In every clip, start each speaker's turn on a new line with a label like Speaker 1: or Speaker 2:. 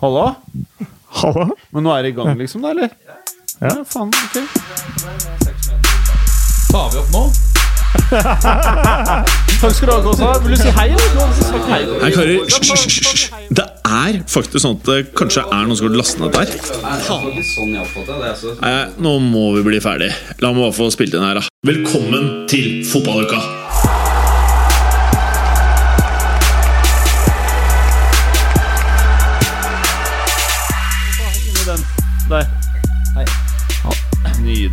Speaker 1: Halla?
Speaker 2: Hallo?
Speaker 1: Men nå er det i gang, liksom, da, eller?
Speaker 2: Ja.
Speaker 1: Ja, faen, ok.
Speaker 3: Tar vi opp nå?
Speaker 1: Takk skal du ha, Gåsa. Vil du si hei, eller? Hei.
Speaker 4: Karer, hysj, hysj, hysj, hysj. Det er faktisk sånn at det kanskje er noen som har lastet ned der.
Speaker 5: Sånn.
Speaker 4: Nei, nå må vi bli ferdig. La meg bare få spilt inn her, da. Velkommen til fotballuka!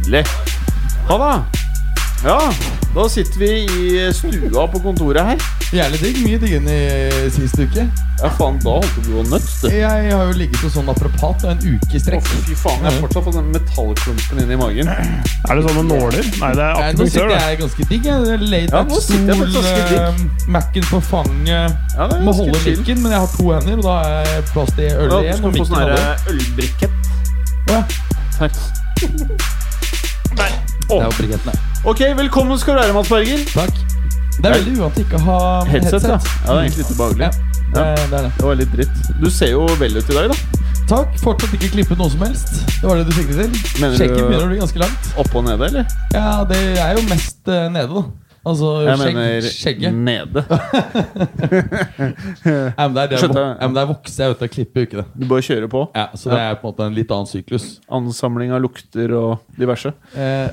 Speaker 1: Nydelig. Ha da. Ja, da sitter vi i stua på kontoret her.
Speaker 3: Jævlig digg. Mye diggere enn i sist uke.
Speaker 1: Ja, faen, da holdt du på å nødt, du.
Speaker 3: Jeg har jo ligget hos sånn naprapat en uke i
Speaker 1: Å, fy faen, jeg har fortsatt fått den metallklumpen inn i magen.
Speaker 2: Er det sånne nåler? Nei, det er
Speaker 3: Nei, nå sitter
Speaker 2: det.
Speaker 3: jeg ganske digg.
Speaker 1: Ja,
Speaker 3: Laidback
Speaker 1: nå sitter jeg faktisk
Speaker 3: stol,
Speaker 1: ganske
Speaker 3: digg Mac-en på fanget.
Speaker 1: Ja, det
Speaker 3: Må holde mikken, men jeg har to hender, og da er jeg plass til øl
Speaker 1: Ja,
Speaker 3: igjen.
Speaker 1: du skal få sånn
Speaker 3: ølbrikett.
Speaker 1: Ja. ølbrikett.
Speaker 3: Å,
Speaker 1: Oh.
Speaker 3: Det er brikettene.
Speaker 1: Ok, velkommen skal du være, Mats Berger.
Speaker 3: Takk. Det er veldig uvant ikke å ha
Speaker 1: Headset,
Speaker 3: headset.
Speaker 1: ja. ja. Det er egentlig litt ubehagelig.
Speaker 3: Ja, det er det. Det.
Speaker 1: Det var litt dritt. Du ser jo vel ut i dag, da.
Speaker 3: Takk. Fortsatt ikke klippet noe som helst. Det var det du siktet til.
Speaker 1: Mener du-
Speaker 3: begynner å bli ganske langt.
Speaker 1: Oppe og nede, eller?
Speaker 3: Ja, det er jo mest uh, nede, da. Altså
Speaker 1: Jeg
Speaker 3: skjegg,
Speaker 1: mener
Speaker 3: skjegget.
Speaker 1: nede.
Speaker 3: Ja, men der, der,
Speaker 1: Skjønte
Speaker 3: vok
Speaker 1: jeg.
Speaker 3: ja, men der vokser jeg ut av klippet i det?
Speaker 1: Du bare kjører på.
Speaker 3: Ja, så det er på en måte en litt annen syklus.
Speaker 1: Ansamling av lukter og diverse.
Speaker 3: Eh,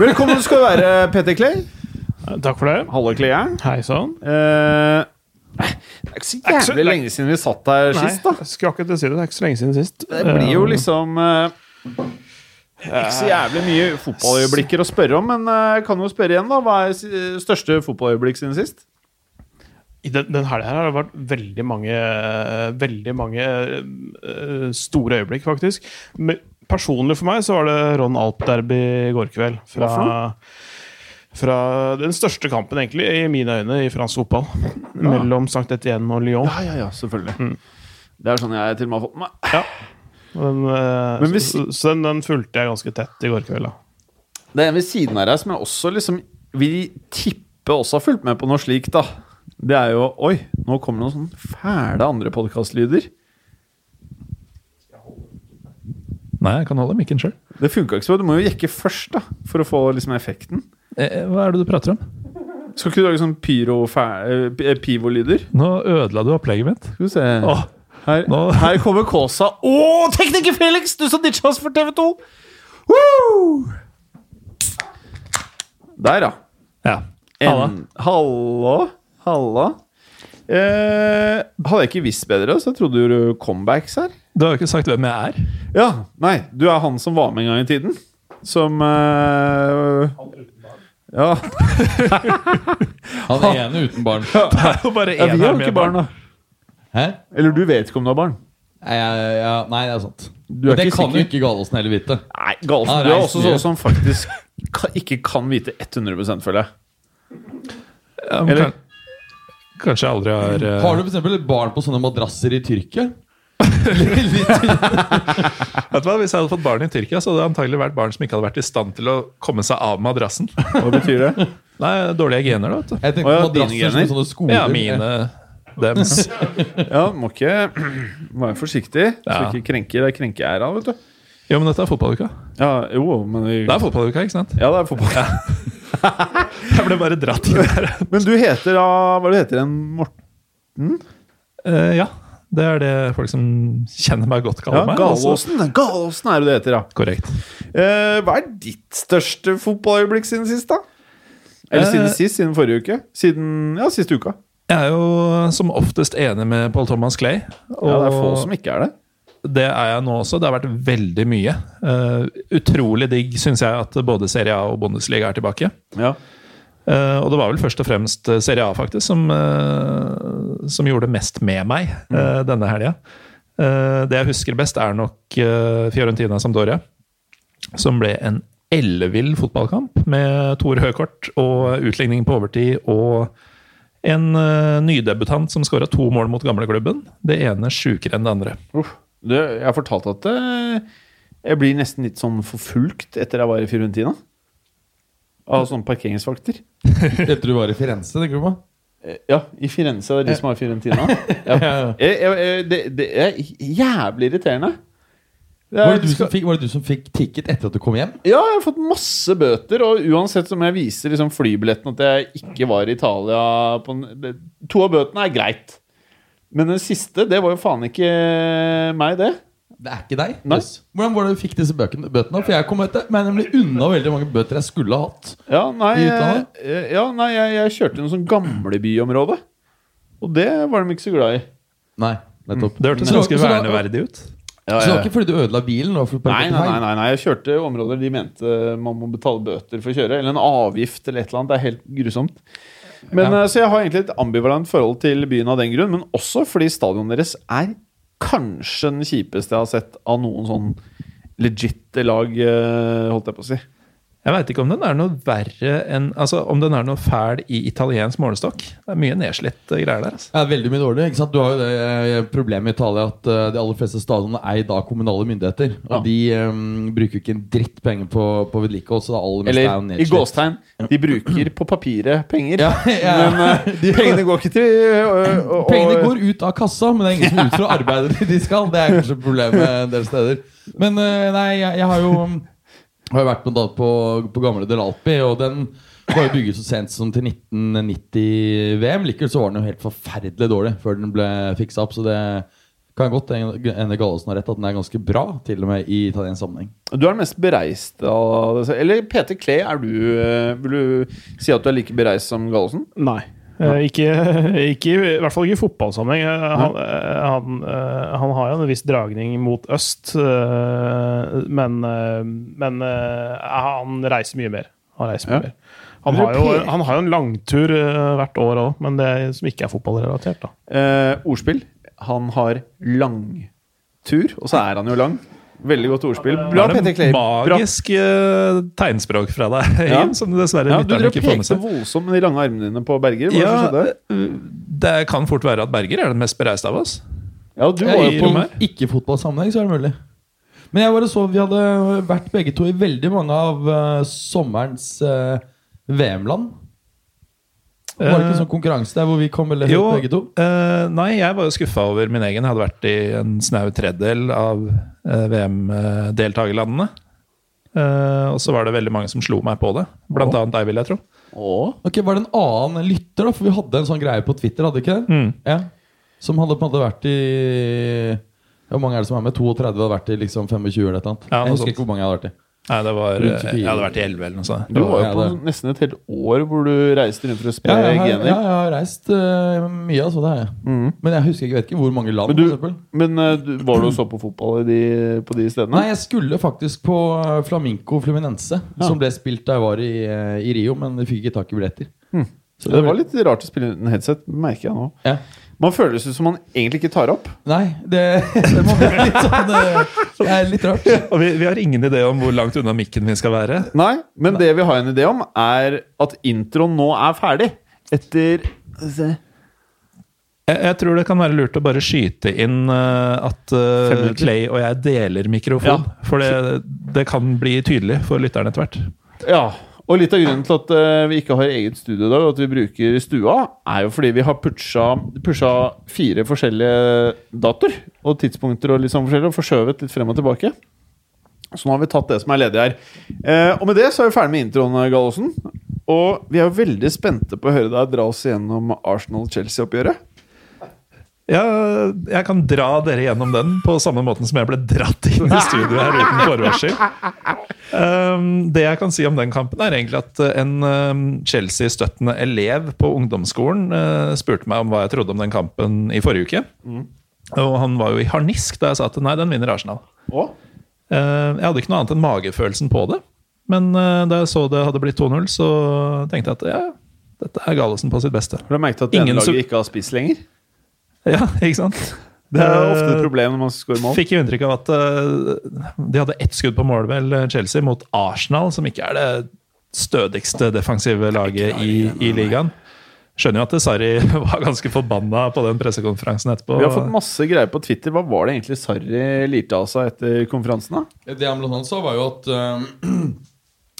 Speaker 1: Velkommen skal du være, Peter Clay.
Speaker 2: Takk for det.
Speaker 1: Halle Kleyeren.
Speaker 2: Hei sann.
Speaker 1: Eh, det er ikke så jævlig
Speaker 2: lenge-
Speaker 1: lenge siden vi satt her sist, da.
Speaker 2: jeg skulle akkurat si det. Det er ikke så lenge siden sist.
Speaker 1: Det blir jo
Speaker 2: Eh,
Speaker 1: liksom eh, Ikke så jævlig mye fotballøyeblikker å spørre om, men eh, jeg kan jo spørre igjen, da. Hva er si- største fotballøyeblikk siden sist?
Speaker 2: I den, den helga her har det vært veldig mange Veldig mange eh, store øyeblikk, faktisk. Men personlig for meg så var det Ron Alp-derby i går kveld. Fra, fra den største kampen, egentlig, i mine øyne, i fransk fotball. Mellom St. Etienne og Lyon.
Speaker 1: Ja, ja, ja, selvfølgelig. Det er sånn jeg til og med har fått med meg.
Speaker 2: Ja. Den, eh,
Speaker 1: Men hvis-
Speaker 2: så, så den, den fulgte jeg ganske tett i går kveld. da.
Speaker 1: Det er en ved siden av deg som jeg også liksom vil tippe også har fulgt med på noe slikt, da. Det er jo Oi, nå kommer det noen sånne fæle andre podkastlyder.
Speaker 6: Nei, jeg kan holde mikken sjøl.
Speaker 1: Det funka ikke så bra. Du må jo jekke først, da, for å få liksom effekten.
Speaker 6: Eh, hva er det du prater om?
Speaker 1: Skal ikke du lage sånn pyro fæ- eh, pivo-lyder?
Speaker 6: Nå ødela du opplegget mitt.
Speaker 1: Skal vi se
Speaker 6: Åh,
Speaker 1: her,
Speaker 6: nå-
Speaker 1: her kommer Kåsa. Å, tekniker Felix! Du som ditcha oss for TV2! Woo! Der, ja.
Speaker 6: ja. Halla.
Speaker 1: En, hallo. Halla. Eh, hadde jeg ikke visst bedre, så jeg trodde du gjorde comebacks her.
Speaker 6: Du har jo ikke sagt hvem jeg er.
Speaker 1: Ja, nei, du er han som var med en gang i tiden. Som eh, Ja,
Speaker 3: han ene uten barn.
Speaker 6: Det er jo bare
Speaker 1: ja
Speaker 6: én
Speaker 1: vi
Speaker 6: her med
Speaker 1: barn, da.
Speaker 3: Hæ?
Speaker 1: Eller du vet ikke om du har barn.
Speaker 3: Nei, ja, nei, det er sant.
Speaker 1: Du er
Speaker 3: det
Speaker 1: ikke
Speaker 3: kan jo ikke Gallosen heller vite.
Speaker 1: Nei, Galsen,
Speaker 3: Han
Speaker 1: du er også sånn som faktisk ikke kan vite 100 føler jeg.
Speaker 6: Ja, men
Speaker 1: Eller-
Speaker 6: kan, kanskje jeg aldri har eh,
Speaker 3: Har du for eksempel barn på sånne madrasser i Tyrkia?
Speaker 6: Vet du hva, Hvis jeg hadde fått barn i Tyrkia, så hadde det antagelig vært barn som ikke hadde vært i stand til å komme seg av madrassen.
Speaker 1: Hva betyr det?
Speaker 6: Nei, dårlige gener, da. vet du.
Speaker 3: Jeg tenkte
Speaker 1: Å ja,
Speaker 3: madrasser
Speaker 1: dine
Speaker 3: som
Speaker 1: gener.
Speaker 3: sånne skoler.
Speaker 6: Ja, mine dems.
Speaker 1: Ja, må ikke være forsiktig, så
Speaker 6: Ja.
Speaker 1: ikke krenker. Det er krenkeæra, vet du.
Speaker 6: Ja, men dette er fotballuka.
Speaker 1: Ja, jo, men vi,
Speaker 6: Det er fotballuka, ikke sant?
Speaker 1: Ja, det er fotball.
Speaker 6: Jeg ble bare dratt inn der.
Speaker 1: Men du heter da Hva du heter du? Morten?
Speaker 6: Eh, ja, det er det folk som kjenner meg godt,
Speaker 1: Ja,
Speaker 6: kaller meg. altså.
Speaker 1: Galåsen. Galåsen er det du heter, ja.
Speaker 6: Korrekt.
Speaker 1: Eh, hva er ditt største fotballøyeblikk siden sist, da? Eller siden
Speaker 6: Eh,
Speaker 1: sist? Siden forrige uke? Siden ja, siste uka.
Speaker 6: Jeg er jo som oftest enig med Paul Thomas Clay.
Speaker 1: Ja, det er få som ikke er det.
Speaker 6: det er jeg nå også. Det har vært veldig mye. Uh, utrolig digg, syns jeg, at både Serie A og Bundesliga er tilbake.
Speaker 1: Ja.
Speaker 6: Uh, og det var vel først og fremst Serie A faktisk som, uh, som gjorde mest med meg eh, denne helga. Det jeg husker best, er nok Fiorentina Sampdoria. Som ble en ellevill fotballkamp med Tor Høkort og utligning på overtid. Og en uh, nydebutant som skåra to mål mot gamleklubben. Det ene sjukere enn det andre.
Speaker 1: Uff. Du, jeg har fortalt at uh, jeg blir nesten litt sånn forfulgt etter jeg var i Fiorentina. Av sånne parkeringsvakter.
Speaker 3: Etter du var i Firenze, tenker du på?
Speaker 1: Ja, i Firenze. Det er de som har Fiorentina. Ja. Jeg, jeg, jeg, det, det er jævlig irriterende. Det
Speaker 7: Var det, du som fikk, var det du som fikk ticket etter at du kom hjem?
Speaker 1: Ja, jeg har fått masse bøter, og uansett som jeg viser liksom flybilletten at jeg ikke var i Italia på, en- det, To av bøtene er greit. Men den siste, det var jo faen ikke meg, det.
Speaker 7: Det er ikke deg?
Speaker 1: Nei.
Speaker 7: Hvordan var det du fikk disse bøkene, bøtene? For jeg kom etter, meg nemlig unna veldig mange bøter jeg skulle ha hatt.
Speaker 1: Ja, nei, jeg, ja, nei jeg, jeg kjørte i noe sånn gamlebyområde. Og det var de ikke så glad i.
Speaker 7: Nei, nettopp.
Speaker 6: Det hørtes ganske verneverdig ut.
Speaker 1: Ja,
Speaker 7: Så det var ikke fordi du ødela bilen? var
Speaker 1: Nei, nei, nei, nei, jeg kjørte områder de mente man må betale bøter for å kjøre. Eller en avgift eller et eller annet. Det er helt grusomt. Men,
Speaker 7: Ja.
Speaker 1: eh, Så jeg har egentlig et ambivalent forhold til byen av den grunn, men også fordi stadionet deres er kanskje den kjipeste jeg har sett av noen sånn legit lag, eh, holdt jeg på å si.
Speaker 6: Jeg veit ikke om den er noe verre enn Altså om den er noe fæl i italiensk målestokk. Det er mye nedslitt eh, greier der. altså.
Speaker 7: Ja, veldig mye dårlig. ikke sant? Du har jo det eh, problemet i Italia at eh, de aller fleste stadionene er i dag kommunale myndigheter. Og
Speaker 1: Ja.
Speaker 7: de um, bruker ikke en dritt penger på, på vedlikehold. Så det aller meste er jo
Speaker 1: Eller i gåstegn. De bruker på papiret penger.
Speaker 7: Ja, ja.
Speaker 1: Men uh,
Speaker 7: De-
Speaker 1: pengene går ikke til uh, uh,
Speaker 7: Pengene går ut av kassa, men det er ingen som utfører arbeidet de skal. Det er kanskje problemet en del steder. Men nei, jeg, jeg har jo har jo vært på, på, på gamle Del Alpi, og den var jo bygget så sent som til 1990-VM. Likevel så var den jo helt forferdelig dårlig før den ble fiksa opp. Så det kan godt hende Gallosen har rett, at den er ganske bra, til og med i italiensk sammenheng.
Speaker 1: Du er den mest bereist av. Eller Peter Klee, er du øh, Vil du si at du er like bereist som Gallosen?
Speaker 2: Nei. Eh, ikke, ikke, I hvert fall ikke i fotballsammenheng. Eh, Han, eh, han, han har jo en viss dragning mot øst, men, men han reiser mye mer. Han reiser mye
Speaker 1: Ja.
Speaker 2: mer. Han har, jo, han har jo en langtur hvert år òg, men det som ikke er fotballrelatert. da.
Speaker 1: Eh, ordspill. Han har langtur, og så er han jo lang. Veldig godt ordspill. Bra,
Speaker 6: er
Speaker 1: Klee.
Speaker 6: det magisk eh, tegnspråk fra deg,
Speaker 1: Ja.
Speaker 6: Som dessverre
Speaker 1: Ja, du
Speaker 6: lytterne ikke får med
Speaker 1: pekte voldsomt med de lange armene dine på Berger. Hva
Speaker 6: Ja,
Speaker 1: skjedde?
Speaker 6: eh, det kan fort være at Berger er den mest bereiste av oss.
Speaker 1: Ja, du var jo på
Speaker 7: ikke-fotballsammenheng så er det mulig. Men jeg bare så vi hadde vært begge to i veldig mange av uh, sommerens uh, VM-land. Var det ikke en sånn konkurranse der hvor vi kom veldig høyt begge to?
Speaker 6: Uh, nei, jeg var jo skuffa over min egen. Jeg hadde vært i en snau tredjedel av uh, VM-deltakerlandene. Uh, og så var det veldig mange som slo meg på det. Blant annet deg, vil jeg tro.
Speaker 1: Oh.
Speaker 7: Ok, Var det en annen lytter, da? For vi hadde en sånn greie på Twitter, hadde vi ikke det?
Speaker 6: Mm.
Speaker 7: Ja. Som hadde på en måte vært i Hvor mange er det som er med? 32 hadde vært i liksom 25 eller et eller annet.
Speaker 6: Ja,
Speaker 7: jeg husker
Speaker 6: sånt.
Speaker 7: ikke hvor mange jeg hadde vært i.
Speaker 6: Nei, det var,
Speaker 7: Rundt
Speaker 6: eh,
Speaker 7: 24.
Speaker 6: jeg hadde vært i 11 eller noe sånt.
Speaker 1: Du var jo på nesten et helt år hvor du reiste rundt for å spre
Speaker 7: ja,
Speaker 1: gener.
Speaker 7: ja, jeg har reist uh, mye, altså. Det har jeg.
Speaker 1: Mhm.
Speaker 7: Men jeg husker ikke, vet ikke hvor mange land.
Speaker 1: Men du-
Speaker 7: for.
Speaker 1: Men uh, var du og så på fotball i de, på de stedene?
Speaker 7: Nei, jeg skulle faktisk på Flaminco Fluminense,
Speaker 1: Ja.
Speaker 7: som ble spilt da jeg var i, eh, i Rio, men vi fikk ikke tak i billetter. Så
Speaker 1: det var litt rart å spille uten headset, merker jeg nå.
Speaker 7: Ja.
Speaker 1: Man føles ut som man egentlig ikke tar opp.
Speaker 7: Nei, det, det må være litt sånn eh, Det er litt rart.
Speaker 6: Og vi, vi har ingen idé om hvor langt unna mikken min skal være.
Speaker 1: Nei, men det vi har en idé om, er at introen nå er ferdig. Etter se.
Speaker 6: Jeg, jeg tror det kan være lurt å bare skyte inn uh, at
Speaker 1: uh,
Speaker 6: Clay og jeg deler mikrofon.
Speaker 1: Ja.
Speaker 6: For det, det kan bli tydelig for lytteren etter hvert.
Speaker 1: Ja, og litt av grunnen til at uh, vi ikke har eget studio i dag, og at vi bruker stua, er jo fordi vi har pusha, pusha fire forskjellige datoer og tidspunkter og litt sånn forskjellig, og forskjøvet litt frem og tilbake. Så nå har vi tatt det som er ledig her. Uh, og med det så er vi ferdig med introen, Gallosen. Og vi er jo veldig spente på å høre deg dra oss gjennom Arsenal-Chelsea-oppgjøret.
Speaker 6: Ja, jeg kan dra dere gjennom den på samme måten som jeg ble dratt inn i studio her uten forvarsel. Um, det jeg kan si om den kampen, er egentlig at en um, Chelsea-støttende elev på ungdomsskolen uh, spurte meg om hva jeg trodde om den kampen i forrige uke. Og han var jo i harnisk da jeg sa at nei, den vinner Arsenal. Uh, jeg hadde ikke noe annet enn magefølelsen på det. Men uh, da jeg så det hadde blitt 2-0, så tenkte jeg at ja, dette er Gallosen på sitt beste.
Speaker 1: har du merket at denne laget ikke har spiss lenger?
Speaker 6: Ja, ikke sant?
Speaker 1: Det er
Speaker 6: Eh,
Speaker 1: ofte et problem når man skåre mål.
Speaker 6: Fikk jo inntrykk av at uh, de hadde ett skudd på mål, vel, Chelsea, mot Arsenal, som ikke er det stødigste defensive laget i, i ligaen. Skjønner jo at Sarri var ganske forbanna på den pressekonferansen etterpå.
Speaker 1: Vi har fått masse greier på Twitter. Hva var det egentlig Sarri lirte av seg etter konferansen? da?
Speaker 7: Det han blant annet sa, var jo at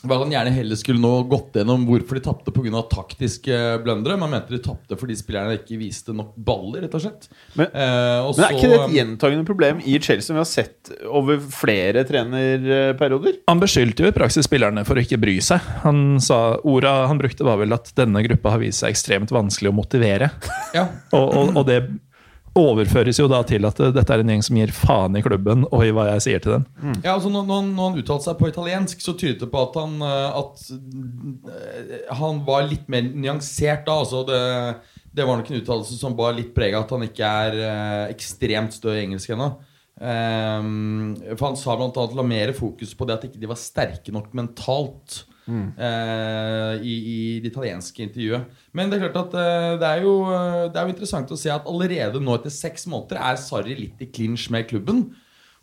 Speaker 7: eh, var han gjerne heller skulle nå gått gjennom hvorfor de tapte pga. taktiske blundere. Man mente de tapte fordi spillerne ikke viste nok baller, rett og slett.
Speaker 1: Men-
Speaker 7: Eh, og
Speaker 1: Men er
Speaker 7: så-
Speaker 1: ikke det et gjentagende problem i Chelsea som vi har sett over flere trenerperioder?
Speaker 6: Han beskyldte jo i praksis spillerne for å ikke bry seg. Han sa Orda han brukte var vel at denne gruppa har vist seg ekstremt vanskelig å motivere.
Speaker 7: Ja,
Speaker 6: Og, og, og det overføres jo da til at eh, dette er en gjeng som gir faen i klubben og i hva jeg sier til dem.
Speaker 7: Ja, altså når, når, han uttalte seg på italiensk, så tydet det på at han, eh, at eh, han var litt mer nyansert da. Altså det, det var nok en uttalelse som var litt preg av at han ikke er eh, ekstremt stø i engelsk ennå. Um, for han sa annet la mer fokus på det at ikke de var sterke nok mentalt. Eh, i, I det italienske intervjuet. Men det er klart at eh, det, er jo, eh, det er jo interessant å se at allerede nå etter seks måneder er Sarri litt i clinch med klubben.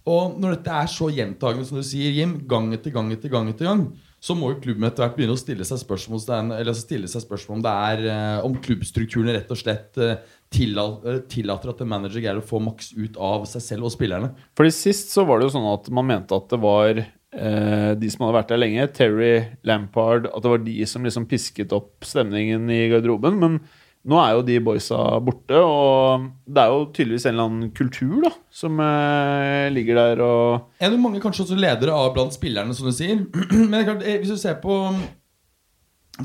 Speaker 7: Og når dette er så gjentagende som du sier, Jim, gang etter gang etter gang, etter gang så må jo klubben etter hvert begynne å stille seg spørsmål, altså stille seg spørsmål om det er eh, om klubbstrukturene rett og slett eh, tillater at en manager greier å få maks ut av seg selv og spillerne.
Speaker 1: Fordi Sist så var det jo sånn at man mente at det var eh, de som hadde vært der lenge, Terry Lampard, at det var de som liksom pisket opp stemningen i garderoben. Men nå er jo de boysa borte, og det er jo tydeligvis en eller annen kultur da som eh, ligger der og
Speaker 7: Er det mange kanskje også ledere av blant spillerne, som du sier? Men det er klart, eh, hvis du ser på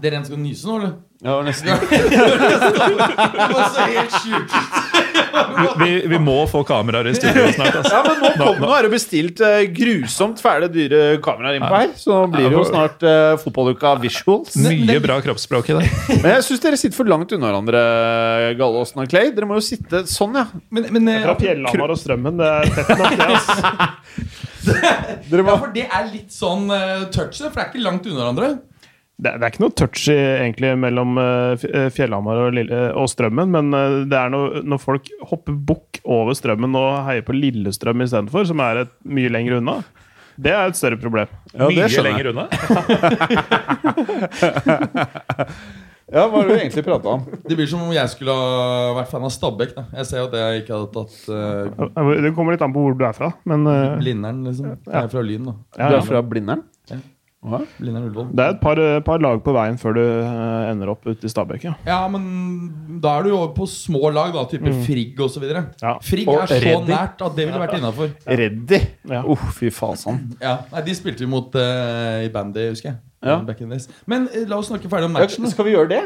Speaker 7: Dere en skal nyse nå, eller?
Speaker 1: Ja, nesten.
Speaker 7: Det var så helt sjukt.
Speaker 6: Vi, vi må få kameraer i studio snart. Altså.
Speaker 1: Ja, men nå, kom, nå er det bestilt uh, grusomt fæle, dyre kameraer innpå her. Så nå blir det jo snart uh, fotballuka visuals.
Speaker 6: Mye bra kroppsspråk i det.
Speaker 1: Men jeg syns dere sitter for langt unna hverandre, Gallåsen og Clay. Dere må jo sitte sånn, ja.
Speaker 7: Men, men uh,
Speaker 2: Fra Fjellhamar og Strømmen. Det er tett nok, det. Altså.
Speaker 7: Ja, for det er litt sånn uh, touch, for det er ikke langt unna hverandre.
Speaker 2: Det, det er ikke noe touchy egentlig mellom eh, eh, Fjellhamar og, Lille, og Strømmen, men eh, det er noe, når folk hopper bukk over Strømmen og heier på Lillestrøm istedenfor, som er et mye lenger unna, det er et større problem.
Speaker 1: Ja,
Speaker 6: Mye lenger unna.
Speaker 1: Ja, hva var det vi egentlig prata om?
Speaker 7: Det blir som om jeg skulle ha vært fan av Stabæk. Da. Jeg ser jo at jeg ikke hadde tatt uh,
Speaker 2: Det kommer litt an på hvor du er fra, men uh,
Speaker 7: Blindern, liksom. Jeg er fra Lyn, da.
Speaker 2: ja,
Speaker 1: Du er fra Blindern?
Speaker 7: Ja.
Speaker 2: Det er et par, eh, par lag på veien før du eh, ender opp ute i Stabekk. Ja.
Speaker 7: Ja, men da er du jo over på små lag, da. Type Frigg osv.
Speaker 2: Ja.
Speaker 7: Frigg
Speaker 1: Og
Speaker 7: er så
Speaker 1: Reddy.
Speaker 7: nært at det ville vært innafor.
Speaker 1: Reddy.
Speaker 2: Ja.
Speaker 1: Uff, fy fasan.
Speaker 7: Ja. Nei, de spilte vi mot uh, i bandy, husker jeg.
Speaker 1: Ja.
Speaker 7: Back in the. Men uh, la oss snakke ferdig om matchen.
Speaker 1: skal vi gjøre det?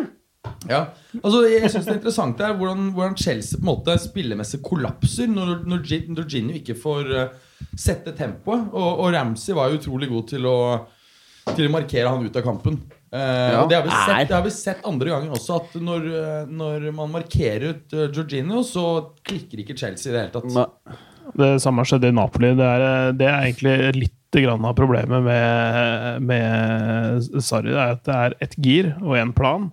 Speaker 7: Ja, altså Jeg synes det er interessant er hvordan, hvordan Chelsea på en måte spillemessig kollapser når, når når Gini ikke får uh, sette tempoet. Og, og Ramsey var jo utrolig god til å, til å markere han ut av kampen. Uh, ja. det har, vi sett, det har vi sett andre ganger også, at når, eh, når man markerer ut uh, Jorginho, så klikker ikke Chelsea i det hele tatt.
Speaker 1: Ne.
Speaker 2: Det samme skjedde i Napoli. Det er, eh, det er egentlig litt grann av problemet med, med Sarri. Det er at det er ett gir og én plan.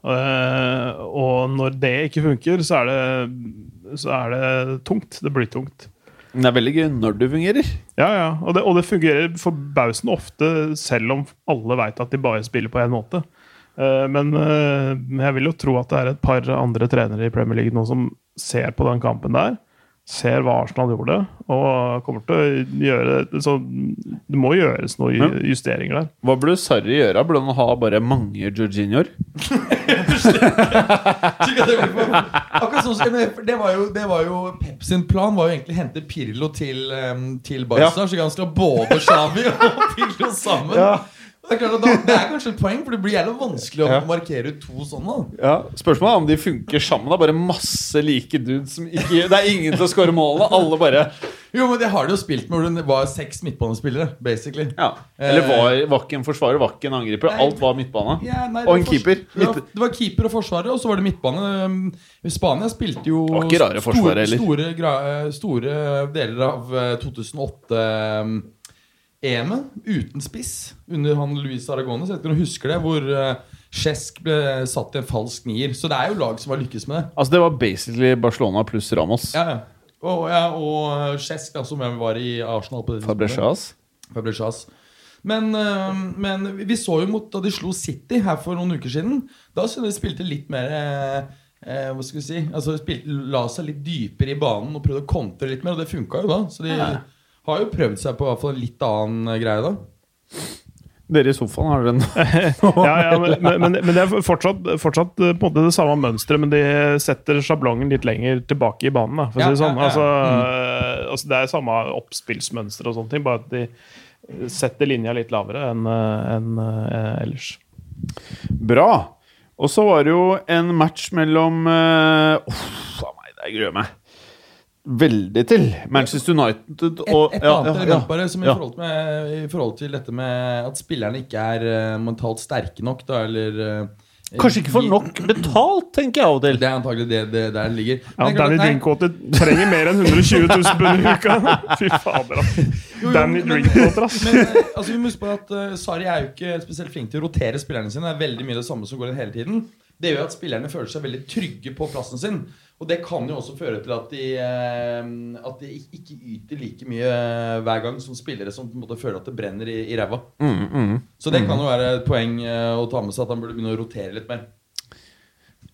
Speaker 2: Uh, og når det ikke funker, så er det, så er det tungt. Det blir tungt.
Speaker 1: Men det er veldig gøy når det fungerer.
Speaker 2: Ja, ja. Og det, og det fungerer forbausende ofte, selv om alle veit at de bare spiller på én måte. Eh, men eh, jeg vil jo tro at det er et par andre trenere i Premier League nå som ser på den kampen der. Ser hva Arsenal gjorde, og kommer til å gjøre Så det må gjøres noen justeringer der.
Speaker 1: Hva burde Sarri gjøre? Burde han ha bare mange Jorginhoer?
Speaker 7: Det Akkurat sånn som- det var, jo, det var jo Pep sin plan var jo egentlig å hente Pirlo til, til Barca. Så han skal ha både Xavi og Pirlo sammen. Det, er klart da, det er kanskje et poeng, for det blir jævlig vanskelig å markere ut to sånne.
Speaker 1: Ja, Spørsmålet er om de funker sammen. Det er bare masse like dudes som ikke Det er ingen til å score målene. Alle bare
Speaker 7: Jo, men det har de jo spilt med hvor det var seks midtbanespillere, basically.
Speaker 1: Ja. Eller var, var ikke en forsvarer, var ikke en angriper. Alt var midtbane.
Speaker 7: Ja, nei,
Speaker 1: Og en keeper.
Speaker 7: Det var, det var keeper og forsvarer, og så var det midtbane. Um, Spania spilte jo
Speaker 1: store, forsvaret heller.
Speaker 7: store, store deler av eh, 2008 EM-et uten spiss under han Luis Aragones. Jeg vet ikke om du husker det, hvor uh, Cesc ble satt i en falsk nier. Så det er jo lag som har lykkes med det.
Speaker 1: Altså Det var basically Barcelona pluss Ramos.
Speaker 7: Ja, ja. Og, ja, og Cesc, da, som var i Arsenal på det tidspunktet.
Speaker 1: Fabregas.
Speaker 7: Fabregas. Men, øh, men vi så jo mot da de slo City her for noen uker siden. Da syntes jeg de spilte litt mer eh, eh, Hva skal vi si altså spilte, La seg litt dypere i banen og prøvde å kontre litt mer, og det funka jo da. Så de har jo prøvd seg på i hvert fall en litt annen eh, greie da.
Speaker 1: Dere i sofaen har dere en
Speaker 2: Ja, ja, men, men, men det er fortsatt, fortsatt eh, på en måte det samme mønsteret, men de setter sjablongen litt lenger tilbake i banen. Da, for å si det
Speaker 7: Ja,
Speaker 2: sånn.
Speaker 7: ja, ja.
Speaker 2: Altså, mm. altså, det er samme oppspillsmønster og sånne ting, bare at de setter linja litt lavere enn en, eh, ellers.
Speaker 1: Bra. Og så var det jo en match mellom uh, Uff a meg, det gruer jeg meg veldig til. Manchester United og
Speaker 7: Et, et annet
Speaker 1: ja,
Speaker 7: element
Speaker 1: ja.
Speaker 7: bare som i,
Speaker 1: Ja.
Speaker 7: forhold med, i forhold til dette med at spillerne ikke er eh, mentalt sterke nok, da, eller eh,
Speaker 1: Kanskje ikke får nok betalt, tenker jeg av og til.
Speaker 7: Det er antagelig det, det der det ligger.
Speaker 2: Ja,
Speaker 7: Men det er
Speaker 2: Danny Drinkwater trenger mer enn 120 000 pund i uka! Fy fader, ass.
Speaker 7: jo,
Speaker 2: Danny
Speaker 7: men-
Speaker 2: Drinkwater, ass.
Speaker 7: Men eh, altså, vi må huske på at uh, Sari er jo ikke spesielt flink til å rotere spillerne sine. Det er veldig mye det samme som går inn hele tiden. Det gjør at spillerne føler seg veldig trygge på plassen sin. Og det kan jo også føre til at de, eh, at de ikke yter like mye eh, hver gang som spillere som føler at det brenner i, i ræva.
Speaker 1: Mm, mm.
Speaker 7: Så det kan jo være et poeng eh, å ta med seg at han burde begynne å rotere litt mer.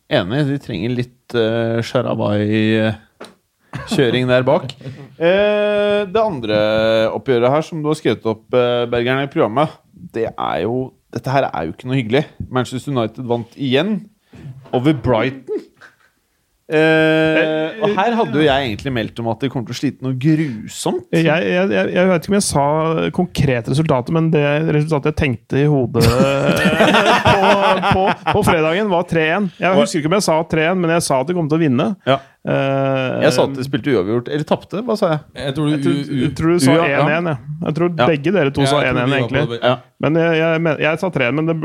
Speaker 1: Enig, de trenger litt uh, Sharabai-kjøring der bak. Eh, det andre oppgjøret her som du har skrevet opp, eh, Bergeren, i programmet, det er jo Dette her er jo ikke noe hyggelig. Manchester United vant igjen over Brighton. Eh, og her hadde jo jeg egentlig meldt om at de kommer til å slite noe grusomt.
Speaker 2: Jeg, jeg, jeg, jeg vet ikke om jeg sa konkret resultatet, men det resultatet jeg tenkte i hodet på, på, på fredagen, var 3-1. Jeg husker ikke om jeg sa 3-1, men jeg sa at de kom til å vinne.
Speaker 1: Ja.
Speaker 2: Eh,
Speaker 1: Jeg sa at de spilte uavgjort. Eller tapte, hva sa jeg?
Speaker 7: Jeg tror
Speaker 2: jeg
Speaker 7: du,
Speaker 2: tror,
Speaker 7: u,
Speaker 2: jeg tror du sa
Speaker 1: Ja, ja.
Speaker 2: 1-1, jeg. Jeg tror
Speaker 1: Ja.
Speaker 2: begge dere to
Speaker 7: Ja,
Speaker 2: sa 1-1,
Speaker 7: vi var på
Speaker 2: egentlig.
Speaker 1: Ja.
Speaker 2: Men jeg, jeg, men- jeg sa 3-1, men det,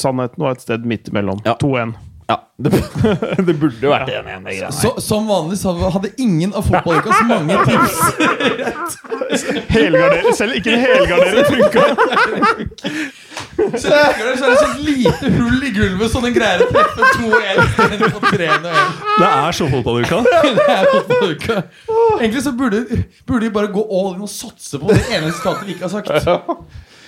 Speaker 2: sannheten var et sted midt imellom.
Speaker 1: Ja.
Speaker 2: 2-1.
Speaker 1: Ja. Det, det burde jo vært 1-1. Ja.
Speaker 7: Så, som vanlig så hadde ingen av fotballukas mange tips.
Speaker 2: Helgardere, selv ikke en helgardering funka!
Speaker 7: Så er det så er det så lite hull i gulvet, så den greier å treffe 2-1 istedenfor på 3-1.
Speaker 6: Det er så fotballuka.
Speaker 7: Det er fotballuka. Egentlig så burde, burde de bare gå all in og satse på det ene resultatet vi ikke har sagt.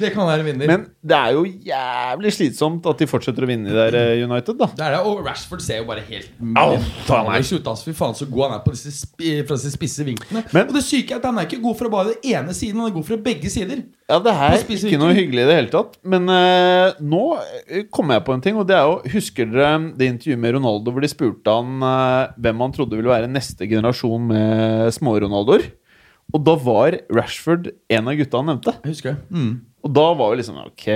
Speaker 7: Det kan være vinner.
Speaker 1: Men det er jo jævlig slitsomt at de fortsetter å vinne i der eh, United, da.
Speaker 7: det er det, og Rashford ser jo bare helt
Speaker 1: meg.
Speaker 7: ut. Altså. Fy faen, så god han er på disse, fra disse spisse vinklene.
Speaker 1: Men-
Speaker 7: og det syke er at han er ikke god fra bare den ene siden, han er god fra begge sider.
Speaker 1: Ja, det her er ikke noe hyggelig i det hele tatt. Men uh, nå eh, kommer jeg på en ting, og det er jo Husker dere det intervjuet med Ronaldo hvor de spurte han uh, hvem han trodde ville være neste generasjon med små-Ronaldoer? Og da var Rashford en av gutta han nevnte.
Speaker 7: Jeg husker. Mm.
Speaker 1: Og da var vi liksom Ok,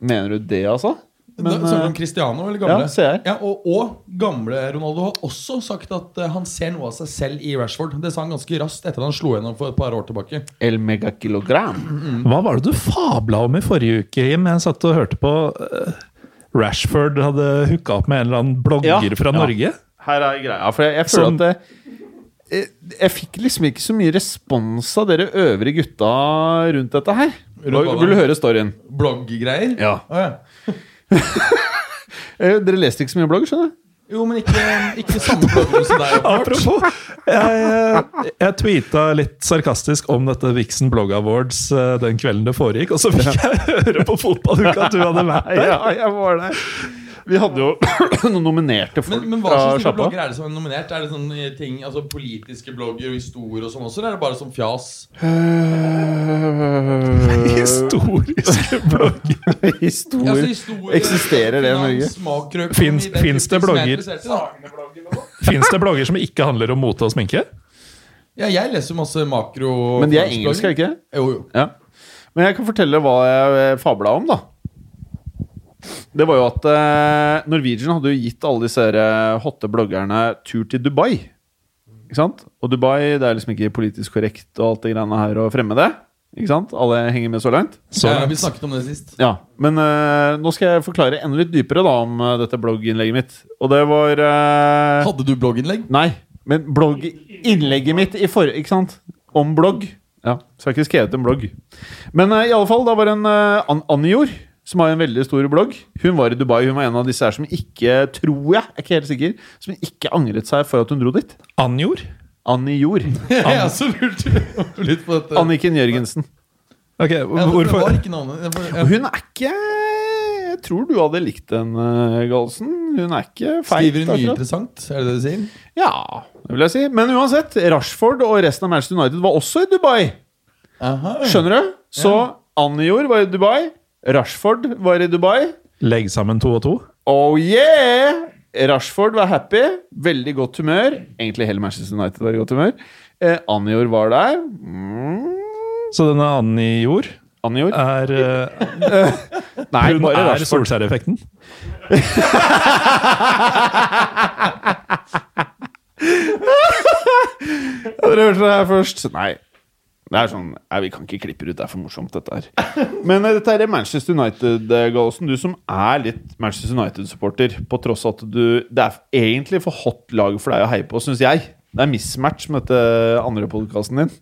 Speaker 1: mener du det, altså?
Speaker 7: Men, da, Snakker du
Speaker 1: eh,
Speaker 7: om Cristiano eller gamle?
Speaker 1: ja, ser jeg.
Speaker 7: Ja, og, og gamle Ronaldo har også sagt at eh, han ser noe av seg selv i Rashford. Det sa han ganske raskt etter at han slo gjennom for et par år tilbake.
Speaker 1: El megakilogram.
Speaker 6: Hva var det du fabla om i forrige uke, Jim? Jeg satt og hørte på eh, Rashford hadde hooka opp med en eller annen blogger
Speaker 1: Ja,
Speaker 6: fra
Speaker 1: ja.
Speaker 6: Norge.
Speaker 1: Her er greia. For jeg, jeg føler
Speaker 6: Som-
Speaker 1: at det, jeg, jeg fikk liksom ikke så mye respons av dere øvrige gutta rundt dette her. Vil du høre storyen?
Speaker 7: Blogggreier?
Speaker 1: Ja.
Speaker 7: Oh, ja.
Speaker 1: Eh, Dere leste ikke så mye blogg, skjønner jeg?
Speaker 7: Jo, men ikke, ikke samme blogger som deg.
Speaker 6: Apropos, jeg, jeg, jeg tweeta litt sarkastisk om dette Vixen Blog Awards eh, den kvelden det foregikk, og så fikk jeg høre på fotballuka at du hadde vært der.
Speaker 1: Ja, jeg var der. Vi hadde jo noen nominerte folk
Speaker 7: Men, men hva slags type blogger er det som er nominert? Er det sånne ting, altså politiske blogger og historier og sånn også, eller er det bare sånn fjas?
Speaker 6: Historiske blogger.
Speaker 7: Ja, altså,
Speaker 1: Historie.
Speaker 7: historie,
Speaker 1: Eksisterer det i Norge?
Speaker 6: Fins- det
Speaker 7: er
Speaker 6: blogger? Fins det blogger som ikke handler om mote og sminke?
Speaker 7: Ja, jeg leser masse makro...
Speaker 1: Men de er engelske, ikke?
Speaker 7: Jo, jo.
Speaker 1: Ja. Men jeg kan fortelle hva jeg fabla om, da. Det var jo at eh, Norwegian hadde jo gitt alle disse her, eh, hotte bloggerne tur til Dubai. Ikke sant? Og Dubai det er liksom ikke politisk korrekt og alt det greiene her å fremme det. Ikke sant? Alle henger med så langt.
Speaker 6: Så
Speaker 7: ja, vi snakket om det sist.
Speaker 1: Ja, Men eh, nå skal jeg forklare enda litt dypere da om eh, dette blogginnlegget mitt. Og det var eh,
Speaker 7: Hadde du blogginnlegg?
Speaker 1: Nei, men blogginnlegget mitt i for, Ikke sant? Om blogg. Ja, Så jeg har ikke skrevet en blogg. Men eh, i alle fall, da var det en uh, An Anjor, som har en veldig stor blogg. Hun var i Dubai. Hun var en av disse her som ikke, tror jeg, er ikke helt sikker, som ikke angret seg for at hun dro dit.
Speaker 6: Anjor?
Speaker 1: Anjor.
Speaker 7: Jeg også lurte litt på dette.
Speaker 1: Anniken Jørgensen.
Speaker 6: Ok, hvorfor
Speaker 7: ja.
Speaker 1: Hun er ikke Jeg tror du hadde likt den, Galsen. Hun er ikke feit.
Speaker 7: Skriver hun mye
Speaker 1: akkurat.
Speaker 7: interessant? Er det det du sier?
Speaker 1: Ja, det vil jeg si. Men uansett, Rashford og resten av Manchester United var også i Dubai.
Speaker 7: Aha.
Speaker 1: Skjønner du? Så Anjor var i Dubai. Rashford var i Dubai.
Speaker 6: Legg sammen to og to.
Speaker 1: Oh yeah! Rashford var happy. Veldig godt humør. Egentlig hele Manchester United var i godt humør. Eh, Anjor var der. Mm.
Speaker 6: Så denne Anjor
Speaker 1: Anjor?
Speaker 6: er uh,
Speaker 1: Nei,
Speaker 6: Hun
Speaker 1: bare
Speaker 6: er. Solskjær-effekten.
Speaker 1: Dere hørte det her først. Nei. Det er sånn, nei, Vi kan ikke klippe det ut, det er for morsomt, dette her. Men eh, dette er Manchester United, Gallosen. Du som er litt Manchester United-supporter, på tross av at du Det er egentlig for hot lag for deg å heie på, syns jeg. Det er mismatch med dette andre podkasten din.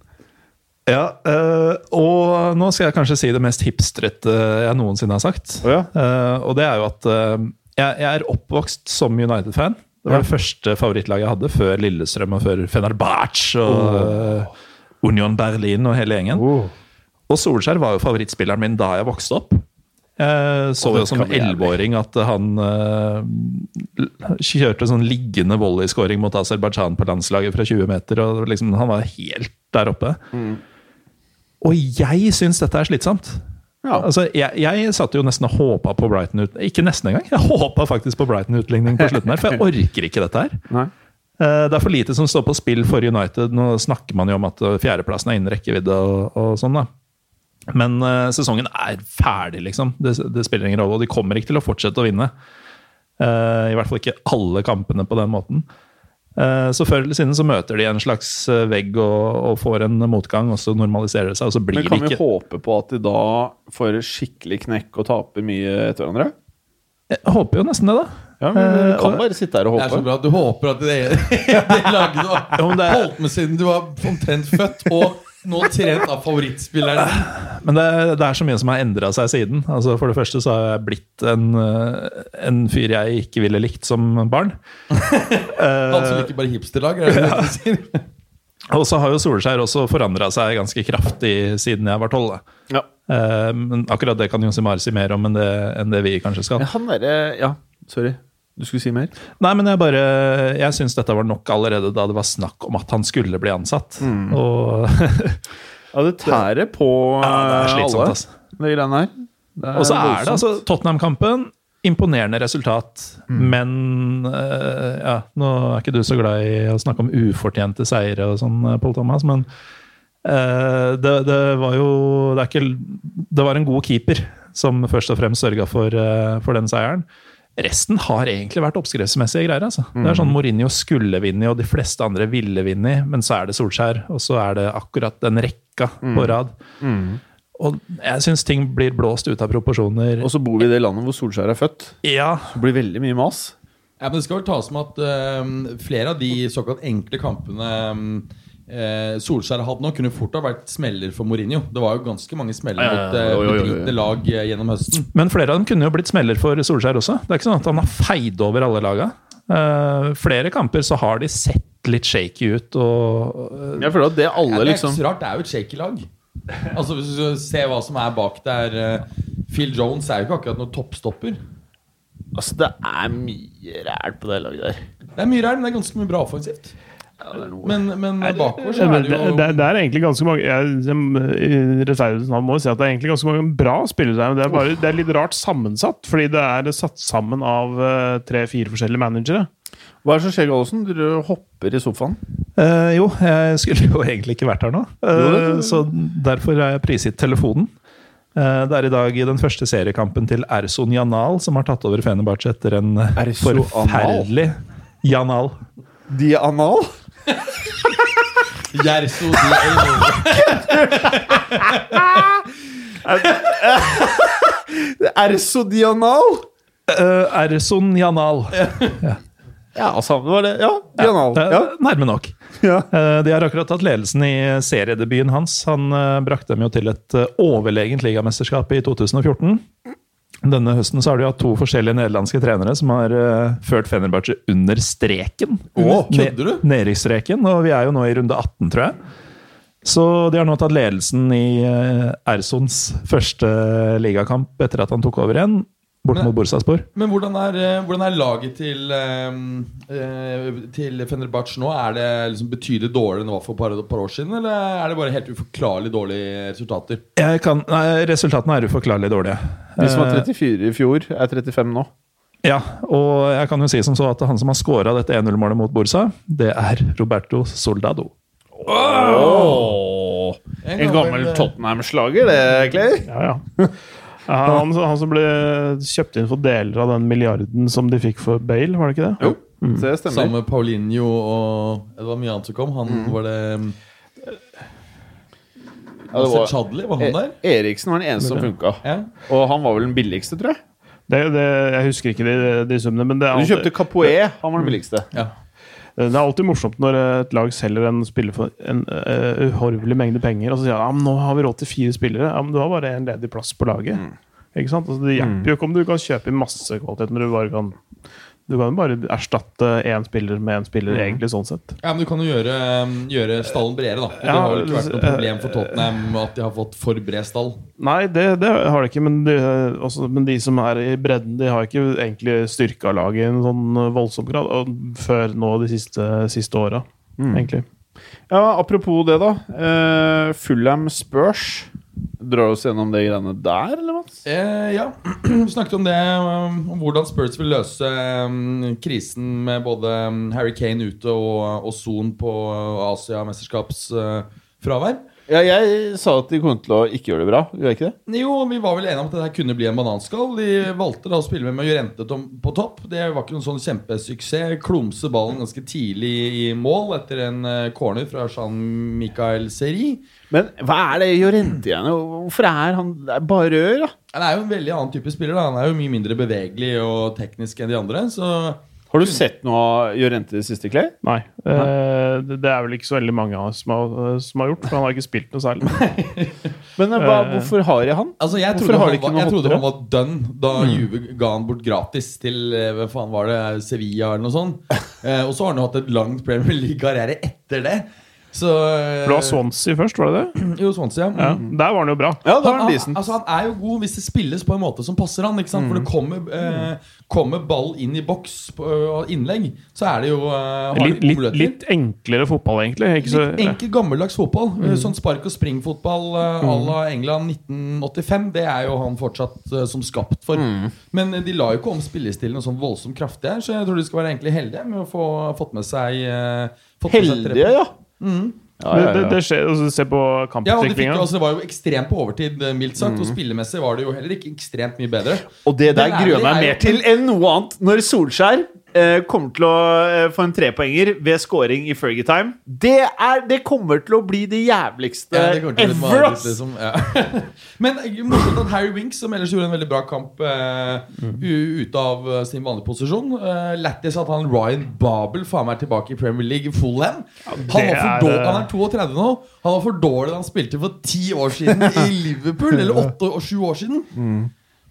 Speaker 6: Ja, øh, og nå skal jeg kanskje si det mest hipstrete jeg noensinne har sagt.
Speaker 1: Oh, ja.
Speaker 6: uh, og det er jo at uh, jeg, jeg er oppvokst som United-fan. Det var
Speaker 1: Ja.
Speaker 6: det første favorittlaget jeg hadde før Lillestrøm og før Fenerbahçe og eh, Union Berlin og hele gjengen. Og Solskjær var jo favorittspilleren min da jeg vokste opp. Jeg så jo som elleveåring at han uh, kjørte sånn liggende volleyskåring mot Aserbajdsjan på landslaget fra 20 meter. og liksom, Han var helt der oppe.
Speaker 1: Mm.
Speaker 6: Og jeg syns dette er slitsomt.
Speaker 1: Ja.
Speaker 6: Altså, jeg, jeg satt jo nesten og håpa på Brighton ut... Ikke nesten engang. Jeg håpa faktisk på Brighton-utligning på slutten her, for jeg orker ikke dette her.
Speaker 1: Nei.
Speaker 6: Eh, Det er for lite som står på spill for United. Nå snakker man jo om at fjerdeplassen er innen rekkevidde og, og sånn, da. Men uh, sesongen er ferdig, liksom. Det, det spiller ingen rolle. Og de kommer ikke til å fortsette å vinne. Uh, I hvert fall ikke alle kampene på den måten. Uh, Så før eller siden så møter de en slags vegg og, og får en motgang, og så normaliserer det seg, og så blir
Speaker 1: Men kan vi håpe på at de da får skikkelig knekk og taper mye etter hverandre?
Speaker 6: Jeg håper jo nesten det, da.
Speaker 1: Ja, men Vi
Speaker 6: Eh,
Speaker 1: kan bare sitte her og
Speaker 7: Det er så
Speaker 1: håpe.
Speaker 7: bra du håper at det, det laget du har holdt med siden du var omtrent født, og nå trent av favorittspilleren.
Speaker 6: Men det, det er så mye som har endra seg siden. Altså For det første så har jeg blitt en, eh, en fyr jeg ikke ville likt som barn.
Speaker 7: Han som liker bare hipsterlag, er det det du sier?
Speaker 6: Og så har jo Solskjær også forandra seg ganske kraftig siden jeg var tolv.
Speaker 1: Ja.
Speaker 6: Eh, Men akkurat det kan Josimar si mer om enn det, enn det vi kanskje skal.
Speaker 1: Men han er, Ja, sorry. Du skulle si mer?
Speaker 6: Nei, men jeg bare Jeg syns dette var nok allerede da det var snakk om at han skulle bli ansatt. Og
Speaker 1: Ja, det tærer på
Speaker 6: ja, det er slitsomt,
Speaker 1: alle,
Speaker 6: altså.
Speaker 1: de greiene her.
Speaker 6: Og så er det altså Tottenham-kampen. Imponerende resultat, men uh, ja, Nå er ikke du så glad i å snakke om ufortjente seire og sånn, eh, Pål Thomas, men uh, det, det var jo det, er ikke, det var en god keeper som først og fremst sørga for, uh, for den seieren. Resten har egentlig vært oppskriftsmessige greier. altså. Det er sånn Mourinho skulle vinne, og de fleste andre ville vinne, men så er det Solskjær, og så er det akkurat den rekka på rad. Og jeg syns ting blir blåst ut av proporsjoner.
Speaker 1: Og så bor vi i det landet hvor Solskjær er født.
Speaker 6: Ja,
Speaker 1: Det blir veldig mye mas.
Speaker 7: Ja, men Det skal vel tas med at uh, flere av de såkalt enkle kampene eh, Solskjær hadde nå, kunne fort ha vært smeller for Mourinho. Det var jo ganske mange smeller
Speaker 1: Ja, ja,
Speaker 7: mot eh, bedritne lag eh, gjennom høsten.
Speaker 6: Men flere av dem kunne jo blitt smeller for Solskjær også. Det er ikke sånn at han har feid over alle laga. Eh, flere kamper så har de sett litt shaky ut og eh,
Speaker 1: Jeg føler at det
Speaker 7: Ja,
Speaker 1: alle
Speaker 7: det er
Speaker 1: liksom
Speaker 7: ikke så rart, det er jo et shaky lag. Altså Hvis du ser hva som er bak der eh, Phil Jones er jo ikke akkurat noen toppstopper.
Speaker 1: Altså, det er mye ræl på det laget der.
Speaker 7: Det er mye ræl, men det er ganske mye bra offensivt. Men, men bakover så er det jo
Speaker 2: det, det er egentlig ganske mange jeg, som, I rettferdighetens navn må jeg si at det er egentlig ganske mange bra spillere der. Men det er, bare, det er litt rart sammensatt, fordi det er satt sammen av eh, tre-fire forskjellige managere.
Speaker 1: Hva er det som skjer, Gallosen? Du hopper i sofaen.
Speaker 6: Eh, jo, jeg skulle jo egentlig ikke vært her nå, eh, så derfor er jeg prisgitt telefonen. Eh, det er i dag den første seriekampen til Erson Janal, som har tatt over Fenerbahçe etter en eh,
Speaker 1: Erso
Speaker 6: forferdelig Janal.
Speaker 1: Dianal?
Speaker 7: Gjerso Di Eino.
Speaker 1: Ersodianal?
Speaker 6: Uh, Erson Janal.
Speaker 1: Ja, samme var det. Ja, Dianal.
Speaker 6: Eh,
Speaker 1: Ja.
Speaker 6: Nærme nok.
Speaker 1: Ja.
Speaker 6: Eh, De har akkurat tatt ledelsen i seriedebuten hans. Han eh, brakte dem jo til et eh, overlegent ligamesterskap i 2014. Denne høsten så har de hatt to forskjellige nederlandske trenere som har uh, ført Fenerbahçe under streken. Åh,
Speaker 7: kødder du?
Speaker 6: Nedrykksstreken, og vi er jo nå i runde 18, tror jeg. Så de har nå tatt ledelsen i eh, Ersons første ligakamp etter at han tok over igjen. Bort mot Bursaspor.
Speaker 7: Men hvordan er, eh, hvordan er laget til, eh, eh, til Fenerbahçe nå? Er det liksom betydelig dårligere enn det var for et par, par år siden? Eller er det bare helt uforklarlig dårlige resultater?
Speaker 6: Jeg kan, nei, resultatene er uforklarlig dårlige.
Speaker 1: De som var
Speaker 6: Eh,
Speaker 1: 34 i fjor, er 35 nå.
Speaker 6: Ja, og jeg kan jo si som så at han som har scora dette 1-0-målet mot Borsa, det er Roberto Soldado.
Speaker 1: En gammel Tottenham-slager, det, Clay.
Speaker 2: Ja, ja. Ja, Han, han som ble kjøpt inn for deler av den milliarden som de fikk for Bale, var det ikke det?
Speaker 1: Jo, det stemmer.
Speaker 7: Sammen med Paulinho og Det var mye annet som kom. Han
Speaker 1: Mm.
Speaker 7: var det
Speaker 1: Ja, det var-
Speaker 7: Chadli, var han der?
Speaker 1: E- Eriksen var den eneste som funka.
Speaker 7: Ja.
Speaker 1: Og han var vel den billigste, tror jeg.
Speaker 2: det, det jeg husker ikke de, de summene, men det er,
Speaker 1: Du kjøpte Capoe, han var den billigste.
Speaker 7: Ja.
Speaker 2: Det er alltid morsomt når et lag selger en spiller for en uh, uhorvelig mengde penger, og så sier de ja, men nå har vi råd til fire spillere. Ja, men du har bare en ledig plass på laget. Ikke sant? Altså, det hjelper jo ikke om du kan kjøpe masse kvalitet når du bare kan Du kan jo bare erstatte én spiller med én spiller, egentlig, sånn sett.
Speaker 7: Ja, men Du kan jo gjøre, um, gjøre stallen bredere, da. Det
Speaker 2: Ja,
Speaker 7: har jo ikke vært noe
Speaker 2: eh,
Speaker 7: problem for Tottenham at de har fått for bred stall.
Speaker 2: Nei, det, det har de ikke, men de, også, men de som er i bredden, de har ikke egentlig styrka laget i en sånn voldsom grad og før nå de siste, siste åra, egentlig.
Speaker 1: Ja, Apropos det, da. Uh, Fulham Spurs. Drar oss gjennom det greiene der, eller, Mats?
Speaker 7: Eh, ja, snakket om det, um, om hvordan Spurs vil løse um, krisen med både um, Harry Kane ute og, og Son på Asia-mesterskapsfravær.
Speaker 1: Ja, jeg sa at de kom til å ikke gjøre det bra. Gjør jeg ikke det?
Speaker 7: Jo, vi var vel enige om at det kunne bli en bananskall. De valgte da å spille med Majorente tom- på topp. Det var ikke noen sånn kjempesuksess. Klumse ballen ganske tidlig i mål etter en eh, corner fra Jean-Michael Seri.
Speaker 1: Men hva er det Jorente igjen? Hvorfor er han bare rør, da?
Speaker 7: Han er jo en veldig annen type spiller. Da. Han er jo mye mindre bevegelig og teknisk enn de andre. Så
Speaker 1: Har du sett noe av Jorente i det siste, Clay?
Speaker 2: Nei. Eh, det, det er vel ikke så veldig mange av oss som har, som har gjort, for han har ikke spilt noe særlig.
Speaker 1: Men eh, hva,
Speaker 2: Eh.
Speaker 1: hvorfor har jeg han?
Speaker 7: Altså, jeg
Speaker 1: Hvorfor
Speaker 7: trodde,
Speaker 1: har
Speaker 7: han
Speaker 1: de ikke
Speaker 7: var, jeg trodde han var done da Juve ga han bort gratis til eh, Hva faen var det, Sevilla eller noe sånt. Eh, og så har han jo hatt et langt Premier League-karriere etter det. Så eh,
Speaker 2: det var Swansea først, var det det?
Speaker 7: Jo, Swansea.
Speaker 2: Ja, Der var han jo bra.
Speaker 1: Ja, da
Speaker 7: Han,
Speaker 1: han
Speaker 7: altså, han er jo god hvis det spilles på en måte som passer han. Ikke sant? For det kommer, eh, kommer ball inn i boks på og innlegg, så er det jo eh,
Speaker 2: Litt, litt, litt enklere fotball, egentlig. Ikke så,
Speaker 7: Litt enkel, gammeldags fotball.
Speaker 1: Mm.
Speaker 7: Eh, Sånn spark- og springfotball uh, à la England 1985. Det er jo han fortsatt eh, som skapt for.
Speaker 1: Mm.
Speaker 7: Men eh, de la jo ikke om spillestilen sånn voldsomt kraftig her, så jeg tror de skal være egentlig heldige med å få fått med seg eh, fått med seg
Speaker 1: Heldige, ja.
Speaker 7: Mm.
Speaker 1: Ja,
Speaker 2: det,
Speaker 1: ja,
Speaker 2: det, det skjer, altså, Se på
Speaker 7: Ja, de
Speaker 2: kamputviklinga.
Speaker 7: jo- altså, Det var jo ekstremt på overtid, eh, mildt sagt.
Speaker 1: Mm.
Speaker 7: Og spillemessig var det jo heller ikke ekstremt mye bedre.
Speaker 1: Og det der gruer meg
Speaker 7: er
Speaker 1: mer til enn noe annet. Når Solskjær kommer til å eh, få en trepoenger ved scoring i Fergie Time, det, er, det kommer til å bli det jævligste
Speaker 7: Ja, det
Speaker 1: ever,
Speaker 7: mareritt, liksom. ja. Men eh, morsomt at Harry Winks, som ellers gjorde en veldig bra kamp eh, u- ute av eh, sin vanlige posisjon uh, Lættis at han Ryan Babel faen meg tilbake i Premier League i Ja, han,
Speaker 2: er,
Speaker 7: dårlig,
Speaker 2: eh,
Speaker 7: han er 32 nå. Han var for dårlig da han spilte for ti år siden i Liverpool. Eller åtte og sju år siden.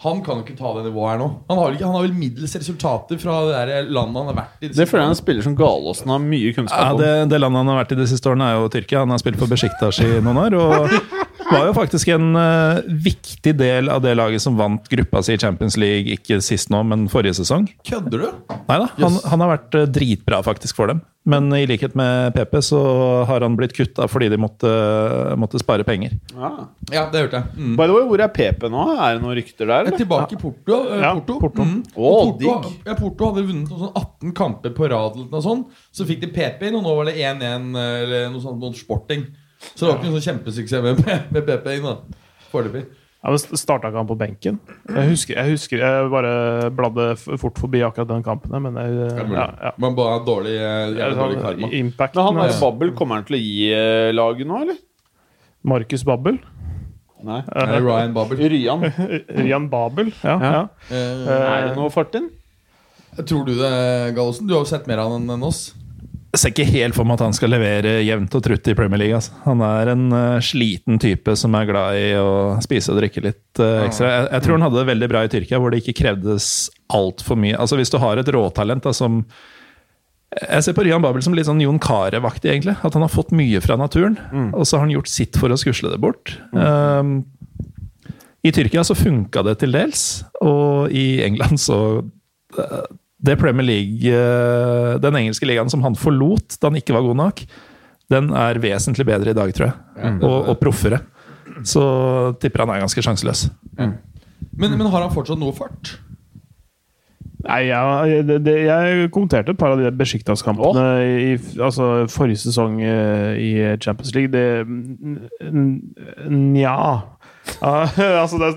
Speaker 7: Han kan jo ikke ta det nivået her nå. Han har, ikke, han har vel middels resultater fra det der landet han har vært i.
Speaker 1: Det føler jeg han spiller som Galåsen har mye kunnskap om.
Speaker 6: det, det landet han har vært i de siste årene, er jo Tyrkia. Han har spilt for Besjiktas i noen år. Og var jo faktisk en uh, viktig del av det laget som vant gruppa si i Champions League, ikke sist nå, men forrige sesong.
Speaker 7: Kødder du?
Speaker 6: Nei da, han,
Speaker 7: Yes.
Speaker 6: han har vært eh, dritbra faktisk for dem. Men i likhet med PP så har han blitt kutta fordi de måtte, måtte spare penger.
Speaker 1: Ja.
Speaker 7: Ja, det hørte jeg. Mm.
Speaker 1: By the way, hvor er PP nå? Er det noen rykter der?
Speaker 7: Er
Speaker 1: Eller?
Speaker 7: tilbake i Porto. eh,
Speaker 2: Ja,
Speaker 7: Porto.
Speaker 2: Porto.
Speaker 7: Mm. Oh, Porto,
Speaker 1: digg.
Speaker 7: ja, Porto hadde vunnet sånn 18 kamper på rad. Eller noe sånt. Så fikk de PP inn, og nå var det 1-1 eller noe sånt mot Sporting. Så det var ikke noen sånn kjempesuksess med, med da Foreløpig.
Speaker 2: Ja, men Starta ikke han på benken? Jeg husker, jeg husker Jeg bare bladde fort forbi akkurat den kampen. Men jeg, ja, ja.
Speaker 7: Man bare har dårlig, eh, dårlig karma.
Speaker 2: Impact
Speaker 1: Men han der Babbel, kommer han til å gi eh, laget nå, eller?
Speaker 2: Markus Babbel.
Speaker 1: Nei.
Speaker 7: Nei, Ryan Babbel.
Speaker 1: Ryan,
Speaker 2: Rian Babel. Ja,
Speaker 1: Ja.
Speaker 2: ja.
Speaker 7: Uh,
Speaker 1: er det noe fart inn?
Speaker 7: tror du det, Gallosen? Du har jo sett mer av han enn oss.
Speaker 6: Jeg ser ikke helt for meg at han skal levere jevnt og trutt i Premier League. Altså. Han er en uh, sliten type som er glad i å spise og drikke litt uh, ekstra. Jeg, jeg tror han hadde det veldig bra i Tyrkia, hvor det ikke krevdes altfor mye. Altså Hvis du har et råtalent da, som Jeg ser på Ryan Babel som litt sånn Jon Carew-aktig, egentlig. At han har fått mye fra naturen, og så har han gjort sitt for å skusle det bort. Um, I Tyrkia så funka det til dels, og i England så eh, Det Premier League eh, Den engelske ligaen som han forlot da han ikke var god nok, den er vesentlig bedre i dag, tror jeg. Og, og proffere. Så tipper han er ganske sjanseløs.
Speaker 7: Men, men har han fortsatt noe fart?
Speaker 2: Nei, jeg, det, det, jeg kommenterte et par av de Besjiktas-kampene i altså, forrige sesong eh, i Champions League. Det Nja. Altså, det,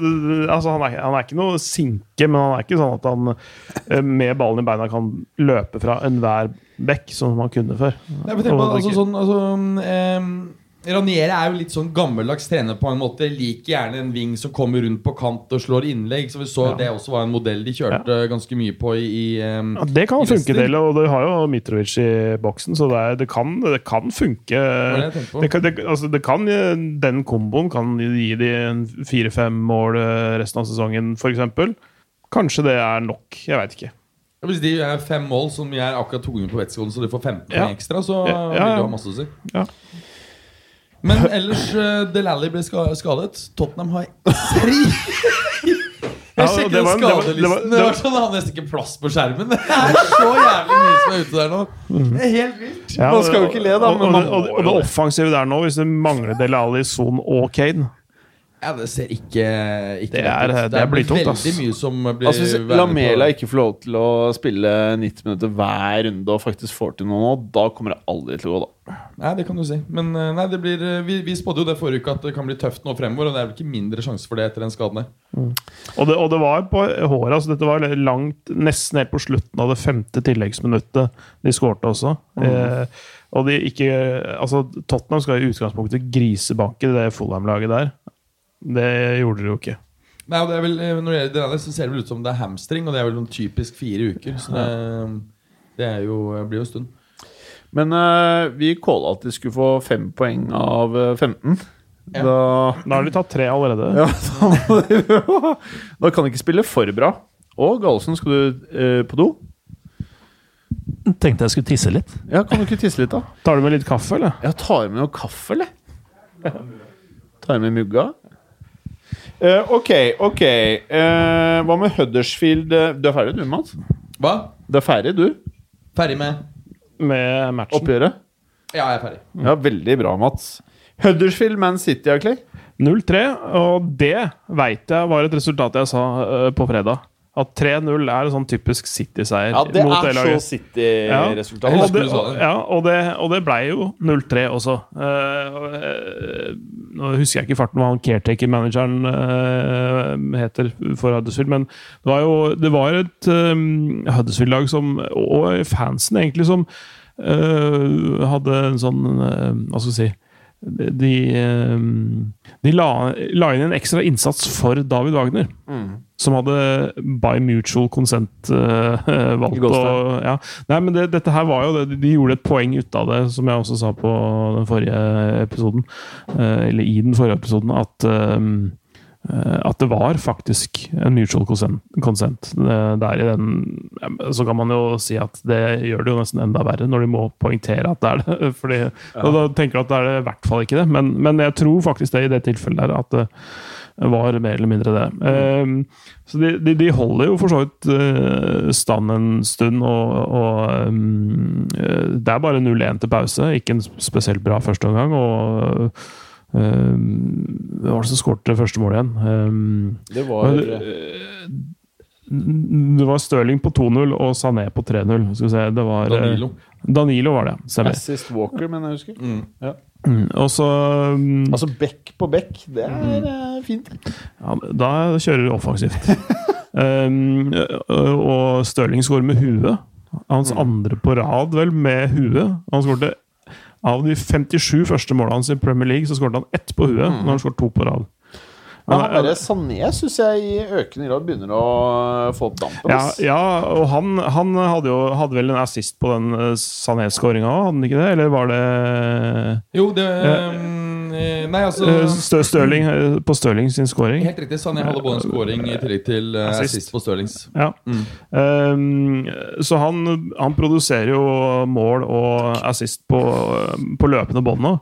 Speaker 2: altså han, er, han er ikke noe sinke, men han er ikke sånn at han eh, med ballen i beina kan løpe fra enhver bekk, som han kunne før.
Speaker 7: Nei, men tenk på, altså, sånn, altså, ehm, Ranieri er jo litt sånn gammeldags trener på en måte. Liker gjerne en ving som kommer rundt på kant og slår innlegg. Så vi så
Speaker 2: Ja.
Speaker 7: Det også var en modell de kjørte ganske mye på i, ehm,
Speaker 2: Ja, det kan funke til, og du har jo Mitrovic i boksen, så det, er, det, kan, det kan funke.
Speaker 7: det
Speaker 2: kan, det, altså, det kan, den komboen kan gi de fire-fem mål eh, resten av sesongen, f.eks. Kanskje det er nok. Jeg veit ikke.
Speaker 7: Hvis de er fem mål som jeg er akkurat to ganger på Westgården, så de får 15
Speaker 2: Ja.
Speaker 7: ekstra, så
Speaker 2: Ja, ja,
Speaker 7: vil
Speaker 2: du
Speaker 7: ha masse å si.
Speaker 2: Ja.
Speaker 7: Men ellers, uh, Delally ble skadet. Tottenham har tre Jeg
Speaker 2: Ja,
Speaker 7: sjekker
Speaker 2: det var-
Speaker 7: den
Speaker 2: det var-
Speaker 7: skadelisten.
Speaker 2: det var-
Speaker 7: Det var sånn, Det har nesten ikke plass på skjermen. Det er så jævlig mye som er ute der nå. Det er helt vilt.
Speaker 2: Ja,
Speaker 1: Man skal jo ikke le, da,
Speaker 2: og,
Speaker 1: men
Speaker 2: og, og, og, det offensive der nå, hvis det mangler Dele Alli, Son og Kane
Speaker 7: Ja, Det ser ikke, ikke
Speaker 2: Det er-
Speaker 7: det,
Speaker 2: det er blytungt,
Speaker 7: veldig
Speaker 2: ass.
Speaker 7: mye som blir
Speaker 1: Altså Hvis Lamela
Speaker 7: på-
Speaker 1: ikke får lov til å spille 90 minutter hver runde og faktisk får til noe nå, da kommer det aldri til å gå, da.
Speaker 7: Nei, det kan du si. Men eh, nei, det blir, eh, vi, vi spådde jo det forrige uke at det kan bli tøft nå fremover. Og det er vel ikke mindre sjanse for det etter den skaden der.
Speaker 2: Og det, og det var på håret. altså Dette var langt, nesten helt på slutten av det femte tilleggsminuttet de skårte også. Eh, og de ikke Altså, Tottenham skal i utgangspunktet grisebanke det Fulham-laget der. Det gjorde dere jo ikke.
Speaker 7: Nei, og det er vel, eh, Når det gjelder det, så ser det vel ut som det er hamstring, og det er vel noen typisk fire uker. Så det, det er jo, blir jo en stund.
Speaker 1: Men uh, vi calla at de skulle få fem poeng av eh, 15.
Speaker 7: Ja.
Speaker 1: Da
Speaker 2: Da har de tatt tre allerede.
Speaker 1: Ja, da, da kan de ikke spille for bra. Og Gallosen, skal du uh, på do?
Speaker 6: Tenkte jeg skulle tisse litt.
Speaker 1: Ja, Kan du ikke tisse litt, da?
Speaker 2: Tar du med litt kaffe, eller?
Speaker 1: Ja, tar med noe kaffe, eller? Tar med mugga? Eh, ok, ok. Uh, hva med Huddersfield? Du er ferdig, du, Mats?
Speaker 7: Hva?
Speaker 1: Du er ferdig, du?
Speaker 7: Ferdig med
Speaker 2: Med matchen.
Speaker 1: Oppgjøret?
Speaker 7: Ja, jeg er ferdig.
Speaker 1: Ja, veldig bra, Mats. Huddersfield, Man City, Clay?
Speaker 2: 0-3, og det veit jeg var et resultat jeg sa uh, på fredag. At 3-0 er en sånn typisk City-seier
Speaker 1: Ja, det
Speaker 2: mot
Speaker 1: er så City-resultat.
Speaker 7: Ja.
Speaker 2: Og det, ja, og det, og det blei jo 0-3 også. Uh, eh, nå husker jeg ikke farten hva han caretaker-manageren uh, heter for Huddersfield, men det var jo det var et um, Huddersfield-lag som, og fansen egentlig, som uh, hadde en sånn Hva skal vi si de, eh, de la, la inn en ekstra innsats for David Wagner. Som hadde by mutual consent uh, valgt å ja. Nei, men det, dette her var jo det, De gjorde et poeng ut av det, som jeg også sa på den forrige episoden. Uh, eller i den forrige episoden, at eh, at det var faktisk en mutual consent, eh, der i den Så kan man jo si at det gjør det jo nesten enda verre, når de må poengtere at det er det. Fordi, og da tenker du at det er det i hvert fall ikke det, men, men jeg tror faktisk det i det tilfellet der at det var mer eller mindre det. Mm. så de, de, de holder jo for så vidt eh, stand en stund, og, og eh, det er bare 0-1 til pause. Ikke en spesielt bra førsteomgang. Og hvem var det som skåret første målet igjen? Ehm,
Speaker 1: Det var
Speaker 2: eh, det var Stirling på 2-0 og Sané på 3-0. Skal vi se, det var eh,
Speaker 7: Danilo.
Speaker 2: Danilo var det, stemmer.
Speaker 1: Assist Walker, men jeg husker.
Speaker 7: Mm.
Speaker 2: Mm, Og så um,
Speaker 1: Altså back på back, det er mm. fint.
Speaker 2: ja, Da kjører du offensivt. um, og Stirling skårer med huet. Hans andre på rad, vel, med huet. Han skårte Av de 57 første målene hans i Premier League, så skåret han ett på huet. Når han skåret to på rad.
Speaker 1: Men
Speaker 2: Han er-
Speaker 1: derre Sané syns jeg i økende grad begynner å få opp dampen.
Speaker 2: Ja, ja, og han, han hadde jo hadde vel en assist på den eh, Sané-skåringa òg, hadde han ikke det? Eller var det
Speaker 7: Jo, det um, eh, Nei, altså
Speaker 2: eh, Stø Stirling eh, på Stirling sin skåring?
Speaker 7: Helt riktig. Sané hadde både en scoring i tillegg til
Speaker 2: Assist.
Speaker 7: assist på Stirlings.
Speaker 2: Ja. Um, så han, han produserer jo mål og assist på, på løpende bånd nå.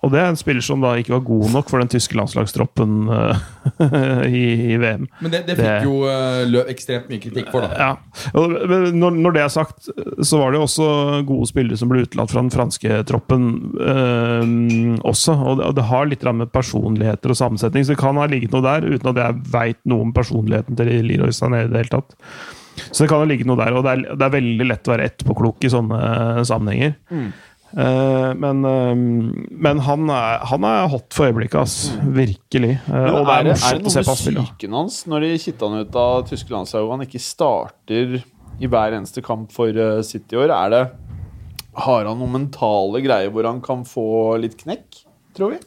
Speaker 2: Og det er en spiller som da ikke var god nok for den tyske landslagstroppen eh, i, i VM.
Speaker 7: Men det, det
Speaker 2: Det-
Speaker 7: fikk jo eh, lø ekstremt mye kritikk for, da.
Speaker 2: Ja. Og men når, når det er sagt, så var det jo også gode spillere som ble utelatt fra den franske troppen eh, også. Og det, og det har litt med personligheter og sammensetning, så det kan ha ligget noe der, uten at jeg veit noe om personligheten til Leroy Sané i det hele tatt. Så det kan ha ligget noe der, og det er, det er veldig lett å være etterpåklok i sånne sammenhenger. Eh, men eh, men han, er, han er hot for øyeblikket, ass. Virkelig. Eh, og det
Speaker 1: er,
Speaker 2: er
Speaker 1: er det noe med psyken hans når de kitta han ut av tyske landslag og han ikke starter i hver eneste kamp for eh, City i år? Er det, har han noen mentale greier hvor han kan få litt knekk, tror vi?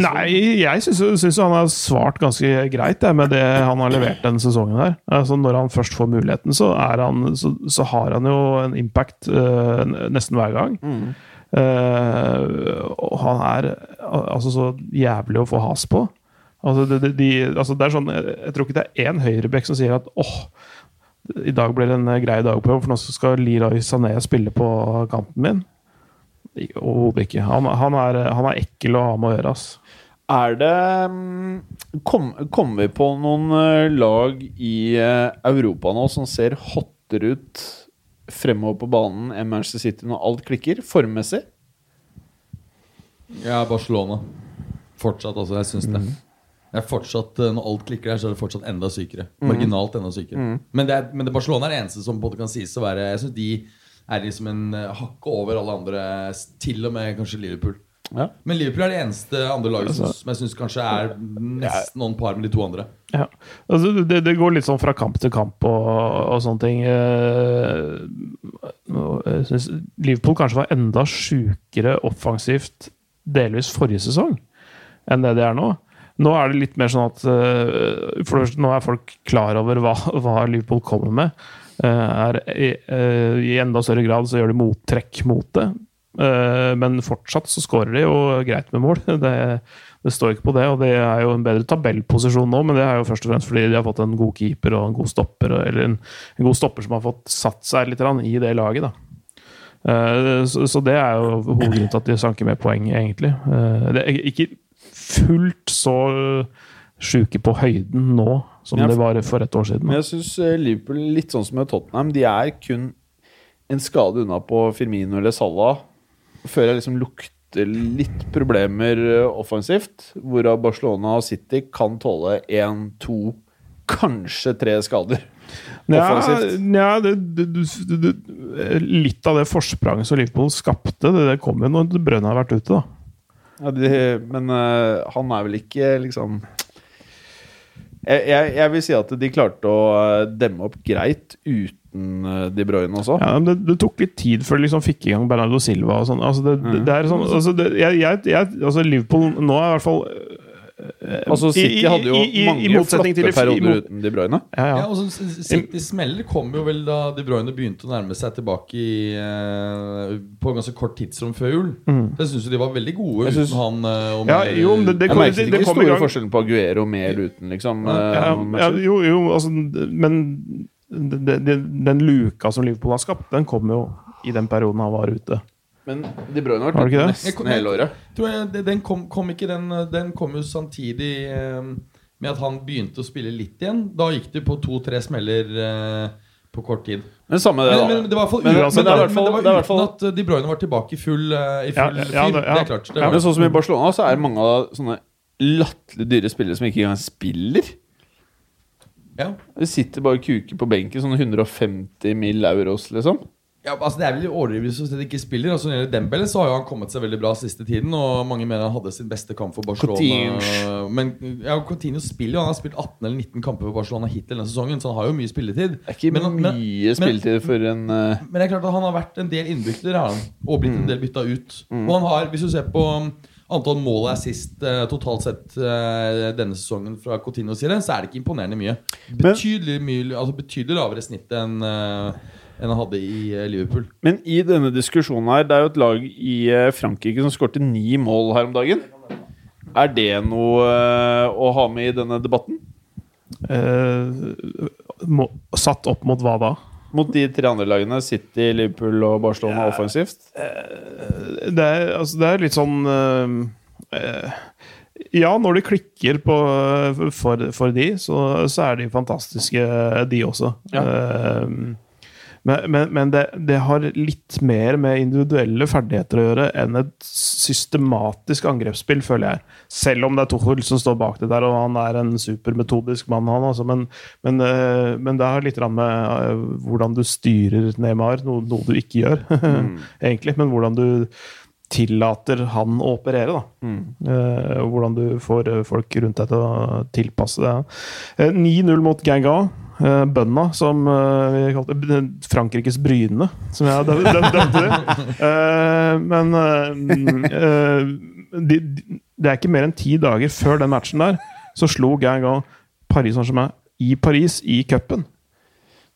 Speaker 2: Nei, jeg syns han har svart ganske greit det, med det han har levert denne sesongen. her. Altså Når han først får muligheten, så, han, så, så har han jo en impact uh, nesten hver gang. Eh, og han er altså så jævlig å få has på. Altså, det, det, de, altså det er sånn, jeg, jeg tror ikke det er én høyrebekk som sier at åh, i dag blir det en eh, grei dag på for nå skal Leroy Sané spille på kanten min. Overhodet ikke. Han, han, er, han er ekkel å ha med å gjøre, ass.
Speaker 1: Er det Kommer kom, Kommer vi på noen eh, lag i eh, Europa nå som ser hottere ut fremover på banen enn Manchester City når alt klikker, formmessig?
Speaker 7: Ja, Barcelona. Fortsatt, altså. Jeg syns det. Det er fortsatt, eh, Når alt klikker der, så er det fortsatt enda sykere. Marginalt enda sykere. Men, det er, men det Barcelona er det eneste som både kan sies å være Jeg synes de er liksom en eh, hakke over alle andre, til og med kanskje Liverpool.
Speaker 1: Ja.
Speaker 7: Men Liverpool er det eneste andre laget som, som jeg syns kanskje er nesten on par med de to andre.
Speaker 2: Ja. Altså, det, det går litt sånn fra kamp til kamp og, og sånne ting. Eh, Jeg synes Liverpool kanskje var enda sjukere offensivt delvis forrige sesong enn det de er nå. Nå er det litt mer sånn at eh, for det første, Nå er folk klar over hva, hva Liverpool kommer med. Eh, er, i, eh, I enda større grad så gjør de mottrekk mot det. Eh, men fortsatt så skårer de jo greit med mål. Det, det står ikke på det, og det er jo en bedre tabellposisjon nå, men det er jo først og fremst fordi de har fått en god keeper og en god stopper, eller en, en god stopper som har fått satt seg litt i det laget, da. Så, det er jo hovedgrunnen til at de sanker med poeng, egentlig. Det er ikke fullt så sjuke på høyden nå som det var for et år siden.
Speaker 1: Men jeg syns Liverpool, litt sånn som med Tottenham, de er kun en skade unna på Firmino eller Salah før jeg liksom lukter litt problemer eh, offensivt. Hvorav Barcelona og City kan tåle én, to, kanskje tre skader.
Speaker 2: Ja,
Speaker 1: offensivt.
Speaker 2: ja det, det, det, det, litt av det forspranget som Liverpool skapte, det, det kom jo når Brønn har vært ute, da.
Speaker 1: Ja, de, men uh, han er vel ikke liksom jeg, jeg, jeg vil si at de klarte å eh, demme opp greit uten eh, De Bruyne også.
Speaker 2: Ja, det, det tok litt tid før de liksom fikk i gang Bernardo Silva og sånn. Altså, det, det, det er sånn altså, det, jeg, jeg, jeg, altså Liverpool nå er i hvert fall
Speaker 1: Altså City hadde jo
Speaker 2: i- i-
Speaker 1: mange
Speaker 2: motsetning til
Speaker 1: flotte
Speaker 2: i- i
Speaker 1: perioder uten De Bruyne.
Speaker 2: Ja, ja.
Speaker 7: Ja, og City smeller kom jo vel da De Bruyne begynte å nærme seg tilbake i, uh, på ganske kort tidsrom før jul. Jeg syns de var veldig gode
Speaker 1: Jeg
Speaker 7: uten han Uh,
Speaker 2: Ja, jo, det, det,
Speaker 1: Jeg
Speaker 2: kom,
Speaker 1: merket ikke
Speaker 2: det
Speaker 1: de
Speaker 2: kom i
Speaker 1: store forskjellen på Aguero med eller uten, liksom. eh,
Speaker 2: ja, ja, jo, jo, altså, men de, de, den luka som Liverpool har skapt, den kom jo i den perioden han var ute.
Speaker 1: Men De Bruyne har vært ute
Speaker 2: det?
Speaker 1: nesten hele året.
Speaker 7: Tror jeg, den kom, kom ikke den Den kom jo samtidig eh, med at han begynte å spille litt igjen. Da gikk det på to-tre smeller eh, på kort tid.
Speaker 1: Men samme det, da.
Speaker 7: men var
Speaker 1: Men- det er i hvert fall-
Speaker 7: var
Speaker 1: det hvert
Speaker 7: uten
Speaker 1: fall-
Speaker 7: at eh, De Bruyne var tilbake i full, uh, i
Speaker 2: Ja,
Speaker 7: full
Speaker 2: ja,
Speaker 7: fyr.
Speaker 2: det- ja.
Speaker 7: Det er klart. Det var,
Speaker 1: Men sånn som i Barcelona, så er mange av sånne latterlig dyre spillere som ikke engang spiller.
Speaker 7: ja.
Speaker 1: De sitter bare og kuker på benken, sånne 150 mill. euros, liksom.
Speaker 7: Ja, altså Det er vel overdrivelse hvis han ikke spiller. Altså Når det gjelder Dembele, så har han kommet seg veldig bra siste tiden. Og mange mener han hadde sin beste kamp for Barcelona.
Speaker 1: Coutinho.
Speaker 7: Men ja, Coutinho spiller jo Han har spilt 18 eller 19 kamper for Barcelona hittil denne sesongen, så han har jo mye spilletid.
Speaker 1: Det er ikke
Speaker 7: Men- men-
Speaker 1: mye spilletid for en uh...
Speaker 7: Men det er klart at han har vært en del innbytter, har han. Og blitt en del bytta ut. Og han har, hvis du ser på um, antall mål og assist uh, totalt sett uh, denne sesongen fra Coutinho, så er det ikke imponerende mye. Betydelig, mye, altså betydelig lavere snitt enn eh, enn han hadde i eh, Liverpool.
Speaker 1: Men i denne diskusjonen her, det er jo et lag i eh, Frankrike som skårte ni mål her om dagen. Er det noe eh, å ha med i denne debatten?
Speaker 2: Eh, må, satt opp mot hva da?
Speaker 1: Mot de tre andre lagene, City, Liverpool og Barcelona, offensivt?
Speaker 2: Det er, altså, det er litt sånn eh, Ja, når det klikker på, for, for de, så, så er de fantastiske, de også. Eh, men men, men det, det har litt mer med individuelle ferdigheter å gjøre enn et systematisk angrepsspill, føler jeg. Selv om det er Tuchel som står bak det der, og han er en supermetodisk mann, han altså. Men, men, eh, men det har litt med eh, hvordan du styrer Neymar, noe, noe du ikke gjør, egentlig. Men hvordan du tillater han å operere, da. Eh, og hvordan du får eh, folk rundt deg til å tilpasse det. Eh, 9-0 mot Ganga. Eh, bønda, som uh, vi kalte. Frankrikes Bryne, som jeg dø- dø- dømte det. Eh, men eh, mm, eh, de, de, det er ikke mer enn ti dager før den matchen der, så slo gang Paris Saint-Germain i Paris, i cupen.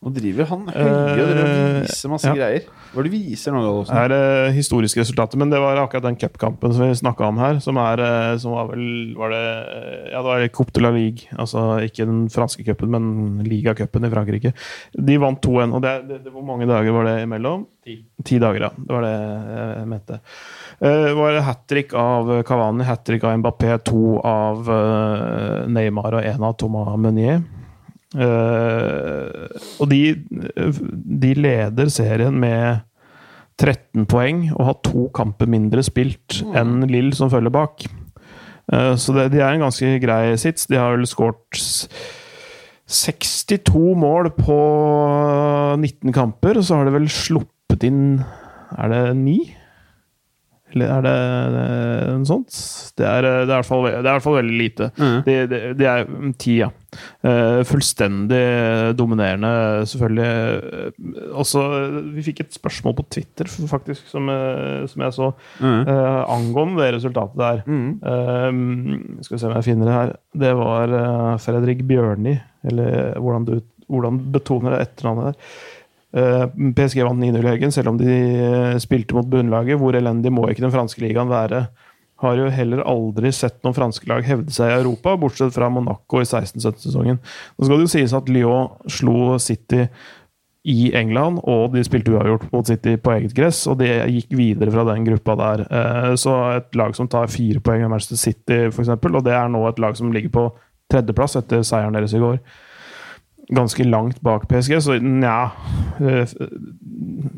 Speaker 1: Nå driver han høye og
Speaker 2: Eh,
Speaker 1: viser masse
Speaker 2: ja.
Speaker 1: greier. Hva er det du viser nå,
Speaker 2: Det er eh, historiske resultater, men det var akkurat den cupkampen som vi snakka om her, som, er, eh, som var vel var det, eh, Ja, det var Coupe de la Ligue. Altså ikke den franske cupen, men ligacupen i Frankrike. De vant 2-1. Og det, det, det, hvor mange dager var det imellom? Ti. dager, ja. Det var det jeg mente. Eh, Det var hat trick av Cavani, hat trick av Mbappé, to av Neymar og én av Thomas Meunier. Eh, og de, de leder serien med 13 poeng og har to kamper mindre spilt enn Lill som følger bak. Uh, så det, de er en ganske grei sits. De har vel skåret 62 mål på 19 kamper, og så har de vel sluppet inn Er det ni? Eller er det, det noe sånt? Det er, det er, i hvert fall, det er i hvert fall veldig lite. Det, det, det er mm, ti, ja. Eh, fullstendig dominerende, selvfølgelig. Eh, Også, vi fikk et spørsmål på Twitter, faktisk, som, eh, som jeg så, eh, angående det resultatet der. Eh, skal vi se om jeg finner det her. Det var Fredrik Bjørni, eller hvordan du hvordan betoner det etternavnet der. Eh, PSG vant 9-0 i helgen, selv om de eh, spilte mot bunnlaget. Hvor elendig må ikke den franske ligaen være? Har jo heller aldri sett noen franske lag hevde seg i Europa, bortsett fra Monaco i 16-17-sesongen. Nå skal det jo sies at Lyon slo City i England, og de spilte uavgjort mot City på eget gress, og det gikk videre fra den gruppa der. Eh, Så et lag som tar fire poeng av Manchester City, f.eks., og det er nå et lag som ligger på tredjeplass etter seieren deres i går ganske langt bak PSG, så nja For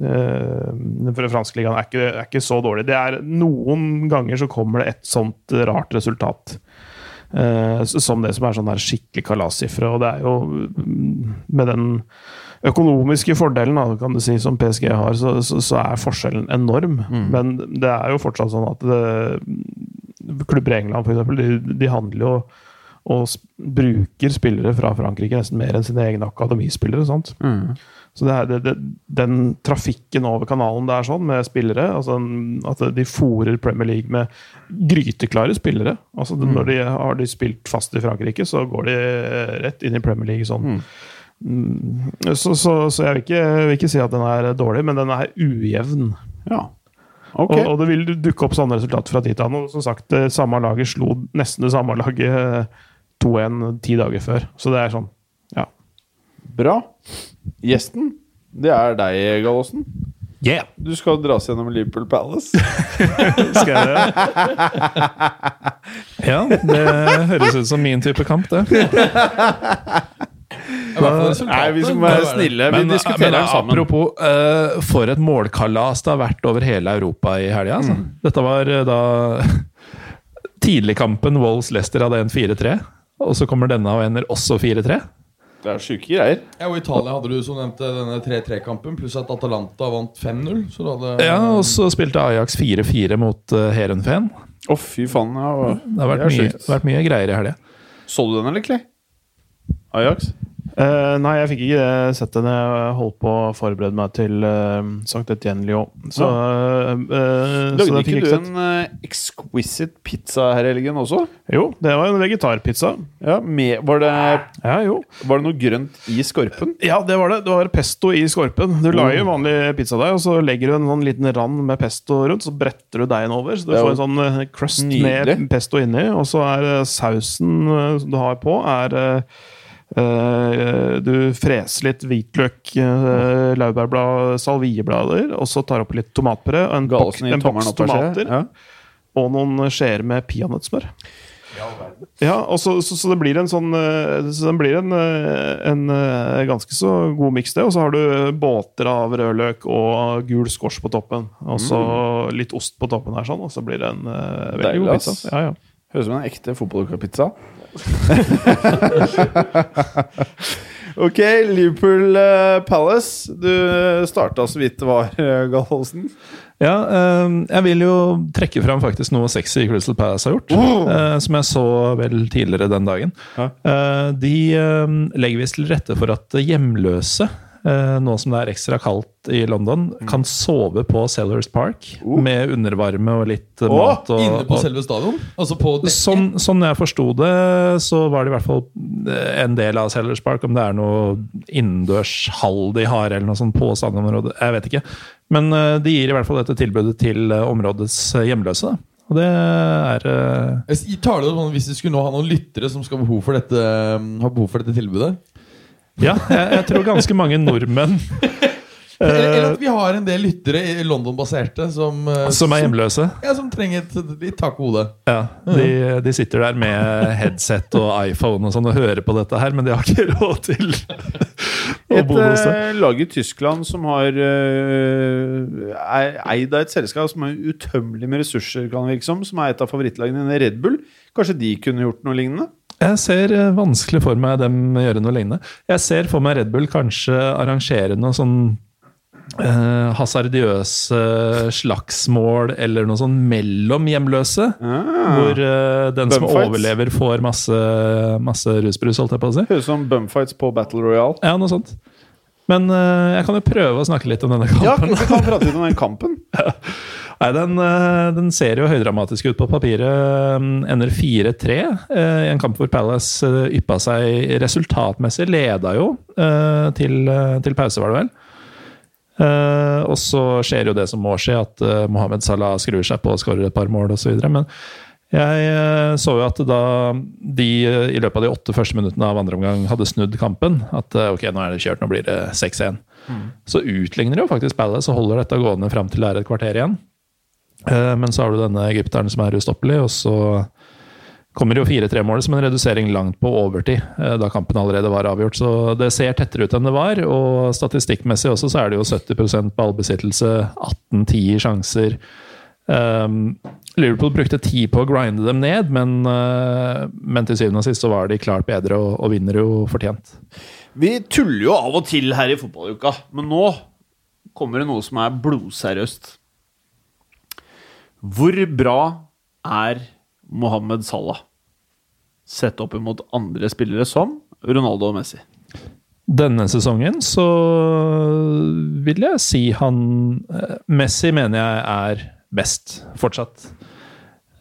Speaker 2: øh, Den franske ligaen er ikke, er ikke så dårlig. Det er Noen ganger så kommer det et sånt rart resultat. eh, som det som er sånn der skikkelig kalassifre. Og det er jo mm, Med den økonomiske fordelen da, kan du si, som PSG har, så, så, så er forskjellen enorm. Men det er jo fortsatt sånn at det, klubber i England, for eksempel, de, de handler jo og bruker spillere fra Frankrike nesten mer enn sine egne akademispillere. Sant? Så det er, det, det, den trafikken over kanalen det er sånn, med spillere altså At de fòrer Premier League med gryteklare spillere. Altså Når de har de spilt fast i Frankrike, så går de eh, rett inn i Premier League sånn. Mm. Så, så, så jeg vil ikke, jeg vil ikke si at den er dårlig, men den er ujevn.
Speaker 1: Ja. Okay.
Speaker 2: Og, og det vil dukke opp sånne resultater fra tid til annen. Og som sagt, det samme laget slo nesten det samme laget eh, 2-1 ti dager før. Så det er sånn, ja.
Speaker 1: Bra. Gjesten, det er deg, Gallosen.
Speaker 6: Yeah!
Speaker 1: Du skal dras gjennom Liverpool Palace.
Speaker 2: Skal jeg det?
Speaker 6: Ja, det høres ut som min type kamp, det.
Speaker 1: Nei, vi skal være snille. Vi
Speaker 6: Men,
Speaker 1: diskuterer
Speaker 6: men
Speaker 1: sammen.
Speaker 6: apropos, uh, for et målkalas det har vært over hele Europa i helga. Altså.
Speaker 1: Mm.
Speaker 6: Dette var uh, da tidligkampen Wolves-Lester hadde en 4-3. Og så kommer denne og ender også 4-3.
Speaker 1: Det er sjuke greier.
Speaker 7: Ja, og Italia hadde du som nevnte denne 3-3-kampen, pluss at Atalanta vant 5-0. Så du hadde
Speaker 6: Ja, og så spilte Ajax 4-4 mot uh.
Speaker 1: Å, fy faen. Ja.
Speaker 6: Det har vært,
Speaker 1: Det
Speaker 6: mye, vært mye greier i helga.
Speaker 1: Så du den, eller, Clay? Ajax?
Speaker 2: Eh, nei, jeg fikk ikke sett det når jeg holdt på å forberede meg til uh, Sankt Etienne Lyon. Så, eh, så
Speaker 1: Lagde ikke du en uh, exquisite pizza her i helgen også?
Speaker 2: Jo, det var en vegetarpizza.
Speaker 1: Ja, med, var, det,
Speaker 2: Ja, jo.
Speaker 1: var det noe grønt i skorpen?
Speaker 2: Ja, det var det. Det var pesto i skorpen. Du la jo vanlig pizzadeig, og så legger du en sånn liten rand med pesto rundt, så bretter du deigen over, så du får en sånn crust
Speaker 1: nydelig.
Speaker 2: med pesto inni, og så er sausen som du har på, er Du freser litt hvitløk, eh, laurbærblad, salvieblader, og så tar opp litt tomatpuré og en, bok, en boks tomater.
Speaker 1: Ja.
Speaker 2: Og noen skjeer med peanøttsmør. Ja, og så, så, så det blir en sånn eh, Så det blir en, en, en eh, ganske så god miks, det. Og så har du båter av rødløk og gul squash på toppen. Og så litt ost på toppen her, sånn, og så blir det en eh, veldig
Speaker 1: Deilig,
Speaker 2: god pizza. Ja, ja.
Speaker 1: Høres ut som en ekte fotballpizza. ok, Liverpool eh, Palace. Du starta så vidt det var, uh, Gallosen.
Speaker 6: Ja, eh, jeg vil jo trekke fram faktisk noe sexy Crystal Palace har gjort. Oh! som jeg så vel tidligere den dagen. Eh, de eh, legger visst til rette for at hjemløse, eh, nå som det er ekstra kaldt i London, kan sove på Sellers Park
Speaker 1: Oh.
Speaker 6: med undervarme og litt
Speaker 1: oh,
Speaker 6: mat. Og,
Speaker 7: Inne på selve stadion? Altså på dekket?
Speaker 6: Sånn, sånn jeg forsto det, så var det i hvert fall eh, en del av Sellers Park. Om det er noe innendørs hall de har, eller noe sånt på stadionområdet. Jeg vet ikke. Men eh, de gir i hvert fall dette tilbudet til eh, områdets eh, hjemløse. Da. Og det er uh...
Speaker 7: Jeg tar det sånn, Hvis vi skulle nå ha noen lyttere som skal ha behov for dette, behov for dette tilbudet
Speaker 6: Ja, jeg, jeg tror ganske mange nordmenn
Speaker 7: Eller, eller
Speaker 6: eh,
Speaker 7: at vi har en del lyttere i London-baserte som, eh,
Speaker 6: som er hjemløse.
Speaker 7: Ja, som trenger et litt tak på hodet.
Speaker 6: Ja, de, de sitter der med headset og iPhone og sånn og hører på dette her, men de har ikke råd til å
Speaker 1: Et
Speaker 6: bo hos seg.
Speaker 1: Et lag i Tyskland som har eh, eid av et selskap som er utømmelig med ressurser, kan det virke som, som er et av favorittlagene dine, Red Bull. Kanskje de kunne gjort noe lignende?
Speaker 6: Jeg ser eh, vanskelig for meg dem gjøre noe lignende. Jeg ser for meg Red Bull kanskje arrangere noe sånn eh, hasardiøse slagsmål eller noe sånn mellom hjemløse. Hvor eh, den som overlever, får masse, masse rusbrus, holdt jeg på å si.
Speaker 1: Høres ut som bumfights på Battle Royale.
Speaker 6: Ja, noe sånt. Men eh, jeg kan jo prøve å snakke litt om denne kampen.
Speaker 1: Ja, vi kan prate litt om den kampen.
Speaker 6: Nei, den, eh, den ser jo høydramatisk ut på papiret. Mm, Ender 4-3 eh, i en kamp hvor Palace eh, yppa seg resultatmessig. Leda jo eh, til, eh, til pause, var det vel. Eh, og så skjer jo det som må skje, at eh, Mohammed Salah skrur seg på og skårer et par mål osv. Men jeg eh, så jo at da de eh, i løpet av de åtte første minuttene av andre omgang hadde snudd kampen, at eh, ok, nå er det kjørt, nå blir det 6-1. Så utligner jo faktisk Palace og holder dette gående fram til det er et kvarter igjen. Eh, Men så har du denne egypteren som er ustoppelig, og så kommer jo 4-3-målet som en redusering langt på overtid, eh, da kampen allerede var avgjort. Så det ser tettere ut enn det var, og statistikkmessig også så er det jo 70% ballbesittelse, 18-10 sjanser. Um, Liverpool brukte tid på å grinde dem ned, men, uh, men til syvende og sist så var de klart bedre og, og vinner jo fortjent.
Speaker 1: Vi tuller jo av og til her i fotballuka, men nå kommer det noe som er blodseriøst. Hvor bra er Mohammed Salah sett opp imot andre spillere som Ronaldo og Messi?
Speaker 6: Denne sesongen så vil jeg si han eh, Messi mener jeg er best, fortsatt.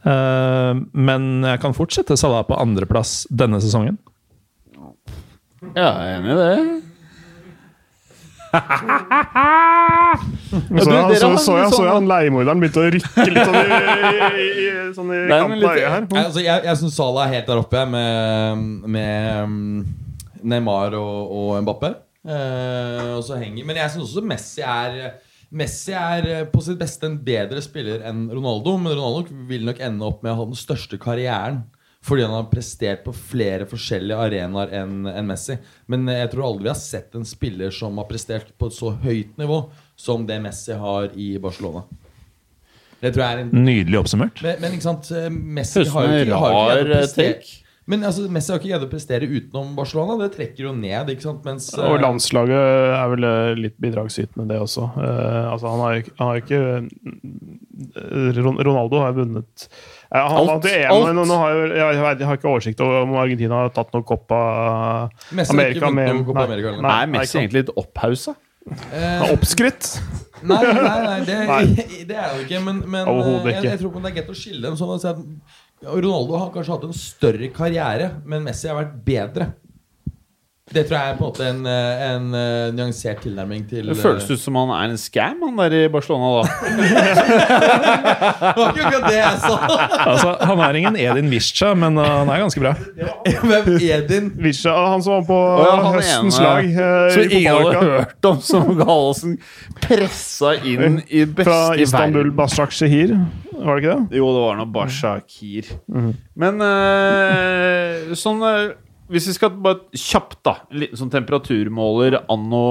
Speaker 6: Eh, Men jeg kan fortsette Salah på andreplass denne sesongen.
Speaker 1: Ja, jeg er enig i det.
Speaker 2: Så,
Speaker 1: du,
Speaker 2: så, så, jeg, så jeg han leiemorderen begynte å rykke litt sånn i, i, i, sånn i
Speaker 1: Nei,
Speaker 2: kanten av øyet her.
Speaker 7: Altså, jeg jeg syns Salah er helt der oppe med, med um, Neymar og, og Mbappé. Uh, og så henger, men jeg syns også Messi er Messi er eh, på sitt beste en bedre spiller enn Ronaldo. Men Ronaldo vil nok ende opp med å ha den største karrieren. Fordi han har prestert på flere forskjellige arenaer enn en Messi. Men jeg tror aldri vi har sett en spiller som har prestert på et så høyt nivå som det Messi har i Barcelona. Det tror jeg er en
Speaker 6: Nydelig oppsummert.
Speaker 7: men, men ikke sant eh, Messi
Speaker 1: Høres
Speaker 7: har jo ikke, har ikke
Speaker 1: take.
Speaker 7: Men altså, Messi har ikke greid å prestere utenom Barcelona. Det trekker jo ned. ikke sant? Mens eh,
Speaker 2: Og landslaget er vel eh, litt bidragsytende, det også. Uh, altså, han har jo ikke- han har ikke eh, Ronaldo har vunnet Eh, han
Speaker 1: Alt,
Speaker 2: EM,
Speaker 1: alt.
Speaker 2: men nå har jeg, jeg, jeg har ikke oversikt over om Argentina har tatt noe Copa
Speaker 7: Messi har
Speaker 2: Amerika med
Speaker 7: noe Copa
Speaker 2: nei,
Speaker 7: America,
Speaker 2: nei,
Speaker 1: er Messi egentlig litt opphausa?
Speaker 7: eh,
Speaker 2: Oppskrytt!
Speaker 7: Nei, nei, nei, det,
Speaker 2: Nei.
Speaker 7: det er jo ikke. Men, men eh, jeg,
Speaker 2: ikke.
Speaker 7: jeg tror det er greit å skille dem. sånn at Ronaldo har kanskje hatt en større karriere, men Messi har vært bedre. Det tror jeg er på en måte en, eh, en eh, nyansert tilnærming til
Speaker 1: Det føles ut som han er en scam, han der i Barcelona, da.
Speaker 7: Det var ikke akkurat det jeg sa!
Speaker 6: Altså, han er ingen Edin Visca, men uh, han er ganske bra.
Speaker 7: Hvem er din?
Speaker 2: Visca, han som var på
Speaker 1: ja,
Speaker 2: høstens
Speaker 1: ene
Speaker 2: lag Uh,
Speaker 1: Som ingen hadde hørt om, som Gallosen pressa inn i beste
Speaker 2: Fra Istanbul. Bashak Shehir, var det ikke det?
Speaker 1: Jo, det var noe Bashakir. Men uh, sånn Hvis vi skal bare kjapt, da. En liten sånn temperaturmåler anno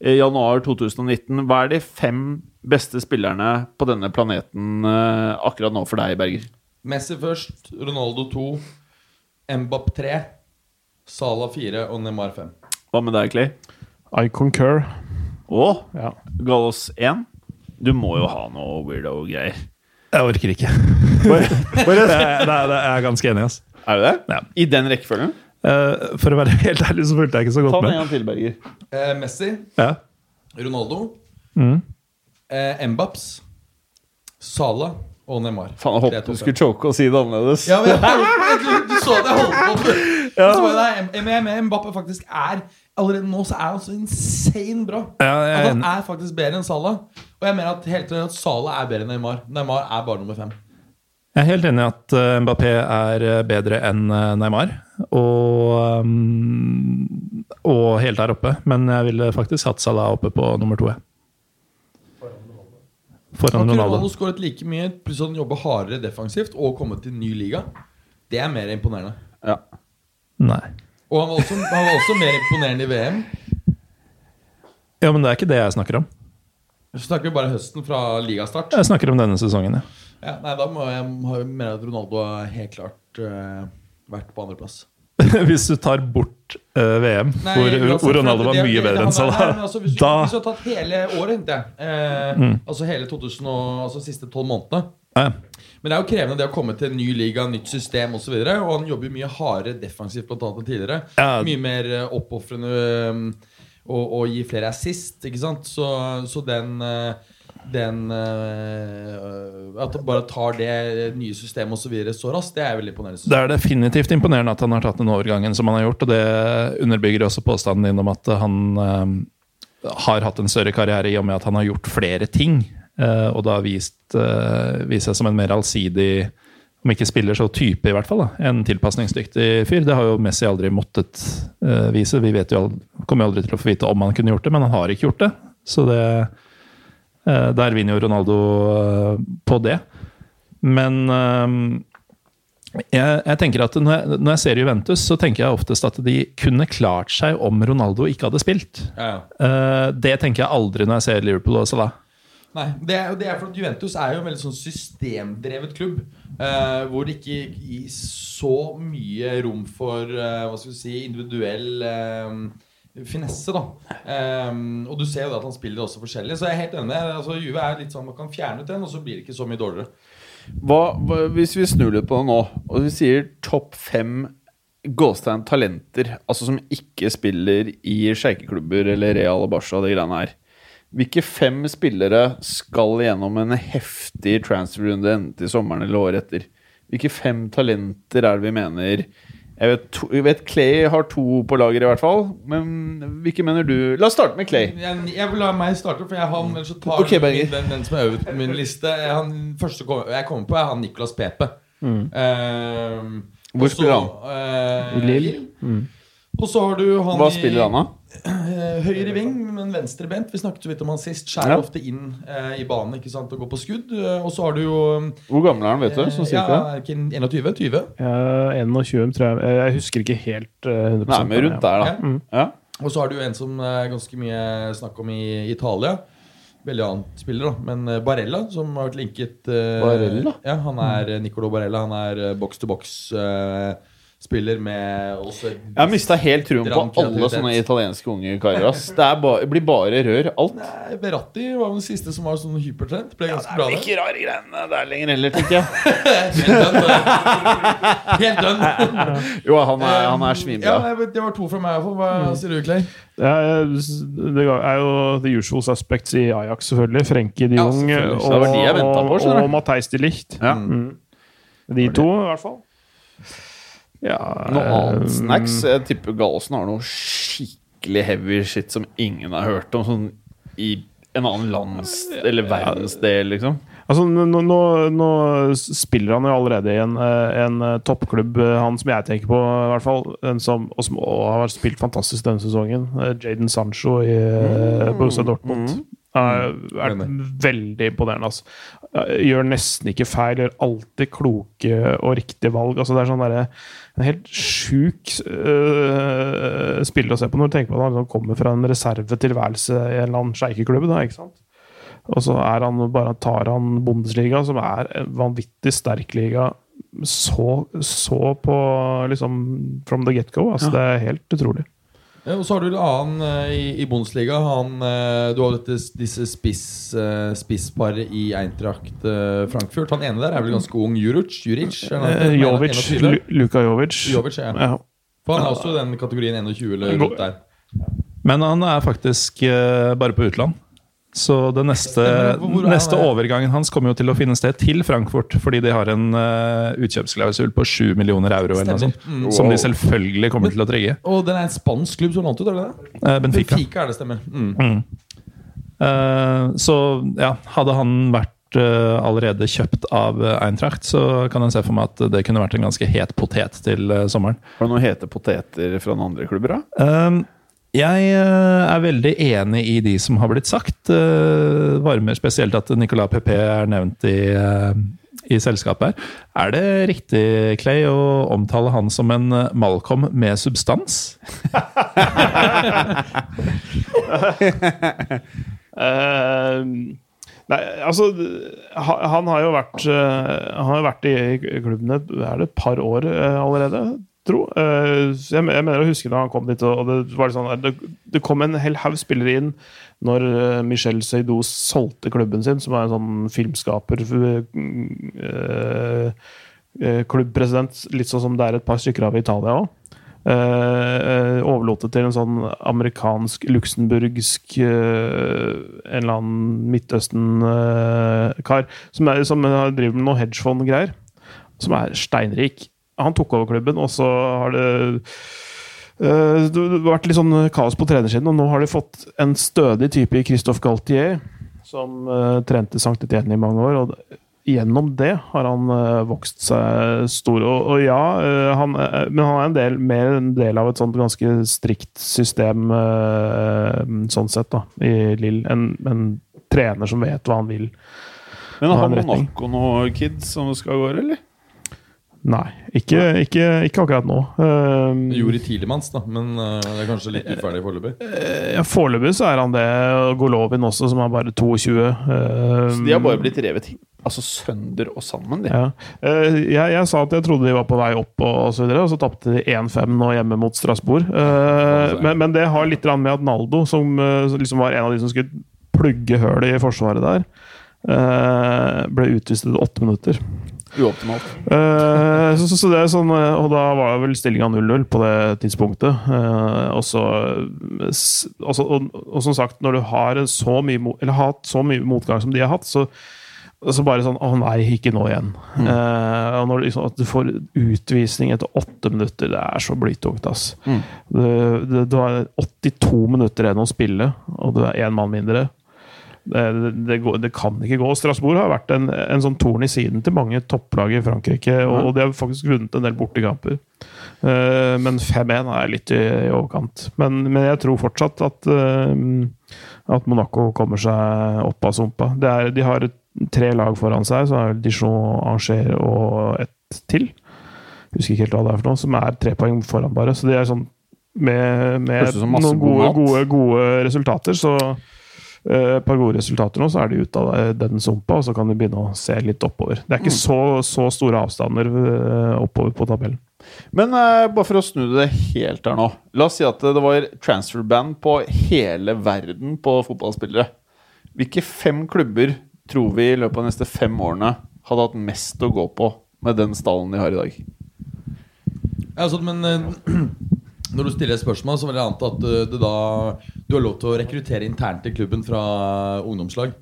Speaker 1: eh, januar 2019. Hva er de fem beste spillerne på denne planeten eh, akkurat nå for deg, Berger?
Speaker 7: Messi først, Ronaldo 2, Mbapp 3, Sala 4 og Neymar 5.
Speaker 1: Hva med deg, Clay?
Speaker 2: I concur.
Speaker 1: Og
Speaker 2: Ja.
Speaker 1: Gallos 1? Du må jo ha noe weirdo-greier.
Speaker 6: Jeg orker ikke.
Speaker 1: Bare, bare,
Speaker 6: Det er, det er, det er jeg ganske enig i. ass.
Speaker 1: Er det det?
Speaker 6: Ja.
Speaker 1: I den rekkefølgen?
Speaker 6: Uh, for å være helt ærlig så fulgte jeg ikke så
Speaker 1: Ta
Speaker 6: godt
Speaker 1: den en
Speaker 6: med.
Speaker 1: gang til, Berger.
Speaker 7: Eh, Messi,
Speaker 6: Ja.
Speaker 7: Ronaldo,
Speaker 6: Mm.
Speaker 7: Uh, Mbaps, Salah og Neymar.
Speaker 1: Faen, jeg håpet du skulle choke og si det annerledes.
Speaker 7: Ja, men jeg, jeg, du, du så det, jeg holdt på ja. så, Mbappe faktisk er Allerede nå så er han så insane bra.
Speaker 6: Ja, jeg
Speaker 7: At han er faktisk bedre enn Salah. Og jeg mener at helt tiden at Salah er bedre enn Neymar. Neymar er bare nummer fem.
Speaker 6: Jeg er helt enig i at eh, Mbappé er eh, bedre enn eh, Neymar. Og, og helt der oppe. Men jeg ville faktisk hatt Salah oppe på nummer to. Foran Ronaldo.
Speaker 7: Han skåret like mye, pluss at han jobber hardere defensivt og kommet til ny liga. Det er mer imponerende.
Speaker 1: Ja.
Speaker 6: Nei.
Speaker 7: Og han var også, han var også mer imponerende i VM.
Speaker 6: Ja, men det er ikke det jeg snakker om.
Speaker 7: Så snakker vi bare høsten fra ligastart.
Speaker 6: Jeg snakker om denne sesongen, ja.
Speaker 7: Ja, nei, Da må jeg mene at Ronaldo har helt klart uh, vært på andreplass.
Speaker 6: Hvis du tar bort uh, VM,
Speaker 7: Nei,
Speaker 6: hvor,
Speaker 7: altså,
Speaker 6: hvor Ronaldo var mye bedre enn Salah,
Speaker 7: altså, hvis,
Speaker 6: da
Speaker 7: hvis du har tatt hele året, henter jeg. uh,
Speaker 6: Mm.
Speaker 7: Altså hele 2000 og, altså siste tolv månedene.
Speaker 6: ja.
Speaker 7: Men det er jo krevende det å komme til en ny liga, nytt system osv. Og, så og han jobber jo mye hardere defensivt blant annet enn tidligere.
Speaker 6: Ja.
Speaker 7: Mye mer eh, oppofrende og, og gi flere assist, ikke sant. Så, så den eh, den eh, At han bare tar det nye systemet og så, videre så raskt, det er veldig imponerende.
Speaker 6: Det er definitivt imponerende at han har tatt den overgangen som han har gjort, og det underbygger også påstanden din om at han eh, har hatt en større karriere i og med at han har gjort flere ting, eh, og da vist, uh, vist seg som en mer allsidig om ikke spiller, så type i hvert fall. da, En tilpasningsdyktig fyr. Det har jo Messi aldri måttet uh, vise. Vi vet jo, aldri, kommer jo aldri til å få vite om han kunne gjort det, men han har ikke gjort det. Så det Der vinner jo Ronaldo eh, på det. Men eh, jeg, jeg tenker at når jeg, når jeg ser Juventus, så tenker jeg oftest at de kunne klart seg om Ronaldo ikke hadde spilt.
Speaker 7: Ja, ja.
Speaker 6: Eh, det tenker jeg aldri når jeg ser Liverpool og Salah.
Speaker 7: Nei, det er, det er for at Juventus er jo en veldig sånn systemdrevet klubb. eh, hvor det ikke gis så mye rom for eh, hva skal vi si, individuell eh, finesse. da um, Og du ser jo at han spiller også forskjellig. Så jeg er helt enig. altså Juve er litt sånn Man kan fjerne ut den, og så blir det ikke så mye dårligere.
Speaker 1: Hva, hva, hvis vi snur litt på det nå, og vi sier topp fem gåstein talenter, altså som ikke spiller i sjeikeklubber eller Real og Barca og de greiene her. Hvilke fem spillere skal gjennom en heftig transferrunde enten til sommeren eller året etter? Hvilke fem talenter er det vi mener Jeg vet, to, jeg vet Clay har to på lager, i hvert fall. Men hvilke mener du? La oss starte med Clay.
Speaker 7: Jeg, jeg vil la meg starte, for jeg har ellers så tar
Speaker 1: okay,
Speaker 7: min, den, den som er øverst på min liste. Han første kom, jeg kommer på, er han Niklas Pepe. Eh,
Speaker 1: Hvor spiller han?
Speaker 2: Uh, Lille.
Speaker 7: Lille. Og så har du han
Speaker 1: Hva
Speaker 7: i-
Speaker 1: spiller han, da?
Speaker 7: Eh, Høyre ving, men venstrebent. Vi snakket jo litt om han sist. Skjærer
Speaker 1: Ja.
Speaker 7: ofte inn eh, i banen ikke sant, og går på skudd. Eh, og så har du jo
Speaker 1: Hvor gammel er han, vet du? Som
Speaker 7: eh, ja,
Speaker 1: sitter der?
Speaker 7: er ikke 21? 20?
Speaker 2: Ja, 21, tror jeg. Jeg husker ikke helt eh, 100
Speaker 1: Nei, men rundt der, da.
Speaker 7: Okay.
Speaker 2: Mm.
Speaker 1: Ja.
Speaker 7: Og så har du jo en som er ganske mye snakk om i Italia. Veldig annen spiller, da. Men Barella, som har vært linket eh,
Speaker 1: Barella?
Speaker 7: Ja, han er Nicolo Barella. Han er boks-to-boks-spiller med også
Speaker 1: Jeg har mista helt troen på alle sånne italienske unge karer. ass. Det er ba blir bare rør. Alt.
Speaker 7: Nei, Beratti var den siste som var sånn hypertrend. Ble ganske
Speaker 1: Det
Speaker 7: bra,
Speaker 1: er
Speaker 7: det.
Speaker 1: ikke rare greiene der lenger heller, tenker jeg.
Speaker 7: Helt dønn. det.
Speaker 1: Jo, han er, han er svinbra.
Speaker 7: Ja, det var to fra meg iallfall. Hva sier du, Clay?
Speaker 2: Ja, det er jo the usual suspects i Ajax, selvfølgelig. Frenkie de
Speaker 7: Ja,
Speaker 2: Jong
Speaker 1: ja, det
Speaker 2: og,
Speaker 1: skjønner
Speaker 2: og Matheis de Licht.
Speaker 1: Ja.
Speaker 2: Mm. De to, i hvert fall. Ja,
Speaker 1: Noe annet
Speaker 2: eh,
Speaker 1: snacks? Jeg tipper Gallosen har noe skikkelig heavy shit som ingen har hørt om. Sånn i en annen lands... Eller verdensdel, liksom.
Speaker 2: Altså, nå, nå, nå spiller han jo allerede i en, eh, en eh, toppklubb, eh, han som jeg tenker på, i hvert fall. En som, og som og har spilt fantastisk denne sesongen. Eh, Jaden Sancho i mm. Borussia Dortmund. Mm. Er, er veldig imponerende. Altså. Eh, Gjør nesten ikke feil, gjør alltid kloke og riktige valg. Altså, det er sånn derre en helt sjuk uh, spiller å se på når du tenker på at han kommer fra en reservetilværelse i en eller annen sjeikeklubb. Og så er han bare, tar han Bundesliga, som er en vanvittig sterk liga, så, så på liksom from the get-go. Altså, Det er helt utrolig.
Speaker 7: Ja, og så har du en annen eh, i, i Bundesliga. Han, eh, du har dette, disse spiss, uh, spissparet i Eintracht eh, Frankfurt. Han ene der er vel ganske ung. Juric? Juric
Speaker 2: Eh, Jovic, Luka Jovic.
Speaker 7: Jovic, ja.
Speaker 2: Ja.
Speaker 7: For han er også i den kategorien 21 eller rundt der.
Speaker 6: Men han er faktisk eh, bare på utland. Så det neste, neste overgangen hans kommer jo til å finne sted til Frankfurt, fordi de har en uh, utkjøpsklausul på 7 millioner euro, eller noe sånt,
Speaker 7: Mm.
Speaker 6: som de selvfølgelig kommer til å trigge.
Speaker 7: Og den er en spansk klubb som lånt ut, er det det?
Speaker 6: Eh, Benfica.
Speaker 7: Benfica er det, stemmer. Mm.
Speaker 6: Eh, så ja, hadde han vært uh, allerede kjøpt av Eintracht, så kan en se for meg at det kunne vært en ganske het potet til sommeren.
Speaker 1: Har du noen hete poteter fra noen andre klubber, da?
Speaker 6: Um, jeg eh, er veldig enig i de som har blitt sagt. Uh, varmer spesielt at Nicolas PP er nevnt i, eh, i selskapet her. Er det riktig, Clay, å omtale han som en eh, Malcolm med substans?
Speaker 2: uh, nei, altså Han har jo vært, eh, har vært i klubben et, er det et par år eh, allerede, tro. Eh, jeg, mener å huske da han kom dit, og det var sånn det, kom en hel haug spillere inn når eh, Michel Seydoux solgte klubben sin, som er en sånn filmskaper eh, klubbpresident, litt sånn som det er et par stykker av i Italia òg. Overlot det til en sånn amerikansk, luxemburgsk En eller annen Midtøsten-kar som, som driver med noe hedgefond-greier. Som er steinrik. Han tok over klubben, og så har det eh, det har vært litt sånn kaos på trenersiden, og nå har de fått en stødig type i Christophe Galtier, som uh, trente Sankt Etienne i mange år. og Gjennom det har han uh, vokst seg stor. Og, og ja, han, men han er en del, mer en del av et sånt ganske strikt system sånn sett da, i Lill. En, en trener som vet hva han vil.
Speaker 1: Men har
Speaker 2: han.
Speaker 1: Monaco noen kids som skal gå, eller?
Speaker 2: Nei, ikke, ikke, ikke akkurat nå. Gjorde
Speaker 7: i Tidemans da, men uh, det er kanskje litt uferdig foreløpig.
Speaker 2: ja, Foreløpig så er han det. og Golovin også, som er bare 22. Uh,
Speaker 1: Så de har bare blitt revet altså sønder og sammen, de.
Speaker 2: Ja. Uh, jeg, jeg sa at jeg trodde de var på vei opp, og, og så videre, og så tapte de 1-5 nå hjemme mot Strasbourg. Eh, men, men det har litt med at Naldo, som liksom var en av de som skulle plugge hølet i forsvaret der, eh, ble utvist etter åtte minutter.
Speaker 1: Uoptimalt.
Speaker 2: Uh, så, så, det er sånn, eh, og da var vel stillinga 0-0 på det tidspunktet. Uh, og, så, og, så- og, og som sagt, når du har så mye, eller hatt så mye motgang som de har hatt, så, så bare sånn Å nei, ikke nå igjen. Eh, og når du liksom, du får utvisning etter åtte minutter, det er så blytungt, ass.
Speaker 1: Mm.
Speaker 2: Du, du, du har 82 minutter igjen å spille, og du er én mann mindre. Det, det, det, det kan ikke gå. Strasbourg har vært en, en sånn torn i siden til mange topplag i Frankrike, og, og de har faktisk vunnet en del bortekamper. Uh, men 5-1 er litt i, i overkant. Men, men jeg tror fortsatt at, uh, at Monaco kommer seg opp av sumpa. Er, de har tre lag foran seg, så er det Dijon, Angers og ett til. Jeg husker ikke helt hva det er for noe, som er tre poeng foran, bare. Så de er sånn med, med noen gode, gode, gode resultater, så eh, et par gode resultater nå, så er de ute av den sumpa, og så kan de begynne å se litt oppover. Det er ikke så, så store avstander eh, oppover på tabellen.
Speaker 1: Men eh, bare for å snu det helt her nå. La oss si at det var transfer ban på hele verden på fotballspillere. Hvilke fem klubber tror vi i løpet av de neste fem årene hadde hatt mest å gå på med den stallen de har i dag?
Speaker 7: Ja, altså, men eh, når du stiller et spørsmål, så vil jeg anta at eh, det da du har lov til å rekruttere internt til klubben fra ungdomslag.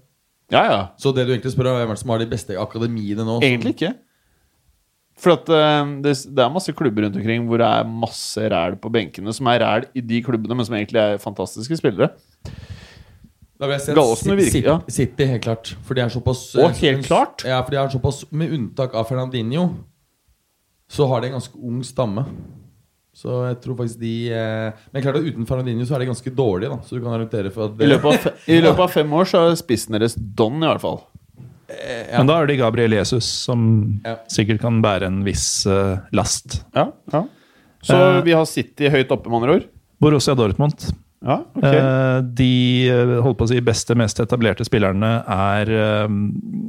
Speaker 1: Ja, ja.
Speaker 7: Så det du egentlig spør, er hvem som har de beste akademiene nå?
Speaker 1: Egentlig ikke. For at uh, det, det er masse klubber rundt omkring hvor det er masse ræl på benkene, som er ræl i de klubbene, men som egentlig er fantastiske spillere.
Speaker 7: Da vil jeg si
Speaker 1: Gallosen virker-
Speaker 7: City,
Speaker 1: ja.
Speaker 7: City, helt klart. For de er såpass
Speaker 1: Å, helt klart?
Speaker 7: Ja, for de er såpass Med unntak av Fernandinho, så har de en ganske ung stamme. Så jeg tror faktisk de eh, Men klart at uten Fernandinho så er de ganske dårlige, da. Så du kan argumentere for at
Speaker 1: I løpet av, fe, i løpet av fem år så er spissen deres Don, i hvert fall.
Speaker 6: Men da er det Gabriel Jesus som
Speaker 7: Ja.
Speaker 6: sikkert kan bære en viss eh, last.
Speaker 1: Ja, ja. Så
Speaker 6: Eh.
Speaker 1: vi har City høyt oppe, med andre ord.
Speaker 6: Borussia Dortmund.
Speaker 1: Ja, ok.
Speaker 6: Eh, De eh, holdt på å si beste, mest etablerte spillerne er eh,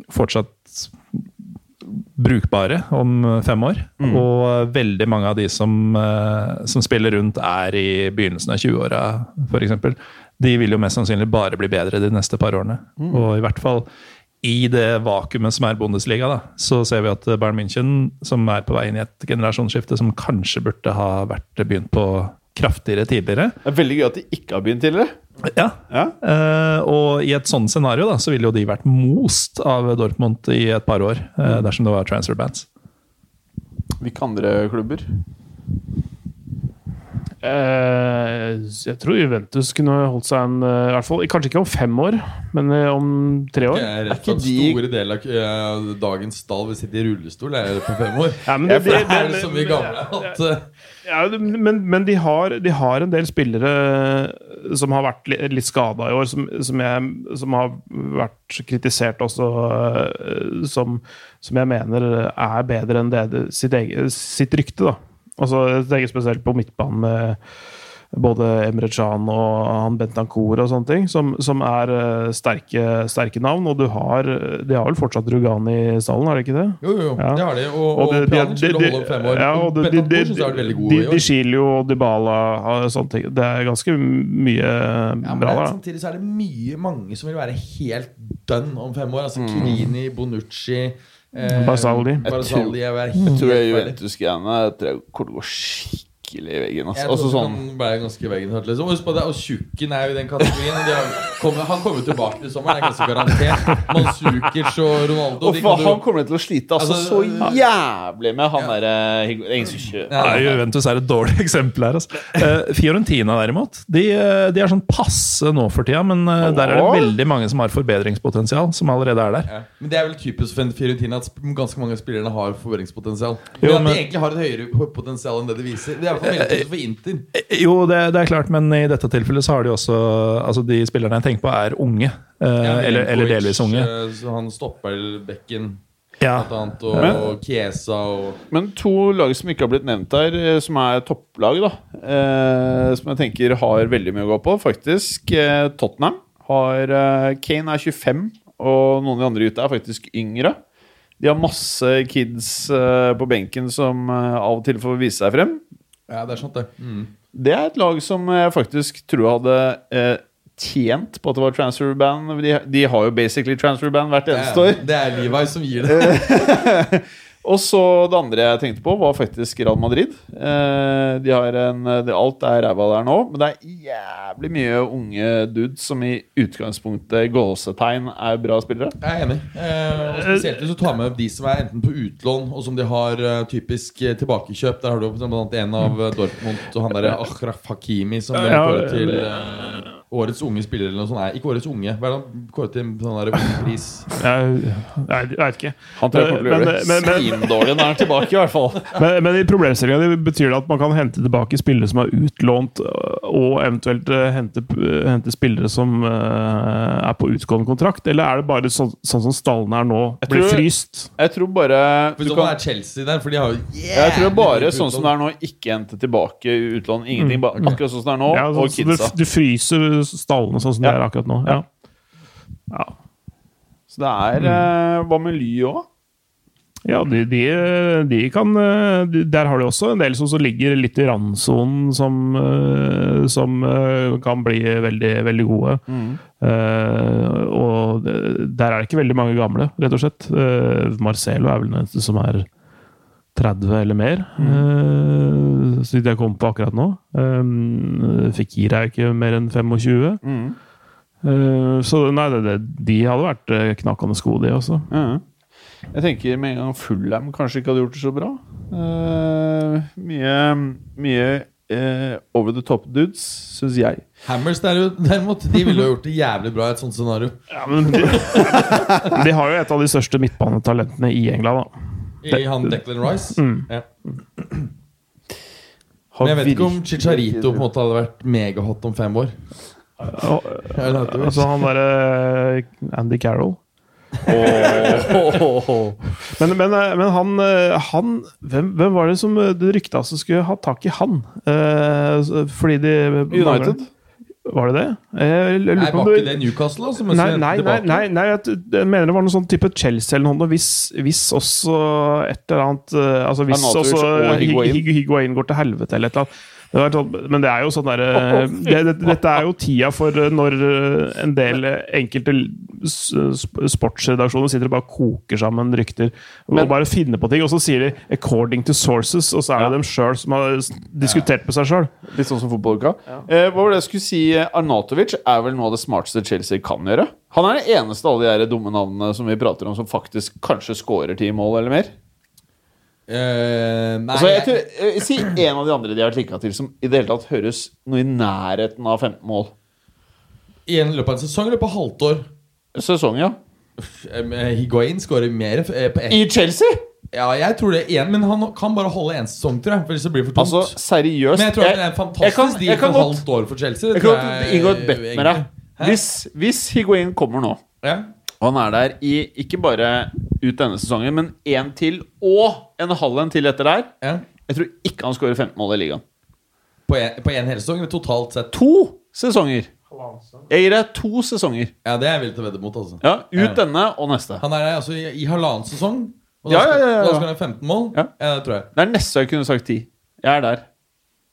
Speaker 6: fortsatt brukbare om fem år. Og veldig mange av de som, eh, som spiller rundt, er i begynnelsen av 20-åra, f.eks. De vil jo mest sannsynlig bare bli bedre de neste par årene. Og i hvert fall i det vakuumet som er Bundesliga, da, så ser vi at Bayern München, som er på vei inn i et generasjonsskifte som kanskje burde ha vært begynt på kraftigere tidligere.
Speaker 1: Det er veldig gøy at de ikke har begynt tidligere.
Speaker 6: Ja,
Speaker 1: Ja.
Speaker 6: Uh, og i et sånt scenario da, så ville jo de vært most av Dortmund i et par år, uh, dersom det var transfer bands.
Speaker 1: Hvilke andre klubber?
Speaker 2: Eh, jeg tror Juventus kunne holdt seg en eh, i hvert fall, Kanskje ikke om fem år, men eh, om tre år.
Speaker 7: Jeg er rett
Speaker 1: og
Speaker 7: for at
Speaker 1: de-
Speaker 7: store deler av dagens stall vil sitte i rullestol er på fem år.
Speaker 2: Ja, men det, det,
Speaker 7: Det er så mye gamle at
Speaker 2: Ja, men, men de, har, de har en del spillere som har vært li- litt skada i år, som, som, jeg, som har vært kritisert også, som, som jeg mener er bedre enn det, det sitt, eget, sitt rykte. da. Altså, jeg tenker spesielt på midtbanen med både Emre Can og han Bentancour og sånne ting, som, som er eh, sterke, sterke navn. Og du har, de har vel fortsatt Rugani i stallen, har de ikke det?
Speaker 7: Jo, jo,
Speaker 2: Ja.
Speaker 7: det har de. Og, og,
Speaker 2: og det-
Speaker 7: Pjanic vil holde om fem år.
Speaker 2: Ja, og
Speaker 7: synes jeg har vært veldig god
Speaker 2: de,
Speaker 7: i år.
Speaker 2: Di Chilio og Dybala og sånne ting. Det er ganske mye
Speaker 7: Ja,
Speaker 2: bra
Speaker 7: er,
Speaker 2: der.
Speaker 7: samtidig så er det mye mange som vil være helt dønn om fem år.
Speaker 1: Mm.
Speaker 7: Altså Chiellini, Bonucci eh,
Speaker 2: Barzagli.
Speaker 7: Barzagli jeg
Speaker 1: Jeg tror jeg. Juventus-greiene kommer til å gå skikkelig i veggen. Altså.
Speaker 7: Jeg
Speaker 1: Altså,
Speaker 7: tror
Speaker 1: sånn,
Speaker 7: han ble ganske i veggen. Liksom. Husk på det, og Tjukken er jo i den kategorien. de har, kommer, han kommer tilbake til sommeren, det er ganske garantert. Manzukic og Ronaldo
Speaker 1: og
Speaker 7: de
Speaker 1: for
Speaker 7: du...
Speaker 1: han kommer til å slite altså,
Speaker 7: Altså,
Speaker 1: så jævlig med han
Speaker 7: Ja.
Speaker 1: derre er ingen som kjøper
Speaker 6: Juventus er et dårlig eksempel her. Altså. Uh, Fiorentina derimot, de, eh, de er sånn passe nå for tida, men uh, der er det veldig mange som har forbedringspotensial, som allerede er der.
Speaker 7: ja. Men det er vel typisk for Fiorentina at ganske mange av spillerne har forbedringspotensial.
Speaker 6: Jo,
Speaker 7: Men at de egentlig har et høyere potensial enn det de viser. Det er hvert fall veldig for Inter.
Speaker 6: Eh, Jo, det, det er klart, men i dette tilfellet så har de også Altså, de spillerne jeg tenker på, er unge. eh,
Speaker 7: Ja,
Speaker 6: eller, eller delvis unge.
Speaker 7: eh, Så han stopper bekken,
Speaker 6: Ja.
Speaker 7: annet, og,
Speaker 1: Men-
Speaker 7: og Chiesa og
Speaker 1: Men to lag som ikke har blitt nevnt her, som er topplag, da. Eh, som jeg tenker har veldig mye å gå på, faktisk. Eh, Tottenham har eh, Kane er 25, og noen av de andre gutta er faktisk yngre. De har masse kids eh, på benken som eh, av og til får vise seg frem.
Speaker 7: Ja, det er sant, det. Mm.
Speaker 1: Det er et lag som jeg faktisk tror hadde eh, tjent på at det var transfer ban. De, de har jo basically transfer ban hvert eneste år.
Speaker 7: det er Levi som gir det.
Speaker 1: Og så det andre jeg tenkte på, var faktisk Real Madrid. Eh, de har en, det, alt er ræva der nå, men det er jævlig mye unge dudes som i utgangspunktet gåsetegn er bra spillere.
Speaker 7: Jeg er enig. Eh, og spesielt hvis du tar med de som er enten på utlån, og som de har eh, typisk tilbakekjøp. Der har du jo en av Dortmund og han derre Akhraf Hakimi som ble
Speaker 2: Ja,
Speaker 7: kåret til årets unge spiller eller noe sånt. Nei, ikke årets unge. Hva er det han kåret til sånn der pris?
Speaker 2: Jeg, jeg, jeg vet ikke.
Speaker 1: Han tror jeg kommer til å gjøre det
Speaker 2: men- men-
Speaker 1: svindårlig når han er tilbake, i hvert fall.
Speaker 2: Men, men i problemstillinga betyr det at man kan hente tilbake spillere som er utlånt, og eventuelt eh, hente, hente spillere som er på utgående kontrakt? Eller er det bare sånn, sånn som stallene er nå,
Speaker 1: Jeg
Speaker 2: blir
Speaker 1: tror-
Speaker 2: fryst?
Speaker 1: Jeg tror bare
Speaker 7: For
Speaker 1: du
Speaker 7: sånn
Speaker 1: kan,
Speaker 7: er Chelsea der, for de har jo
Speaker 1: Jeg tror bare sånn som det er nå, ikke hente tilbake utlån. Ingenting, bare akkurat sånn som det er nå,
Speaker 2: Ja, så,
Speaker 1: og
Speaker 2: kidsa. du, du fryser stallene sånn som de
Speaker 1: Ja.
Speaker 2: er akkurat nå? Ja. Ja,
Speaker 1: Så det er eh, Hva med Ly òg?
Speaker 2: ja de, de, de kan eh, de, Der har de også en del som, som ligger litt i randsonen, som, eh, som kan bli veldig, veldig gode. Eh, og der er det ikke veldig mange gamle, rett og slett. Uh, Marcelo er vel den eneste som er 30 eller mer, mm. så vidt jeg kom på akkurat nå. Um, Fikir er ikke mer enn 25. Eh, så nei, det, det, de hadde vært eh, knakende sko de også.
Speaker 1: Mm. Jeg tenker med en gang Fullham kanskje ikke hadde gjort det så bra. Uh, mye mye Uh, over the top dudes, syns jeg.
Speaker 7: Hammers der- derimot, de ville jo gjort det jævlig bra i et sånt scenario.
Speaker 2: Ja, men de, de har jo et av de største midtbanetalentene i England. da
Speaker 7: I han Declan Rice.
Speaker 2: Mm.
Speaker 7: Ja. Men jeg vet ikke om Chicharito på en måte hadde vært megahot om fem år.
Speaker 2: Altså han derre Andy Carroll.
Speaker 1: Åh.
Speaker 2: Men, men, eh, men han, eh, han hvem, hvem var det som eh, det rykta som skulle ha tak i han? Eh, fordi de
Speaker 1: United?
Speaker 2: Var det det? Jeg lurer
Speaker 7: Nei, var ikke det Newcastle, da? Som
Speaker 2: Nei, nei, nei, nei, nei jeg, jeg mener det var noe sånn type Chelsea eller noe. Hvis, hvis også et eller annet eh, Altså hvis også
Speaker 1: Higuain.
Speaker 2: Hig- Hig- Higuain går til helvete eller et eller annet. Men det er jo sånn derre det, det, Dette er jo tida for eh, når eh, en del eh, enkelte sportsredaksjoner sitter og bare koker sammen rykter og bare finner på ting, og så sier de 'according to sources', og så er det dem sjøl som har diskutert med seg sjøl.
Speaker 1: Litt sånn som fotballuka. Eh, hva var det jeg skulle si? Arnatovic er vel noe av det smarteste Chelsea kan gjøre. Han er den eneste av alle de dumme navnene som vi prater om, som faktisk kanskje scorer ti mål eller mer.
Speaker 7: Eh, nei,
Speaker 1: Altså, jeg tror, jeg, si en av de andre de har klikka til, som i det hele tatt høres noe i nærheten av 15 mål.
Speaker 7: I en løpet av en sesong eller på halvt år?
Speaker 1: Sesong, ja.
Speaker 7: Eh, Higuain skårer mer eh, på
Speaker 1: I Chelsea!
Speaker 7: Ja, jeg tror det igjen, men han kan bare holde én sesong, tror jeg. For så blir det for tungt.
Speaker 1: Altså, seriøst
Speaker 7: men jeg tror jeg, det er en fantastisk deal for halvt år for Chelsea.
Speaker 1: Jeg
Speaker 7: tror
Speaker 1: kan godt inngå et bet med deg. Hvis, hvis Higuain kommer nå,
Speaker 7: Ja.
Speaker 1: og han er der i ikke bare ut denne sesongen, men én til og en halv en til etter der
Speaker 7: Ja.
Speaker 1: Jeg tror ikke han skårer 15 mål i ligaen.
Speaker 7: På en, på en hel sesong, totalt sett?
Speaker 1: To sesonger! Jeg gir deg to sesonger.
Speaker 7: Ja, det er jeg villig til å vedde mot, altså.
Speaker 1: Ja, Ut
Speaker 7: Ja.
Speaker 1: denne og neste.
Speaker 7: Han er der altså i, i halvannen sesong, og da
Speaker 1: Ja,
Speaker 7: skal,
Speaker 1: ja, ja, ja.
Speaker 7: da skal han ha 15 mål?
Speaker 1: Ja.
Speaker 7: det tror jeg.
Speaker 1: Det er nesten så jeg kunne sagt 10. Jeg er der.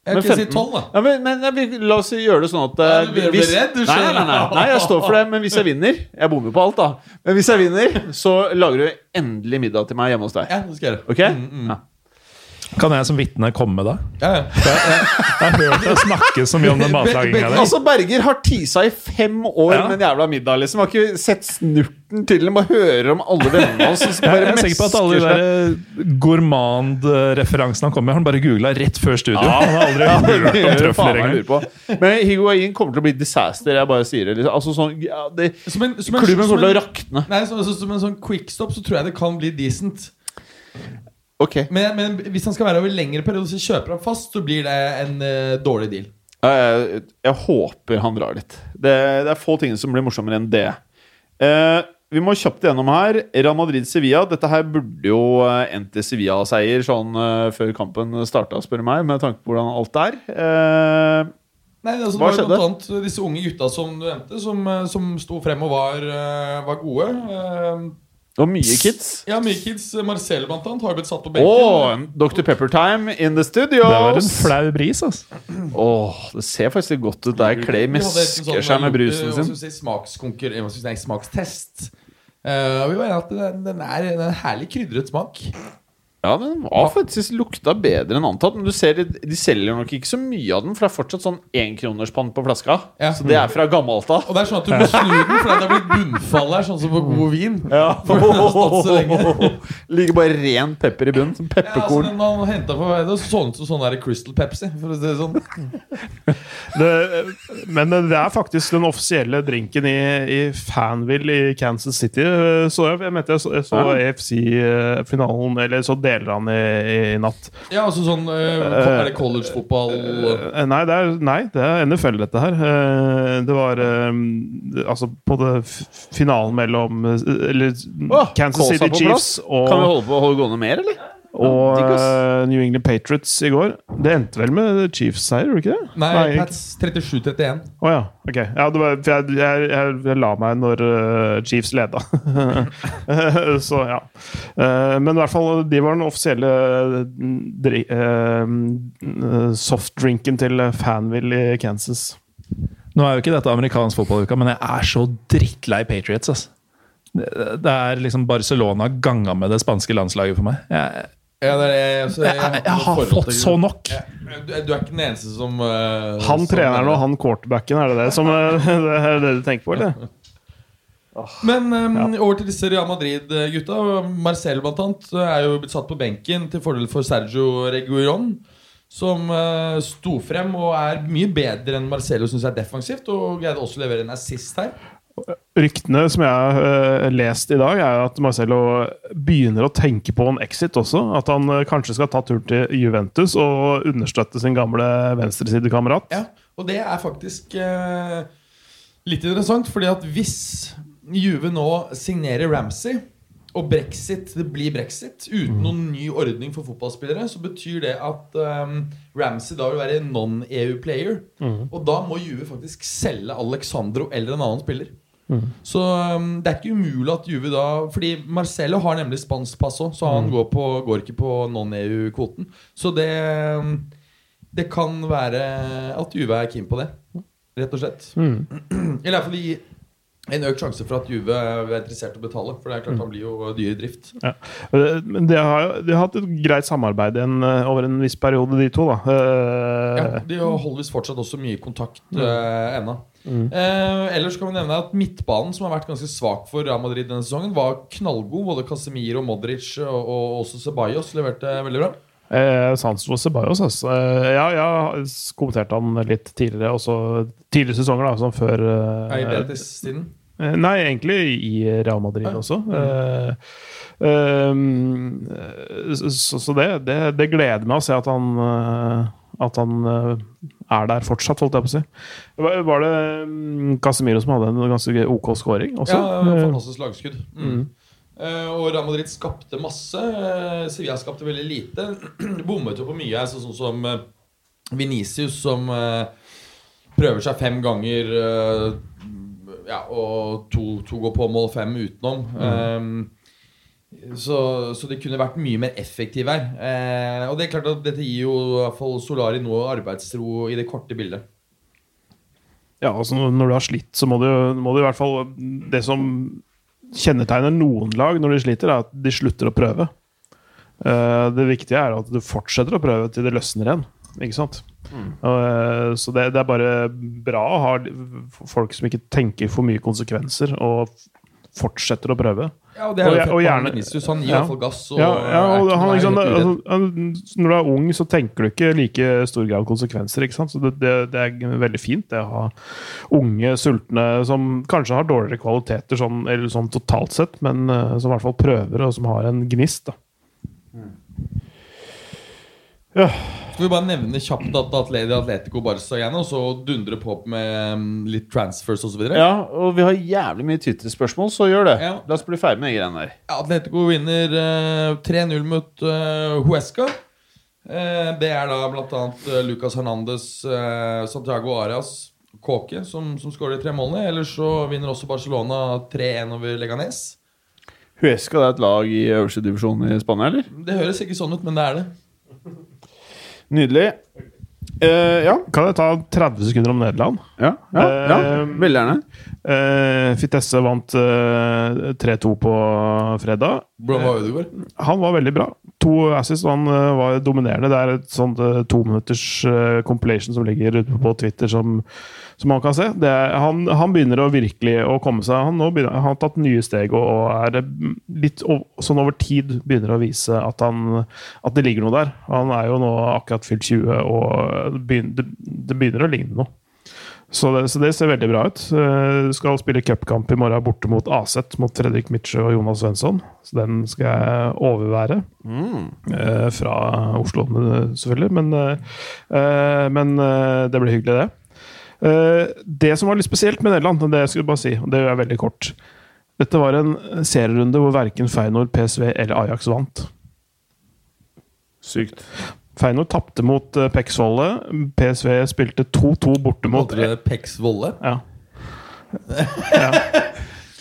Speaker 7: Jeg
Speaker 1: Men
Speaker 7: kan si
Speaker 1: 15.
Speaker 7: 12, da.
Speaker 1: Ja, men, men, La oss gjøre det sånn at
Speaker 7: Ja,
Speaker 1: eh,
Speaker 7: du blir
Speaker 1: hvis,
Speaker 7: redd, du
Speaker 1: nei, nei, nei, nei, nei, jeg står for det. Men hvis jeg vinner Jeg bommer på alt, da. Men hvis jeg vinner, så lager du endelig middag til meg hjemme hos deg.
Speaker 7: Ja, det skal jeg gjøre.
Speaker 1: Ok?
Speaker 7: Mm,
Speaker 1: Ja.
Speaker 6: Kan jeg som vitne komme da?
Speaker 7: Ja, ja.
Speaker 6: Jeg har hørt deg snakke så mye om den matlaginga der.
Speaker 1: Altså, Berger har tisa i fem år
Speaker 6: Ja.
Speaker 1: med en jævla middag. liksom Har ikke sett snurten til dem Bare hører om alle vennene hans.
Speaker 6: Jeg,
Speaker 1: Jeg
Speaker 6: er sikker på at alle de der gourmand-referansene han kom med, har han bare googla rett før studio.
Speaker 1: Ja.
Speaker 6: Han har aldri hørt om trøfler engang.
Speaker 1: Men Higuain kommer til å bli disaster. Jeg bare sier det. Liksom. Altså, sånn, ja, det
Speaker 7: Som en, som en,
Speaker 1: klubben kommer til å rakne.
Speaker 7: Nei, så, så, Som en sånn quickstop så tror jeg det kan bli decent.
Speaker 1: Ok.
Speaker 7: Men, men hvis han skal være over lengre periode, så kjøper han fast, så blir det en uh, dårlig deal.
Speaker 1: Jeg, jeg håper han drar litt. Det, det er få ting som blir morsommere enn det. Uh, vi må kjapt gjennom her. Real Madrid-Sevilla. Dette her burde jo eh, endt i Sevilla-seier sånn uh, før kampen starta, spør meg, med tanke på hvordan alt er. Uh,
Speaker 7: Nei, altså,
Speaker 1: Hva skjedde?
Speaker 7: blant annet disse unge gutta som du nevnte, som, som sto frem og var, var gode. Eh,
Speaker 1: var mye kids.
Speaker 7: Ja, mye kids. Marcel blant annet har blitt satt på benken.
Speaker 1: Oh, Dr. Pepper Time in the studios!
Speaker 6: Det var en flau bris, altså.
Speaker 1: Åh, det ser faktisk litt godt ut der Clay
Speaker 7: Vi
Speaker 1: mesker
Speaker 7: sånn,
Speaker 1: seg med brusen sin.
Speaker 7: vi smakstest. Uh, vi var enige at den, den, er, den er en herlig krydret smak.
Speaker 1: Ja, den var faktisk lukta bedre enn antatt. Men du ser, de- de selger nok ikke så mye av den, for det er fortsatt sånn énkronerspann på flaska.
Speaker 7: Ja.
Speaker 1: Så det er fra gammelt av.
Speaker 7: Og det er sånn at du må snu den, for den har blitt bunnfall her, sånn som på god vin.
Speaker 1: Ja.
Speaker 7: den har stått så lenge.
Speaker 1: Ligger bare ren pepper i bunnen. Som
Speaker 7: Ja, altså,
Speaker 1: pepperkorn.
Speaker 7: den man vei, det så ut som sånn der Crystal Pepsi. For å si det sånn
Speaker 2: Det, men det er faktisk den offisielle drinken i, i Fanville i Kansas City. Så jeg, jeg mente jeg så, jeg så
Speaker 1: Ja.
Speaker 2: AFC-finalen, eller så deler han i, i natt.
Speaker 7: Ja, altså sånn eh, Er det collegefotball
Speaker 2: Eh, Nei, det er, nei, det er NFL, dette her. Eh, Det var eh, Altså, på det finalen mellom eh, Eller
Speaker 1: Åh,
Speaker 2: Kansas City Chiefs og
Speaker 1: Kan vi holde på å holde gående mer, eller?
Speaker 2: Og uh, New England Patriots i går. Det endte vel med Chiefs-seier, gjorde det ikke det?
Speaker 7: Nei,
Speaker 2: Nei
Speaker 7: Pats 37-31.
Speaker 2: Å ja. Ok. Ja, var, jeg, jeg, jeg, jeg la meg når uh, Chiefs leda. Så ja. Uh, men i hvert fall, de var den offisielle dri, softdrinken til Fanville i Kansas.
Speaker 6: Nå er jo ikke dette amerikansk fotballuke, men jeg er så drittlei Patriots. Altså. Det, det er liksom Barcelona ganga med det spanske landslaget for meg. Jeg,
Speaker 7: Ja, det er det. Altså,
Speaker 6: jeg, jeg, jeg har fått så nok.
Speaker 7: Du, du er ikke den eneste som uh,
Speaker 2: Han
Speaker 7: som-
Speaker 2: treneren og han quarterbacken, er det det som eh, det er det du tenker på, eller?
Speaker 7: Men eh, over til disse Real Madrid-gutta. Marcel blant annet er jo blitt satt på benken til fordel for Sergio Reguiron. Som uh, sto frem og er mye bedre enn Marcelo syns er defensivt. Og greide også å levere en assist her.
Speaker 2: Ryktene som jeg har eh, lest i dag, er at Marcello begynner å tenke på en exit også. At han eh, kanskje skal ta turen til Juventus og understøtte sin gamle venstresidekamerat.
Speaker 7: Ja, og det er faktisk eh, litt interessant, fordi at hvis Juve nå signerer Ramsey, og brexit, det blir brexit uten noen ny ordning for fotballspillere, så betyr det at um, Ramsey da vil være non-EU-player. Og da må Juve faktisk selge Alexandro eller en annen spiller. Så um, det er ikke umulig at Juve da Fordi Marcelo har nemlig spansk pass òg, så han går, på, går ikke på non-EU-kvoten. Så det, um, det kan være at Juve er keen på det, rett og slett. Eller i hvert fall gi en økt sjanse for at Juve er interessert i å betale. For det er klart han blir jo dyr i drift.
Speaker 2: Ja. Eh, Men de har, jo- de har hatt et greit samarbeid en, eh, over en viss periode, de to. da. Eh,
Speaker 7: Ja, de holder visst fortsatt også mye kontakt uh, ennå. Eh, ellers kan vi nevne at midtbanen, som har vært ganske svak for Real Madrid denne sesongen, var knallgod. Både Casemiro, Modric og, og også Ceballos leverte veldig bra.
Speaker 2: Eh, Sancho Ceballos, altså. Eh, ja, jeg kommenterte han litt tidligere, også tidligere sesonger, da, som før eh,
Speaker 7: i Betis-tiden.
Speaker 2: eh, Nei, egentlig i Real Madrid
Speaker 7: Ja.
Speaker 2: også. Eh, eh, så så det, det, det gleder meg å se at han eh, At han eh, er der fortsatt, holdt jeg på å si. Var, det mm, Casemiro som hadde en ganske OK scoring også?
Speaker 7: Ja,
Speaker 2: Eh,
Speaker 7: fantastisk lagskudd. Mm. Eh, og Real Madrid skapte masse. Uh, Sevilla skapte veldig lite. Bommet jo på mye sånn som uh, Venicius, som prøver seg fem ganger ja, og to, to går på mål, fem utenom. Eh, så, så det kunne vært mye mer effektiv her. Eh, og det er klart at dette gir jo i hvert fall Solari noe arbeidsro i det korte bildet.
Speaker 2: Ja, altså Når du har slitt, så må du, må du i hvert fall Det som kjennetegner noen lag når de sliter, er at de slutter å prøve. Eh, det viktige er at du fortsetter å prøve til det løsner igjen. Ikke sant? Mm. eh, så det, det er bare bra å ha folk som ikke tenker for mye konsekvenser, og fortsetter å prøve.
Speaker 7: Ja, og det er jo
Speaker 2: og,
Speaker 7: og
Speaker 2: gjerne-
Speaker 7: Vinicius. Han gir
Speaker 2: Ja.
Speaker 7: hvert gass. Og
Speaker 2: Ja, ja,
Speaker 7: er
Speaker 2: og han,
Speaker 7: er
Speaker 2: liksom, altså, når du er ung, så tenker du ikke like stor grad konsekvenser. ikke sant? Så det, det, det er veldig fint det å ha unge, sultne som kanskje har dårligere kvaliteter sånn, eller sånn totalt sett, men eh, som i hvert fall prøver, og som har en gnist. da.
Speaker 7: Skal vi bare nevne kjapt at Atleti Atletico Barca igjen, og så dundre på med mm, litt transfers osv.? Ja.
Speaker 1: Ja, og vi har jævlig mye Twitter-spørsmål, så gjør det.
Speaker 7: Ja.
Speaker 1: La oss bli ferdig med de greiene der.
Speaker 7: Atletico vinner eh, 3-0 mot eh, Huesca. Eh, det er da bl.a. Uh, Lucas Hernandez, eh, Santiago Arias, Kåke som, som skårer de tre målene. Ellers så vinner også Barcelona 3-1 over Leganes.
Speaker 1: Huesca det er et lag i øverste divisjon i Spania, eller?
Speaker 7: Det høres ikke sånn ut, men det er det.
Speaker 1: Nydelig. Uh, ja.
Speaker 2: Kan jeg ta 30 sekunder om Nederland?
Speaker 1: Ja, ja, ja.
Speaker 2: Eh,
Speaker 1: Veldig gjerne.
Speaker 2: Uh, Fitesse vant eh, 3-2 på fredag.
Speaker 7: Hvordan var Ødegaard?
Speaker 2: Han var veldig bra. To assists, og han var dominerende. Det er et sånt uh, tominutters uh, compilation som ligger ute på Twitter, som, som man kan se. Det er, han, han begynner å virkelig å komme seg. Han, begynner, han har tatt nye steg og, og er eh, litt sånn over tid begynner å vise at, han, at det ligger noe der. Han er jo nå akkurat fylt 20, og det begynner, det, begynner å ligne noe. Så det, så det ser veldig bra ut. Uh, skal spille cupkamp i morgen borte mot Aset, mot Fredrik Mitsjø og Jonas Svensson. Så den skal jeg overvære. Eh, fra Oslo, selvfølgelig. Men, eh, eh, men eh, det blir hyggelig, det. Eh, det som var litt spesielt med Nederland, det jeg skulle bare si, og det er veldig kort Dette var en serierunde hvor verken Feinor, PSV eller Ajax vant.
Speaker 1: Sykt.
Speaker 2: Feinor tapte mot uh, Peksvolle. PSV spilte 2-2 borte mot
Speaker 7: det Pex
Speaker 2: ja.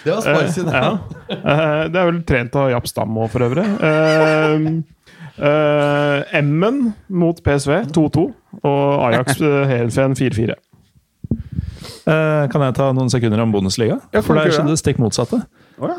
Speaker 7: Det var spicy.
Speaker 2: Eh, ja. Eh, det er vel trent av Japp Stam òg, for øvrig. Eh, eh, Emmen mot PSV 2-2, og Ajax Heerenveen 4-4.
Speaker 6: Eh, kan jeg ta noen sekunder om Bundesliga? For der skjedde det stikk motsatte.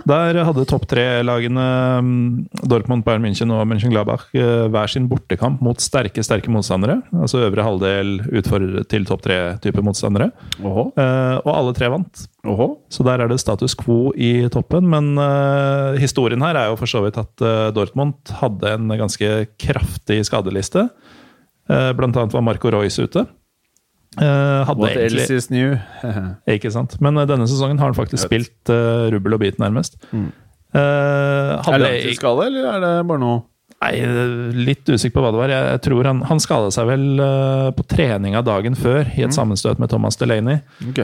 Speaker 6: Der hadde topp tre-lagene mm, Dortmund, Bayern München og München Gladbach hver sin bortekamp mot sterke sterke motstandere. Altså øvre halvdel utfordrere til topp tre-type motstandere.
Speaker 1: Åhå.
Speaker 6: Eh, og alle tre vant.
Speaker 1: Oho.
Speaker 6: Så der er det status quo i toppen. Men eh, historien her er jo for så vidt at eh, Dortmund hadde en ganske kraftig skadeliste. Eh, blant annet var Marco Royce ute. Eh, hadde
Speaker 1: What
Speaker 6: egentlig
Speaker 1: else is new?
Speaker 6: ikke sant? Men eh, denne sesongen har han faktisk spilt uh, rubbel og bit, nærmest.
Speaker 1: Mm.
Speaker 6: Uh,
Speaker 1: er det langtidsskade, eller er det bare noe
Speaker 6: Nei, Litt usikker på hva det var. Jeg, jeg tror Han, han skada seg vel uh, på treninga dagen før i
Speaker 1: Mm.
Speaker 6: et sammenstøt med Thomas Delaney.
Speaker 1: Ok.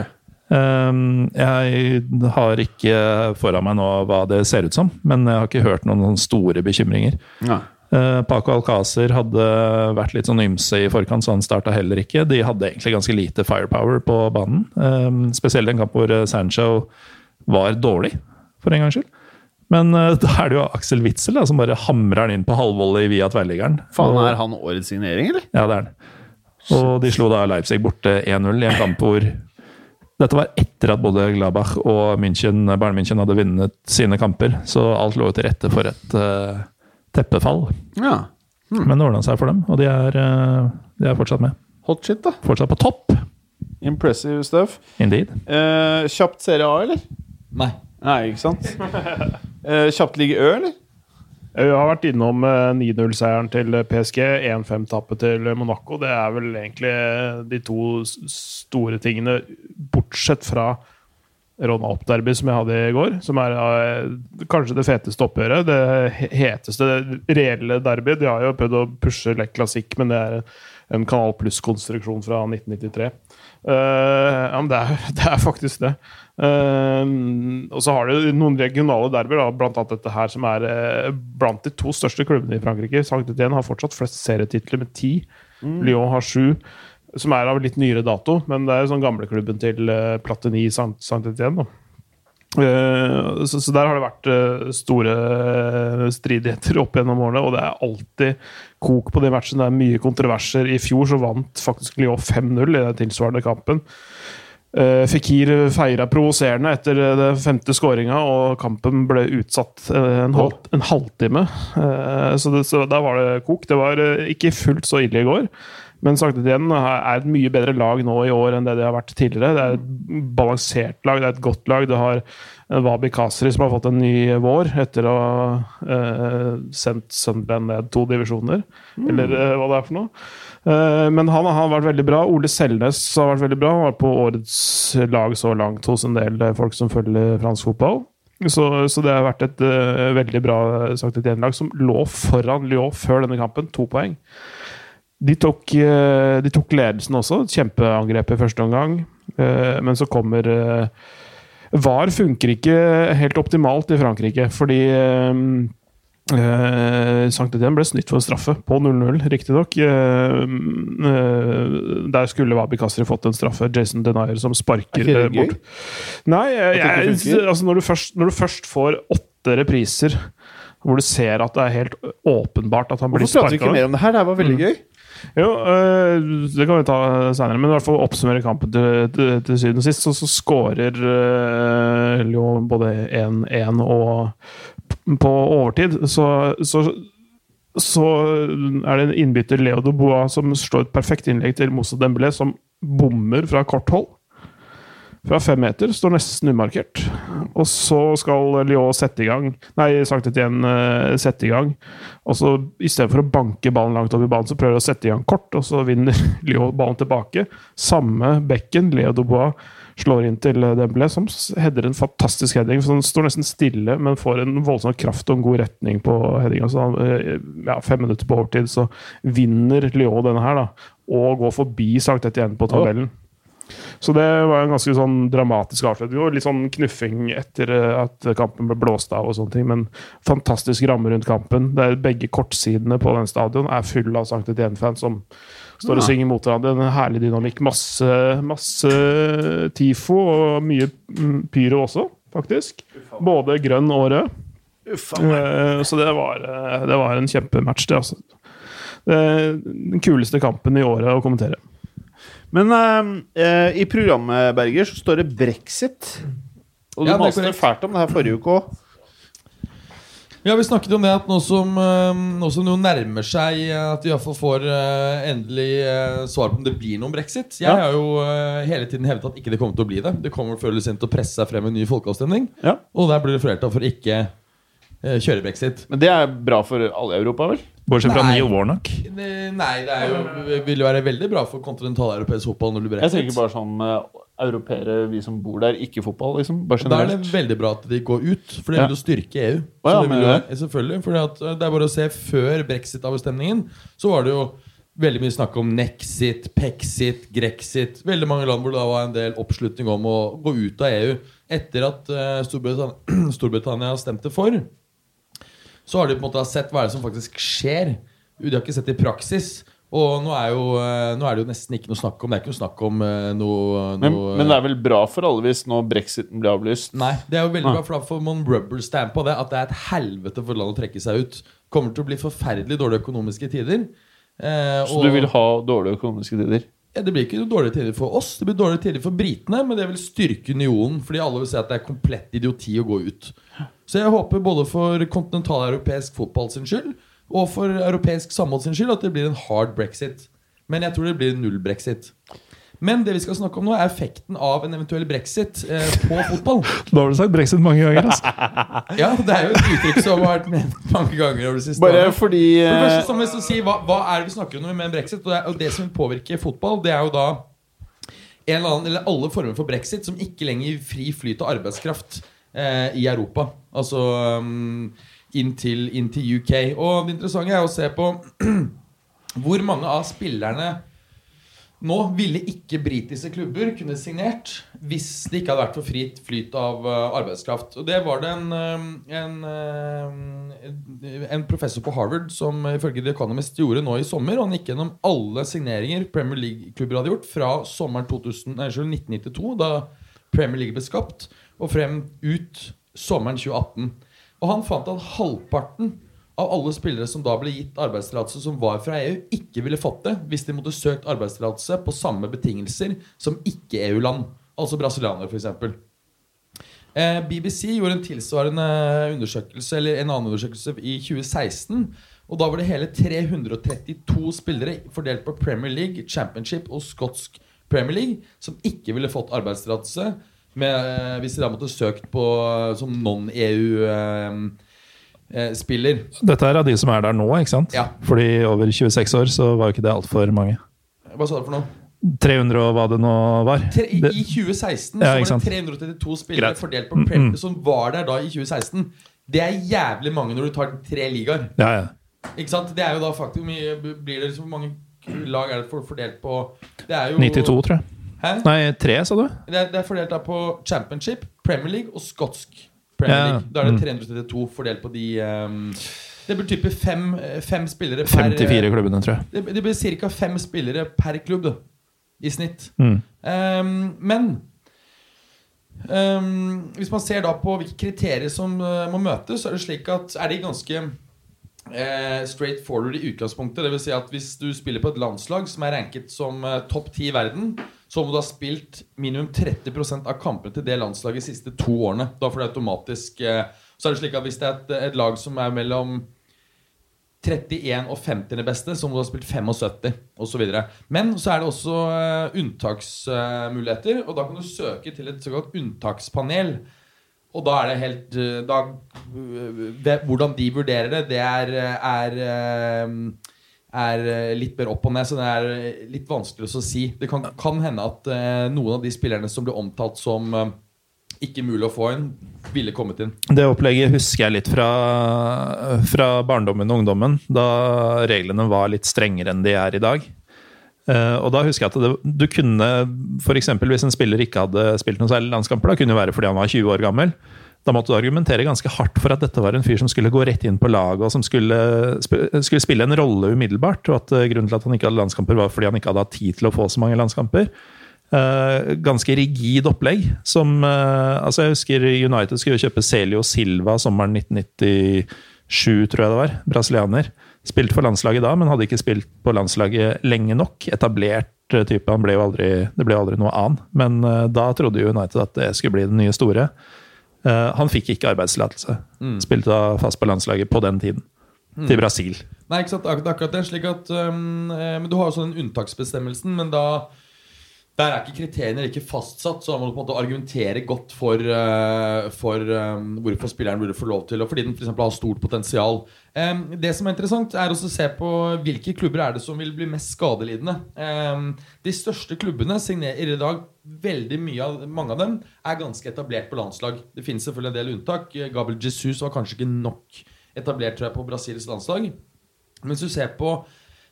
Speaker 6: Um, jeg har ikke foran meg nå hva det ser ut som, men jeg har ikke hørt noen noen store bekymringer.
Speaker 1: Ja.
Speaker 6: Eh, Paco Alcácer hadde vært litt sånn ymse i forkant, så han starta heller ikke. De hadde egentlig ganske lite firepower på banen. Spesielt spesielt en kamp hvor eh, Sancho var dårlig, for en gangs skyld. Men eh, da er det jo Aksel Witzel da, som bare hamrer den inn på halvvolley via tverrliggeren.
Speaker 1: Faen, er han årets signering, eller?
Speaker 6: ja, det er han. Og de slo da Leipzig borte 1-0 i en kamp hvor Dette var etter at både Gladbach og München, Bayern München hadde vunnet sine kamper, så alt lå til rette for et eh, teppefall.
Speaker 1: Ja.
Speaker 6: Men det ordna seg for dem, og de er, eh, de er fortsatt med.
Speaker 1: Hot shit, da.
Speaker 6: Fortsatt på topp,
Speaker 1: Impressive stuff.
Speaker 6: indeed.
Speaker 1: Eh, kjapt Serie A, eller?
Speaker 7: Nei.
Speaker 1: Nei, ikke sant? Eh, kjapt ligge Ø, eller?
Speaker 2: Jeg har vært innom eh, 9-0-seieren til PSG, 1-5-tappet til Monaco. Det er vel egentlig de to store tingene, bortsett fra Ron Up-derby som jeg hadde i går. Som er uh, kanskje det feteste oppgjøret. Det he- heteste reelle derby. De har jo prøvd å pushe Lech Classic, men det er en Kanal Pluss-konstruksjon fra 1993. Uh, ja, men det er, det er faktisk det. Uh, og så har du noen regionale derbyer, blant annet dette her, som er eh, blant de to største klubbene i Frankrike. Saint-Étienne har fortsatt flest serietitler med ti. Lyon har sju, som er av litt nyere dato, men det er jo sånn gamleklubben til uh, Platini Saint- Saint-Étienne. da. Eh, så, så der har det vært uh, store stridigheter opp gjennom årene, og det er alltid kok på de matchene. Det er mye kontroverser. I fjor så vant faktisk Lyon 5-0 i den tilsvarende kampen. Uh, Fikir feira provoserende etter den femte skåringa, og kampen ble utsatt en, halv, en halvtime. Så, det, så der var det kok. Det var ikke fullt så ille i går. Men sagt igjen er et mye bedre lag nå i år enn det det har vært tidligere. Det er et balansert lag, det er et godt lag. Det har eh, Wabi Kasri som har fått en ny vår etter å ha eh, sendt Sunderland ned to divisjoner, eller eh, hva det er for noe. Eh, men han, han har vært veldig bra. Ole Selnes har vært veldig bra. Han var på årets lag så langt hos en del folk som følger fransk fotball. Så, så det har vært et uh, veldig bra sagt et gjenlag som lå foran Lyon før denne kampen. To poeng. De tok, eh, de tok ledelsen også. Kjempeangrep i første omgang. Eh, Men så kommer eh, VAR funker ikke helt optimalt i Frankrike, fordi eh, Etienne Saint-Étienne ble snytt for en straffe, på 0-0, riktignok. Eh, eh, der skulle Wabi Kasri fått en straffe. Jason Denier som sparker
Speaker 1: Er ikke det
Speaker 2: eh, bort. Nei,
Speaker 1: ikke
Speaker 2: jeg, altså når, du først, når du først får åtte repriser hvor du ser at det er helt åpenbart at han blir
Speaker 1: Hvorfor prater vi ikke mer om det her? Det her var veldig gøy.
Speaker 2: Jo, øh, det kan vi ta senere, men i hvert fall oppsummere kampen til, til, til syvende og sist. Så, så skårer øh, Lyon både 1-1 og på overtid. Så, så, så er det en innbytter, Leo Dubois, som slår et perfekt innlegg til Moussa Dembélé, som bommer fra kort hold. Fra fem meter, står nesten umarkert. Og så skal Lyon sette i gang Nei, sagt etter igjen, eh, sette i gang. Og så istedenfor å banke ballen langt opp i banen, så prøver de å sette i gang kort, og så vinner Lyon ballen tilbake. Samme bekken, Leo Dubois, slår inn til eh, Dembélé, som header en fantastisk heading. Så han står nesten stille, men får en voldsom kraft og en god retning på headinga. Så han, eh, ja, fem minutter på overtid, så vinner Lyon denne her, da. Og går forbi Sankt Etienne på tabellen. Så det var en ganske sånn dramatisk avslutning. Og litt sånn knuffing etter eh, at kampen ble blåst av og sånne ting. Men fantastisk ramme rundt kampen. Det er Begge kortsidene på den stadion er full av Sankt Etienne-fans som står og synger mot hverandre. En herlig dynamikk. Masse, masse TIFO og mye mm, pyro også, faktisk. Både grønn og rød. Eh, Så det var, eh, det var en kjempematch, det, altså. Den kuleste kampen i året å kommentere.
Speaker 1: Men eh, eh, i programmet, Berger, så står det brexit. Og du
Speaker 7: Ja,
Speaker 1: maste fælt om det her forrige uke òg.
Speaker 7: Ja, Vi snakket om det at nå som, eh, nå som det nærmer seg eh, at vi iallfall får endelig svar på om det blir noen brexit Jeg
Speaker 1: Ja.
Speaker 7: har jo hele tiden hevdet at ikke det kommer til å bli det. Det kommer før eller sent til å presse seg frem en ny folkeavstemning.
Speaker 1: Ja.
Speaker 7: Og der blir det flertall for ikke kjøre brexit.
Speaker 1: Men det er bra for alle i Europa, vel?
Speaker 6: Bortsett fra
Speaker 7: Nei.
Speaker 6: Neil Warnock.
Speaker 7: Eh, Nei, det er jo, vil jo være veldig bra for kontinentaleuropeisk fotball når du brekker.
Speaker 1: Jeg
Speaker 7: brexit.
Speaker 1: tenker bare sånn uh, europeere, vi som bor der, ikke fotball, liksom. Bare
Speaker 7: Da er det veldig bra at de går ut, for det
Speaker 1: Ja.
Speaker 7: vil jo styrke EU.
Speaker 1: Å ja,
Speaker 7: det vil jo,
Speaker 1: selvfølgelig, fordi
Speaker 7: selvfølgelig, for det er bare å se Før brexit-avstemningen så var det jo veldig mye snakk om nexit, pexit, grexit. Veldig mange land hvor det da var en del oppslutning om å gå ut av EU. Etter at eh, Storbritannia, Storbritannia stemte for, så har de på en måte sett hva er det som faktisk skjer. De har ikke sett det i praksis. Og nå er, jo, eh, nå er det jo nesten ikke noe snakk om Det er ikke noe snakk om noe, noe,
Speaker 1: Men, men det er vel bra for alle hvis nå brexiten blir avlyst?
Speaker 7: Nei, det er jo veldig bra, for da får man rubber stamp på det. At det er et helvete for landet å trekke seg ut. Kommer til å bli forferdelig dårlige økonomiske tider. Eh,
Speaker 1: Så
Speaker 7: og-
Speaker 1: du vil ha dårlige økonomiske tider?
Speaker 7: Ja, Det blir ikke noe dårlige tider for oss, det blir dårligere tider for britene. Men det vil styrke unionen, fordi alle vil se at det er komplett idioti å gå ut. Så jeg håper både for kontinentaleuropeisk fotball sin skyld og for europeisk samhold sin skyld at det blir en hard brexit. Men jeg tror det blir null brexit. Men det vi skal snakke om nå, er effekten av en eventuell brexit eh, på fotball.
Speaker 6: Da har du sagt brexit mange ganger. Altså.
Speaker 7: Ja, det er jo et uttrykk som har vært nevnt mange ganger over det siste
Speaker 1: Bare
Speaker 7: året.
Speaker 1: fordi
Speaker 7: For det første
Speaker 1: eh,
Speaker 7: jeg så si, hva, hva er det vi snakker om med en brexit? Og det, er, og det som vil påvirke fotball, det er jo da en eller annen, eller alle former for brexit som ikke lenger gir fri flyt av arbeidskraft eh, i Europa. Altså um, inn, til, inn til UK. Og det interessante er å se på hvor mange av spillerne nå ville ikke britiske klubber kunne signert hvis det ikke hadde vært for fritt flyt av eh, arbeidskraft. Og Det var det en, eh, en, eh, en professor på Harvard som ifølge The Economist gjorde nå i sommer. Han gikk gjennom alle signeringer Premier League-klubber hadde gjort fra sommeren 2000, nei, 1992, da Premier League ble skapt, og frem ut sommeren 2018. Og han fant at halvparten av alle spillere som da ble gitt arbeidstillatelse som var fra EU, ikke ville fått det hvis de måtte søkt arbeidstillatelse på samme betingelser som ikke-EU-land. Altså brasilianere, f.eks. Eh, BBC gjorde en tilsvarende undersøkelse Eller en annen undersøkelse i 2016. Og da var det hele 332 spillere fordelt på Premier League, Championship og skotsk Premier League som ikke ville fått arbeidstillatelse eh, hvis de da måtte søkt på eh, som non-EU-spiller.
Speaker 6: Dette er av de som er der nå, ikke sant?
Speaker 7: Ja.
Speaker 6: Fordi over 26 år så var jo ikke det altfor mange.
Speaker 7: Hva sa du for noe?
Speaker 6: 300 og hva det nå var.
Speaker 7: Tre, i, 2016
Speaker 6: Ja,
Speaker 7: så var
Speaker 6: sant.
Speaker 7: det 332 spillere
Speaker 6: Greit.
Speaker 7: fordelt på Premier som var der da i 2016. Det er jævlig mange når du tar tre ligaer.
Speaker 6: ja, ja.
Speaker 7: Ikke sant? Det er jo da faktisk Hvor mye blir det liksom, hvor mange lag er det for, fordelt på Det er jo
Speaker 6: 92, tror jeg.
Speaker 7: Hæ?
Speaker 6: Nei, tre, sa du?
Speaker 7: Det er, det er fordelt da på Championship, Premier League og skotsk Premier
Speaker 6: Ja,
Speaker 7: League. Da er det
Speaker 6: mm.
Speaker 7: 332 fordelt på de um, Det blir type fem, fem spillere per
Speaker 6: 54 klubbene, tror jeg.
Speaker 7: Det, det blir ca. fem spillere per klubb da, i snitt.
Speaker 6: Mm.
Speaker 7: Um, men um, hvis man ser da på hvilke kriterier som uh, må møtes, så er det slik at er de ganske eh, straight forward i utgangspunktet. Det vil si at hvis du spiller på et landslag som er ranket som eh, topp 10 i verden, så må du ha spilt minimum 30% av kampene til det landslaget de siste to årene. Da får du automatisk eh, Så er det slik at hvis det er et, et lag som er mellom 31 og 50. beste, så må du ha spilt 75 osv. Men så er det også eh, unntaksmuligheter, og da kan du søke til et såkalt unntakspanel. Og da er det helt eh, da, Hvordan de vurderer det, det er, er, er eh, litt mer opp og ned, så det er eh, litt vanskelig å si. Det kan, kan hende at eh, noen av de spillerne som ble omtalt som eh, ikke mulig å få inn, ville kommet inn.
Speaker 6: Det opplegget husker jeg litt fra, fra barndommen og ungdommen, da reglene var litt strengere enn de er i dag. Eh, og da husker jeg at det, du kunne, f.eks. hvis en spiller ikke hadde spilt noen særlig landskamper, da kunne det være fordi han var 20 år gammel, da måtte du argumentere ganske hardt for at dette var en fyr som skulle gå rett inn på laget, og som skulle, skulle spille en rolle umiddelbart. Og at eh, grunnen til at han ikke hadde landskamper, var fordi han ikke hadde hatt tid til å få så mange landskamper. Uh, ganske rigid opplegg. Som uh, Altså, jeg husker United skulle kjøpe Celio Silva sommeren 1997, tror jeg det var. Brasilianer. Spilte for landslaget da, men hadde ikke spilt på landslaget lenge nok. Etablert type. Han ble jo aldri, det ble aldri noe annet. Men uh, da trodde United at det skulle bli den nye store. Eh, han fikk ikke arbeidstillatelse. Spilte da fast på landslaget på den tiden. Til Brasil.
Speaker 7: Nei, ikke sant, akkurat, akkurat det. Slik at, um, eh, men Du har jo sånn den unntaksbestemmelsen, men da der er ikke kriteriene like fastsatt, så da må på en måte argumentere godt for, uh, for um, hvorfor spilleren burde få lov til og Fordi den for har stort potensial. Um, det som er interessant, er å se på hvilke klubber er det som vil bli mest skadelidende. Um, de største klubbene signerer i dag veldig mye av Mange av dem er ganske etablert på landslag. Det finnes selvfølgelig en del unntak. Gabriel Jesus var kanskje ikke nok etablert tror jeg, på Brasils landslag. Hvis du ser på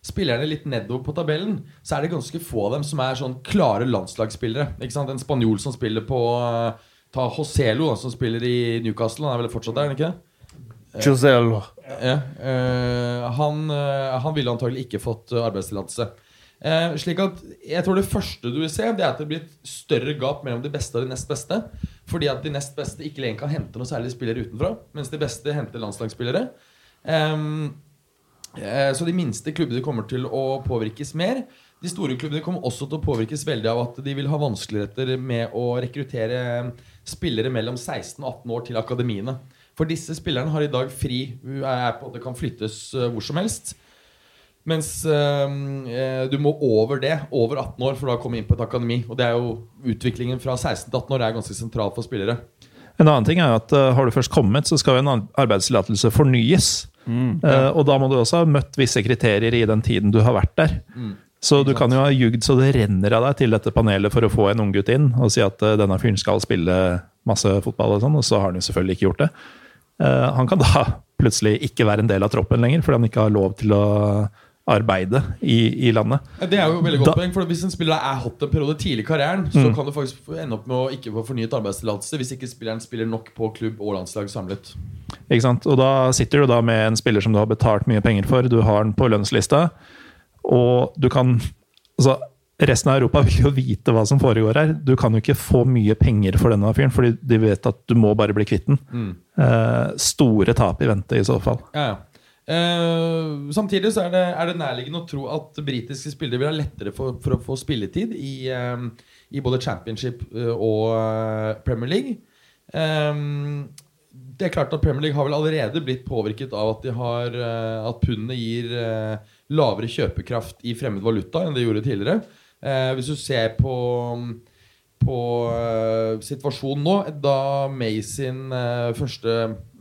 Speaker 7: spillerne litt nedover på tabellen, så er det ganske få av dem som er sånn klare landslagsspillere. Ikke sant? En spanjol som spiller på eh, Ta Joselo, da, som spiller i Newcastle. Han er vel fortsatt der, er han ikke det?
Speaker 1: Joselo.
Speaker 7: Ja, uh, han, uh, han ville antagelig ikke fått eh, arbeidstillatelse. Eh, slik at jeg tror det første du vil se, Det er at det blir et større gap mellom de beste og de nest beste. Fordi at de nest beste ikke lenger kan hente noe særlig spillere utenfra. Mens de beste henter landslagsspillere. Eh, så de minste klubbene kommer til å påvirkes mer. De store klubbene kommer også til å påvirkes veldig av at de vil ha vanskeligheter med å rekruttere spillere mellom 16 og 18 år til akademiene. For disse spillerne har i dag fri er Det kan flyttes eh, hvor som helst. Mens eh, du må over det, over 18 år, for da å komme inn på et akademi. Og det er jo utviklingen fra 16 til 18 år er ganske sentral for spillere.
Speaker 6: En annen ting er at eh, har du først kommet, så skal en arbeidstillatelse fornyes. Eh, og da må du også ha møtt visse kriterier i den tiden du har vært der. Så du kan jo ha jugd så det renner av deg til dette panelet for å få en unggutt inn og si at uh, denne fyren skal spille masse fotball, og sånn, og så har han jo selvfølgelig ikke gjort det. Uh, han kan da plutselig ikke være en del av troppen lenger fordi han ikke har lov til å arbeide i, i landet.
Speaker 7: Det er jo veldig godt
Speaker 6: Da-
Speaker 7: poeng, for Hvis en spiller er hatt en periode tidlig i karrieren, så kan du faktisk ende opp med å ikke få fornyet arbeidstillatelse hvis ikke spilleren spiller nok på klubb og landslag samlet.
Speaker 6: Ikke sant? Og da sitter du da med en spiller som du har betalt mye penger for, du har den på lønnslista, og du kan altså, Resten av Europa vil jo vite hva som foregår her. Du kan jo ikke få mye penger for denne fyren, fordi de vet at du må bare bli kvitt den. Eh, store tap i vente i så fall.
Speaker 7: Ja, ja. Eh, samtidig så er det, er det nærliggende å tro at britiske spillere vil ha lettere for, for å få spilletid i, um, i både championship eh, og Premier League. Um, det er klart at Premier League har vel allerede blitt påvirket av at, de har, eh, at pundene gir uh, lavere kjøpekraft i fremmed valuta enn det gjorde tidligere. Hvis du ser på på eh, situasjonen nå. Da May sin eh, første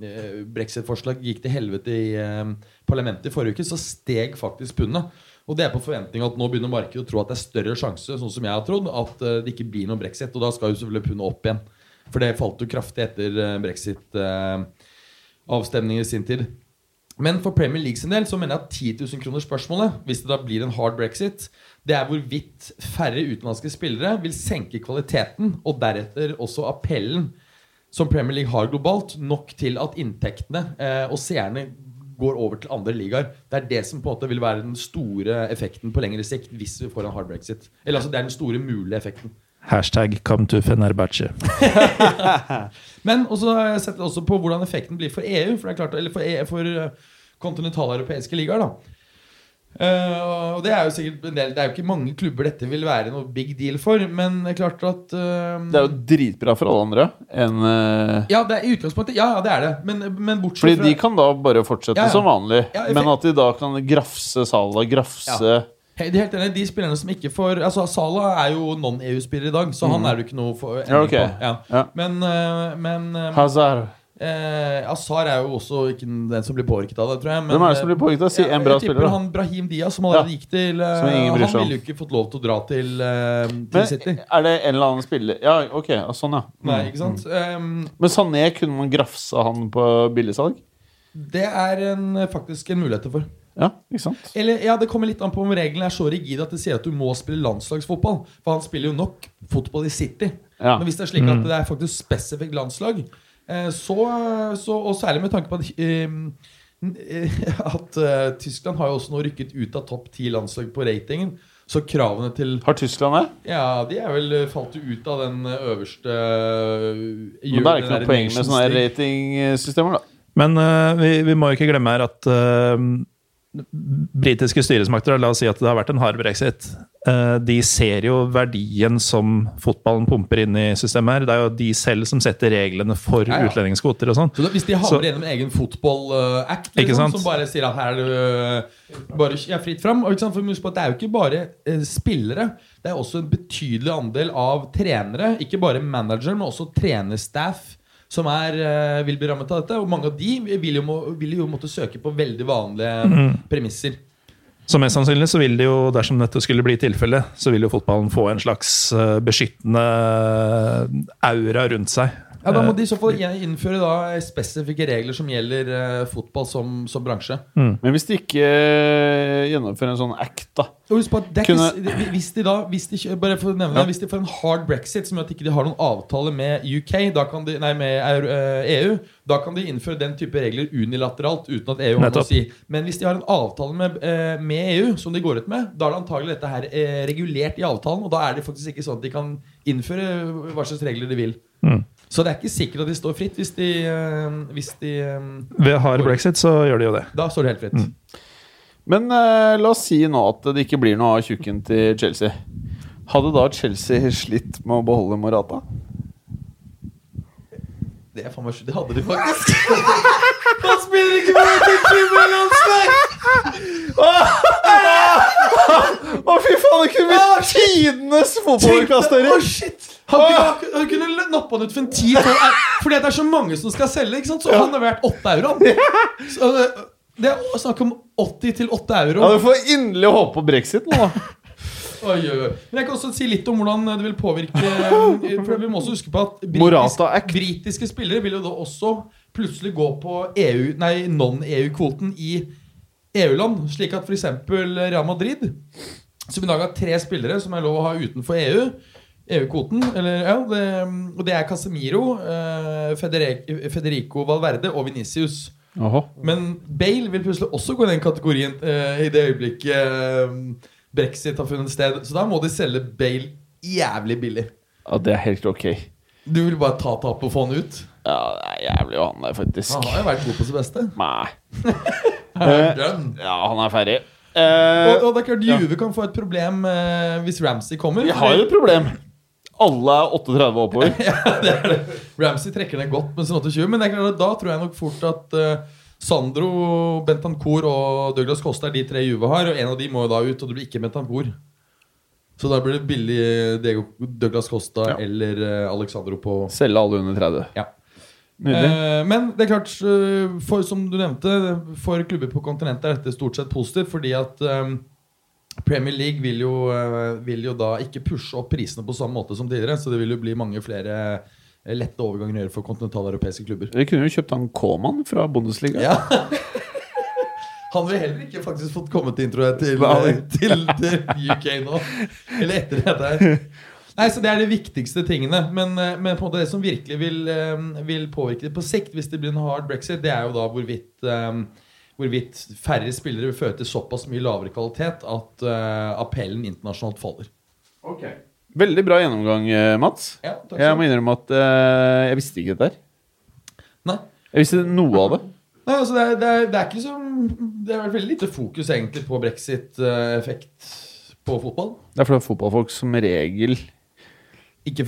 Speaker 7: eh, brexit-forslag gikk til helvete i parlamentet i forrige uke, så steg faktisk pundet. Og det er på forventning at nå begynner markedet å tro at det er større sjanse sånn som jeg har trodd, at det ikke blir noen brexit. Og da skal jo selvfølgelig pundet opp igjen. For det falt jo kraftig etter brexit-avstemningen i sin tid. Men for Premier League sin del så mener jeg at 10 000 kroner spørsmålet, hvis det da blir en hard brexit, det er hvorvidt færre utenlandske spillere vil senke kvaliteten, og deretter også appellen som Premier League har globalt, nok til at inntektene eh, og seerne går over til andre ligaer. Det er det som på en måte vil være den store effekten på lengre sikt hvis vi får en hard brexit. Eller altså Det er den store mulige effekten.
Speaker 6: Hashtag come to Fenerbahçe.
Speaker 7: Men også jeg setter også på hvordan effekten blir for EU. For det er klart, eller for, EU, for eh, kontinentaleuropeiske ligaer. da Eh, og Det er jo sikkert en del Det er jo ikke mange klubber dette vil være noe big deal for. Men det er klart at uh,
Speaker 1: Det er jo dritbra for alle andre enn uh,
Speaker 7: Ja, det er i utgangspunktet Ja, ja, det er det. Men, men bortsett
Speaker 1: Fordi
Speaker 7: fra
Speaker 1: de kan da bare fortsette
Speaker 7: Ja, ja.
Speaker 1: som vanlig. Men at de da kan grafse Sala, grafse
Speaker 7: helt enig, de spillerne som ikke får Altså Sala er jo non-EU-spiller i dag, så han er jo ikke noe for
Speaker 1: Ja, ok.
Speaker 7: på. Ja.
Speaker 1: Ja.
Speaker 7: Men, men
Speaker 1: Hazard.
Speaker 7: Eh, Azar er jo også ikke den som blir påvirket av det, tror jeg. Men,
Speaker 1: Hvem er det som blir påvirket av? Si en bra
Speaker 7: jeg tipper
Speaker 1: spiller, da.
Speaker 7: Han Brahim Diaz, som allerede gikk til eh, Han ville jo ikke fått lov til å dra til, eh, til
Speaker 1: Men
Speaker 7: City.
Speaker 1: er det en eller annen spiller Ja, ok, sånn, ja.
Speaker 7: Nei, ikke sant? Um,
Speaker 1: Men Sané, kunne man grafsa han på billigsalg?
Speaker 7: det er en, faktisk en mulighet for.
Speaker 1: Ja, ikke sant?
Speaker 7: Eller, ja, Det kommer litt an på om reglene er så rigide at det sier at du må spille landslagsfotball. For han spiller jo nok fotball i City.
Speaker 1: Ja.
Speaker 7: Men hvis det er slik at det er faktisk spesifikt landslag, eh, så, så Og særlig med tanke på at, eh, at eh, Tyskland har jo også nå rykket ut av topp ti landslag på ratingen. Så kravene til
Speaker 1: Har Tyskland det?
Speaker 7: Ja, de er vel falt ut av den øverste
Speaker 1: Men det er ikke noe poeng med sånne ratingsystemer, da.
Speaker 6: Men uh, vi, vi må ikke glemme her at eh, britiske styresmakter, la oss si at det har vært en hard brexit, eh, de ser jo verdien som fotballen pumper inn i systemet her. Det er jo de selv som setter reglene for
Speaker 7: Ja, ja.
Speaker 6: utlendingskvoter og sånn.
Speaker 7: Så Hvis de havner gjennom en egen fotball-act som bare sier at her er det øh, bare ja, fritt fram og? For husk på at Det er jo ikke bare eh, spillere. Det er også en betydelig andel av trenere, ikke bare manager, men også trenerstaff, som er, eh, vil bli rammet av dette. Og mange av de vil jo, må, vil jo måtte søke på veldig vanlige
Speaker 6: mm.
Speaker 7: premisser.
Speaker 6: Så mest sannsynlig så vil det jo, dersom dette skulle bli tilfellet, så vil jo fotballen få en slags eh, beskyttende aura rundt seg.
Speaker 7: Ja, Da må de i så fall innføre da spesifikke regler som gjelder uh, fotball som, som bransje.
Speaker 1: Men hvis de ikke uh, gjennomfører en sånn act, da
Speaker 7: på
Speaker 1: Kunne-
Speaker 7: ikke, hvis de da hvis de, bare for å nevne
Speaker 1: Ja.
Speaker 7: det, Hvis de får en hard brexit som gjør at de ikke har noen avtale med UK da kan de, Nei, med eh, EU, da kan de innføre den type regler unilateralt uten at EU har noe å si. Men hvis de har en avtale med, eh, med EU, som de går ut med, da er det antagelig dette her eh, regulert i avtalen. Og da er det faktisk ikke sånn at de kan innføre hva slags regler de vil.
Speaker 6: Mm.
Speaker 7: Så det er ikke sikkert at de står fritt hvis de, eh, hvis de eh,
Speaker 6: Ved hard brexit så gjør de jo det.
Speaker 7: Da står de helt fritt.
Speaker 6: Mm.
Speaker 1: Men eh, la oss si nå at det ikke blir noe av tjukken til Chelsea. Hadde da Chelsea slitt med å beholde Morata?
Speaker 7: Det, er faen meg, sjukt. det hadde de faktisk. Spiller ikke på et kvinnelandslag!
Speaker 1: Å, fy faen! Det kunne blitt tidenes fotballklasserer!
Speaker 7: Å, shit! Han kunne, han kunne nappa den ut for en ti Fordi det er så mange som skal selge, ikke sant? så han har vært åtte euro. Så det, det er snakk om 80 til 8 euro.
Speaker 1: Ja, Du får inderlig håpe på brexit nå, da.
Speaker 7: Oi, oi, oi. Men jeg kan også si litt om hvordan det vil påvirke For vi må også huske på at
Speaker 1: britiske,
Speaker 7: britiske spillere vil jo da også plutselig gå på EU, nei, non-EU-kvoten i EU-land. Slik at f.eks. Real Madrid, som i dag har tre spillere som er lov å ha utenfor EU EU-kvoten, eller ja, det, og det er Casemiro, eh, Federico, Valverde og Venicius. Men Bale vil plutselig også gå i den kategorien eh, i det øyeblikket eh, brexit har funnet sted. Så da må de selge Bale jævlig billig.
Speaker 1: Ja, det er helt ok.
Speaker 7: Du vil bare ta tapet og få han ut?
Speaker 1: Ja, det er jævlig å ha han der, faktisk.
Speaker 7: Han har jo vært god på sitt beste.
Speaker 1: Nei. Ja, han er ferdig.
Speaker 7: Og,
Speaker 1: Eh,
Speaker 7: og det er klart Juve kan få et problem eh, hvis Ramsey kommer.
Speaker 1: vi har jo et problem. Alle er 38 og oppover.
Speaker 7: ja, det er det. Ramsey trekker ned godt med sin 28, men det er klart da tror jeg nok fort at eh, Sandro, Bentancour og Douglas Costa er de tre Juve har, og en av de må jo da ut, og det blir ikke Bentancour. Så da blir det billig Diego Douglas Costa
Speaker 1: Ja.
Speaker 7: eller eh, Alexandro på
Speaker 1: Selge alle under 30.
Speaker 7: Ja. Eh, men det er klart, eh, for, som du nevnte, for klubber på kontinentet er dette stort sett positivt, fordi at eh, Premier League vil jo, eh, vil jo da ikke pushe opp prisene på samme måte som tidligere, så det vil jo bli mange flere eh, lette overganger å gjøre for kontinentaleuropeiske klubber.
Speaker 1: Dere kunne jo kjøpt han Kaaman fra Bundesliga.
Speaker 7: Ja. Han vil heller ikke faktisk fått komme til intro til, til, til UK nå. Eller etter dette her. Nei, så Det er de viktigste tingene. Men, eh, men på en måte det som virkelig vil, eh, vil påvirke det på sikt, hvis det blir en hard brexit, det er jo da hvorvidt, eh, hvorvidt færre spillere vil føre til såpass mye lavere kvalitet at appellen internasjonalt faller.
Speaker 1: Veldig bra gjennomgang, Mats.
Speaker 7: Ja, takk
Speaker 1: Jeg må innrømme at jeg visste ikke dette her.
Speaker 7: Nei.
Speaker 1: Jeg visste noe av det.
Speaker 7: Nei, altså det, er, det, er, det er ikke som Det er veldig lite fokus egentlig på brexit-effekt på fotball.
Speaker 1: Det er fordi fotballfolk som regel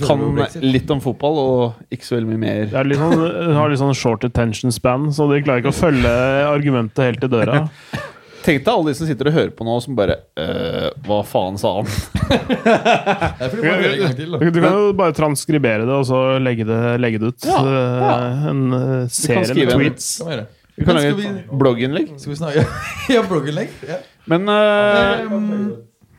Speaker 1: kan litt om fotball og ikke så veldig mye mer.
Speaker 2: Det er litt sånn, har litt sånn short attention span, så de klarer ikke å følge argumentet helt til døra.
Speaker 1: Tenk deg alle de som sitter og hører på nå, som bare øh, Hva faen sa han?
Speaker 7: En til.
Speaker 2: Du kan jo bare transkribere det og så legge det, legge det ut.
Speaker 1: Ja,
Speaker 2: ja. En eh, serie med
Speaker 1: en-
Speaker 2: tweets.
Speaker 7: Kan vi
Speaker 1: kan lage et blogginnlegg.
Speaker 7: Skal vi snakke Ja, blogginnlegg. Ja.
Speaker 1: Men øh,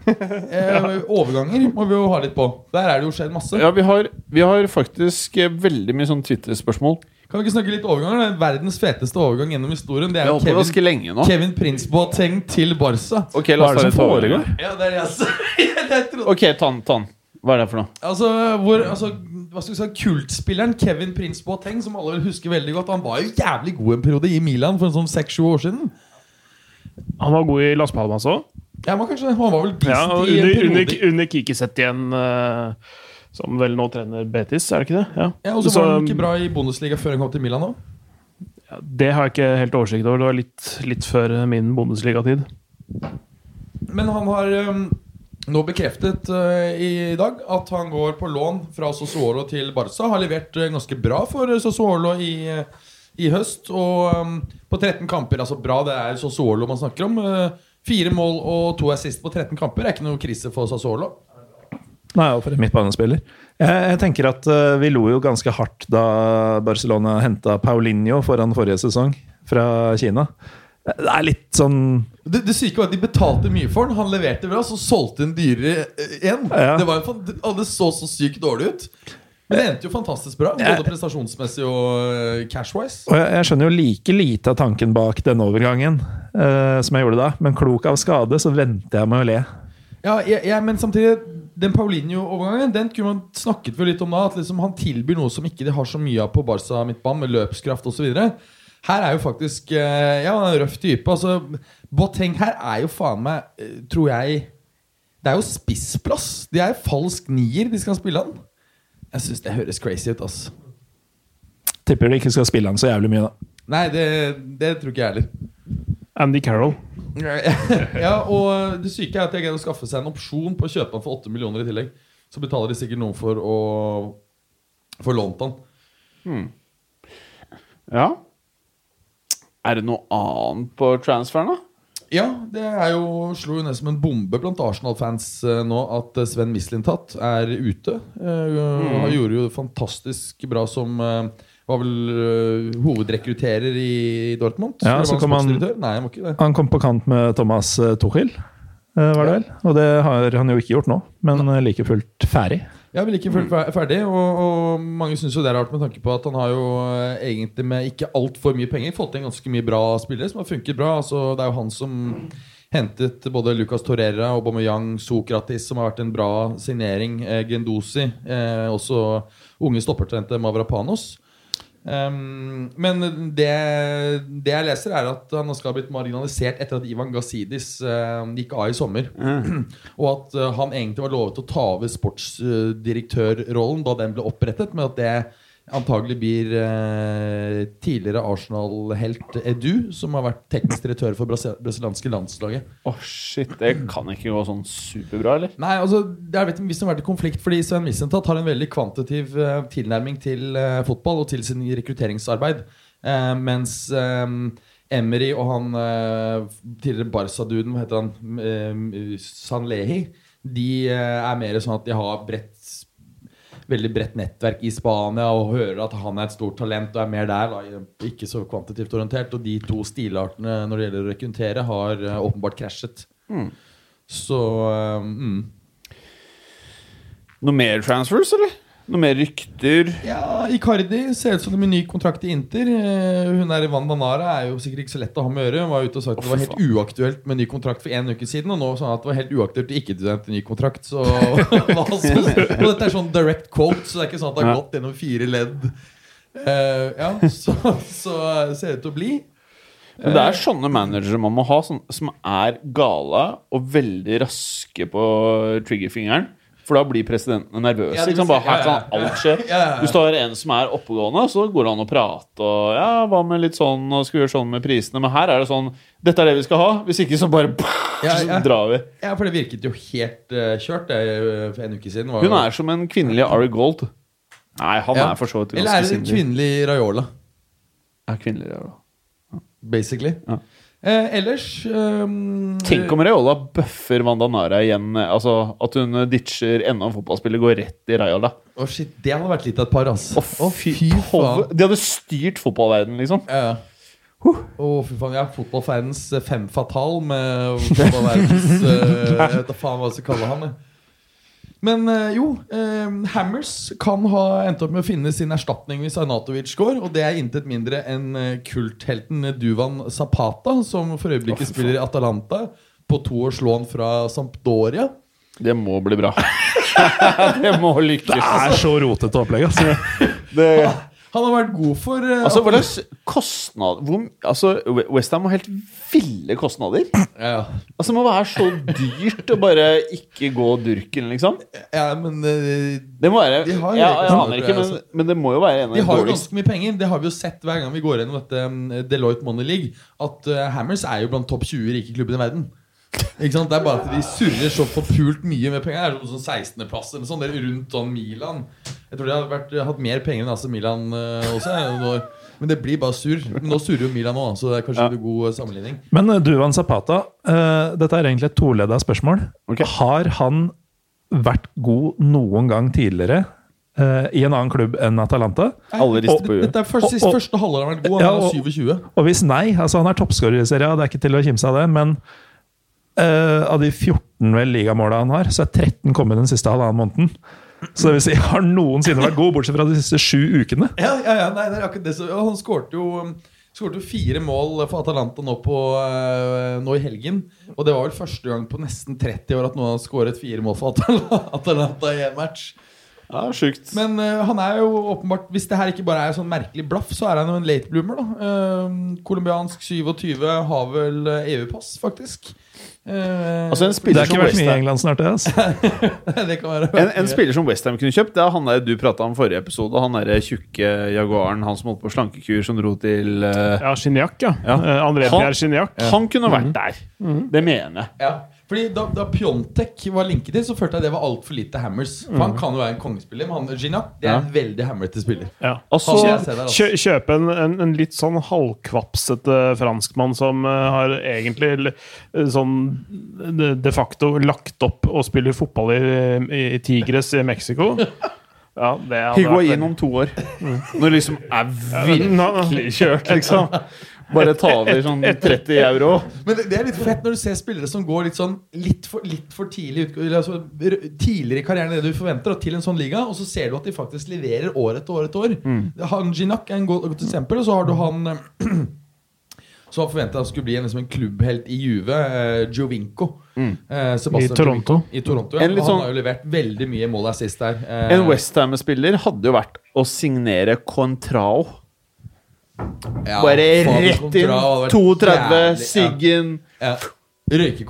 Speaker 7: Eh, overganger må vi jo ha litt på. Der er det jo skjedd masse.
Speaker 1: ja, vi har, vi har faktisk eh, veldig mye sånn Twitter-spørsmål.
Speaker 7: Kan vi ikke snakke litt overganger? Det er verdens feteste overgang gjennom historien. Det er jo Kevin,
Speaker 1: ganske lenge nå.
Speaker 7: Kevin Prince Boateng til Barca.
Speaker 1: Ok, la
Speaker 2: Hva er
Speaker 1: oss
Speaker 2: det
Speaker 1: ta
Speaker 2: som foregår?
Speaker 7: Ja, det er jeg. Jeg trodde-
Speaker 1: Ok, ta den. ta den. Hva er det for noe?
Speaker 7: Altså, hvor, altså, hva skal vi si, Kultspilleren Kevin Prince Boateng, som alle vil huske veldig godt, han var jo jævlig god en periode i Milan for en sånn seks-sju år siden.
Speaker 2: Han var god i Las Palmas òg.
Speaker 7: Ja, men kanskje Han var vel decent
Speaker 2: Ja,
Speaker 7: i en periode.
Speaker 2: under, under Kikiset igjen, eh, som vel nå trener Betis, er det ikke det? Ja,
Speaker 7: Ja, og så var han ikke bra i Bundesliga før han kom til Milan òg.
Speaker 2: Det har jeg ikke helt oversikt over. Det var litt, litt før min Bundesliga-tid.
Speaker 7: Men han har um, nå bekreftet uh, i dag at han går på lån fra Sossuolo til Barca. Har levert uh, ganske bra for Sosuolo Sossuolo i, uh, i høst. Og um, på 13 kamper Altså bra, det er Sossuolo man snakker om. Uh, fire mål og to assist på 13 kamper er ikke noe krise for Sassuolo.
Speaker 6: Nei, og for en midtbanespiller. Jeg, jeg tenker at uh, vi lo jo ganske hardt da Barcelona henta Paulinho foran forrige sesong fra Kina. Det er litt sånn
Speaker 7: Det, det syke var at De betalte mye for den. Han leverte bra, så solgte en dyrere eh, en.
Speaker 6: Ja.
Speaker 7: Det, var en, det- det så så sykt dårlig ut. Men det endte jo fantastisk bra, både prestasjonsmessig og eh, cash-wise.
Speaker 6: Og jeg, jeg skjønner jo like lite av tanken bak denne overgangen uh, som jeg gjorde da, men klok av skade så venter jeg med å le.
Speaker 7: Ja, jeg, jeg, men samtidig Den Paulinho-overgangen Den kunne man snakket vel litt om da. At liksom han tilbyr noe som ikke de har så mye av på Barca midtbanen, med løpskraft osv. Her er jo faktisk eh, Ja, han er en røff type. Altså, Boteng her er jo faen meg, tror jeg Det er jo spissplass. De er falsk nier de skal spille han. Jeg syns det høres crazy ut, ass.
Speaker 6: Tipper de ikke skal spille han så jævlig mye, da.
Speaker 7: Nei, det, det tror ikke jeg heller.
Speaker 2: Andy Carroll.
Speaker 7: ja, og det syke er at jeg greide å skaffe seg en opsjon på å kjøpe han for 8 millioner i tillegg. Så betaler de sikkert noe for å få lånt han.
Speaker 1: Ja. Er det noe annet på transferen, da?
Speaker 7: Ja, det er jo, slo jo ned som en bombe blant Arsenal-fans eh, nå at eh, Sven Mislintat er ute. Mm. Han gjorde jo fantastisk bra som eh, Var vel eh, hovedrekrutterer i Dortmund.
Speaker 6: Ja, så kom han-
Speaker 7: Nei, han var ikke det.
Speaker 6: Han kom på kant med Thomas eh, Tuchel, eh, var det vel? Og det har han jo ikke gjort nå, men eh, like fullt ferdig.
Speaker 7: Ja, vil ikke fullt ferdig, og, og mange syns jo det er rart med tanke på at han har jo eh, egentlig med ikke altfor mye penger fått inn ganske mye bra spillere som har funket bra. Altså, det er jo han som hentet både Lucas Torreira, Aubameyang, Sokratis, som har vært en bra signering. Eh, Gendosi, eh, også unge stoppertrente Mavrapanos. Um, men det, det jeg leser, er at han skal ha blitt marginalisert etter at Ivan Gazidis uh, gikk av i sommer. Og at uh, han egentlig var lovet å ta over sportsdirektørrollen da den ble opprettet, men at det antagelig blir eh, tidligere Arsenal-helt Edu, som har vært teknisk direktør for det brasilianske landslaget.
Speaker 1: Åh, shit, Det kan ikke gå sånn superbra, eller?
Speaker 7: Nei, altså Det har visst vært i konflikt fordi Sven Missentat har en veldig kvantitativ eh, tilnærming til eh, fotball og til sin rekrutteringsarbeid. Eh, mens eh, Emery og han eh, tidligere Barca-duden, hva heter han, eh, Sanlehi, de er mer sånn at de har bredt Veldig bredt nettverk i Spania og hører at han er et stort talent og er mer der. Da, ikke så kvantitativt orientert. Og de to stilartene når det gjelder å rekruttere, har eh, åpenbart krasjet. Så eh, mm.
Speaker 1: Noe mer transfers, eller? Noe mer rykter?
Speaker 7: Ja, Icardi ser ut som det blir ny kontrakt i Inter. Eh, Hun der Wanda Nara er jo sikkert ikke så lett å ha med å gjøre. Hun var ute og sa at det var helt uaktuelt med ny kontrakt for en uke siden, og nå sa han at det var helt uaktuelt ikke til ny kontrakt. Så, og dette er sånn direct quote, så det er ikke sånn at det har gått gjennom fire ledd. Uh, ja, så, så ser det ut til å bli.
Speaker 1: Men det er sånne managere man må ha, sånn, som er gale og veldig raske på triggerfingeren. For da blir presidentene nervøse.
Speaker 7: Ja,
Speaker 1: Bare, her kan alt skje.
Speaker 7: Ja, ja, ja.
Speaker 1: Hvis du har en som er oppegående, så går det an å prate. Og ja, hva med litt sånn, og skal vi gjøre sånn med prisene? Men her er det sånn Dette er det vi skal ha. Hvis ikke, så bare
Speaker 7: Ja, ja.
Speaker 1: så drar vi.
Speaker 7: Ja, for det virket jo helt uh, kjørt det, eh, for en uke siden. Var
Speaker 1: Hun
Speaker 7: jo-
Speaker 1: er som en kvinnelig Ari Gold. Nei, han
Speaker 7: Ja.
Speaker 1: er for så vidt
Speaker 7: Eller er det en kvinnelig Raiola?
Speaker 1: Er kvinnelig, ja.
Speaker 7: Basically.
Speaker 1: Ja.
Speaker 7: Eh, ellers um,
Speaker 1: Tenk om Raiola bøffer Wanda Nara igjen. Altså At hun ditcher enda en fotballspiller, går rett i Raiola.
Speaker 7: Å shit, Det hadde vært litt av et par, ass.
Speaker 1: Å, fy, faen. De hadde styrt fotballverdenen, liksom.
Speaker 7: Ja. Å, fy faen. Ja, fotballverdens eh, fem fatal med fotballverdens uh, Jeg vet da faen hva jeg skal kalle han. jeg. Men eh, jo, eh, Hammers kan ha endt opp med å finne sin erstatning hvis Arnatovic går. Og det er intet mindre enn eh, kulthelten Duvan Zapata, som for øyeblikket spiller i Atalanta på to års lån fra Sampdoria.
Speaker 1: Det må bli bra. det må lykkes.
Speaker 6: Det er så rotete opplegg, altså.
Speaker 1: Det,
Speaker 7: Han har vært god for uh,
Speaker 1: Altså, hva slags kostnad hvor, altså, Westham har helt ville kostnader.
Speaker 7: ja,
Speaker 1: Altså, Det må være så dyrt å bare ikke gå durken, liksom.
Speaker 7: ja, men uh,
Speaker 1: Det må være
Speaker 7: De har
Speaker 1: ja, Jeg aner ikke, men, men det må jo være en av
Speaker 7: De
Speaker 1: de
Speaker 7: har jo ganske mye penger. Det har vi jo sett hver gang vi går gjennom dette um, Deloitte Money League. At uh, Hammers er jo blant topp 20 rike klubber i verden. Ikke sant? Det er bare at de surrer så forpult mye med penger. Det er sånn 16.-plass eller sånn, er rundt sånn Milan. Jeg tror de har vært, hatt mer penger enn AC Milan uh, også. eh, Når, men det blir bare surr. Men nå surrer jo Milan òg, så det er kanskje
Speaker 1: Ja.
Speaker 7: en god uh, sammenligning.
Speaker 6: Men eh, Duvan Zapata, uh, dette er egentlig et toledda spørsmål.
Speaker 1: Okay.
Speaker 6: Har han vært god noen gang tidligere Uh, i en annen klubb enn Atalanta?
Speaker 1: Alle rister på huet.
Speaker 7: Dette er først,
Speaker 6: Og- og-
Speaker 7: første halvår han har vært god. Han
Speaker 6: Ja,
Speaker 7: er
Speaker 6: og-
Speaker 7: 27.
Speaker 6: Og hvis nei, altså han er toppskårer i serien, det er ikke til å kimse av det, men eh, av de 14 vel ligamåla han har, så er 13 kommet den siste halvannen måneden. Så det vil si, har noensinne vært god, bortsett fra de siste sju ukene.
Speaker 7: Ja, ja, ja nei, det er akkurat det. Så, han skårte jo Skårte jo fire mål for Atalanta nå, på, uh, nå i helgen. Og det var vel første gang på nesten 30 år at noen har skåret fire mål for Atal- Atalanta i en match.
Speaker 1: Ja, sjukt.
Speaker 7: Men uh, han er jo åpenbart Hvis det her ikke bare er sånn merkelig blaff, så er han jo en late bloomer. da uh, Colombiansk 27, har vel EU-pass, faktisk. Uh,
Speaker 1: Altså, en
Speaker 6: Det er ikke vært mye i England snart, det. Altså.
Speaker 7: det kan være
Speaker 1: en, en spiller som Westham kunne kjøpt, det er han der du prata om forrige episode. Han derre tjukke jaguaren, han som holdt på slankekur, som dro til uh,
Speaker 2: Ja, Gignac, ja.
Speaker 1: Ja.
Speaker 2: Eh, André
Speaker 1: Han-
Speaker 2: Pierre Gignac.
Speaker 1: Han kunne vært der. Det mener jeg.
Speaker 7: Ja, fordi Da, da Pjontek var linket til, så følte jeg det var altfor lite Hammers. For Han kan jo være en kongespiller, men han Gignac det er en veldig hamrete spiller.
Speaker 2: Ja.
Speaker 7: Og der, altså.
Speaker 2: Kjøpe en, en, en litt sånn halvkvapsete franskmann som uh, har egentlig l- sånn de, de facto lagt opp og spiller fotball i, i, i Tigres i Mexico. Ja, det hadde vært
Speaker 1: Higuain om to år. Når det liksom er virkelig kjørt, liksom. Bare ta over sånn 30 euro.
Speaker 7: Men det, det er litt fett når du ser spillere som går litt sånn litt for, litt for tidlig ut, altså, tidligere i karrieren enn det du forventer, og til en sånn liga, og så ser du at de faktisk leverer år etter år etter år. Han Jinak er en god, godt eksempel, og så har du han eh, Så forventa han skulle bli en, liksom en klubbhelt i Juve, eh, Giovinco. Eh, Sebastian
Speaker 2: I Toronto.
Speaker 7: Giovinco. I Toronto ja.
Speaker 1: En
Speaker 7: han
Speaker 1: sånn-
Speaker 7: har jo levert veldig mye mål assist der. Eh,
Speaker 1: En Westham-spiller hadde jo vært å signere Contrao.
Speaker 7: Ja,
Speaker 1: Bare rett inn.
Speaker 7: Contrao hadde vært
Speaker 1: 32, Siggen
Speaker 7: Ja. Ja. Røyke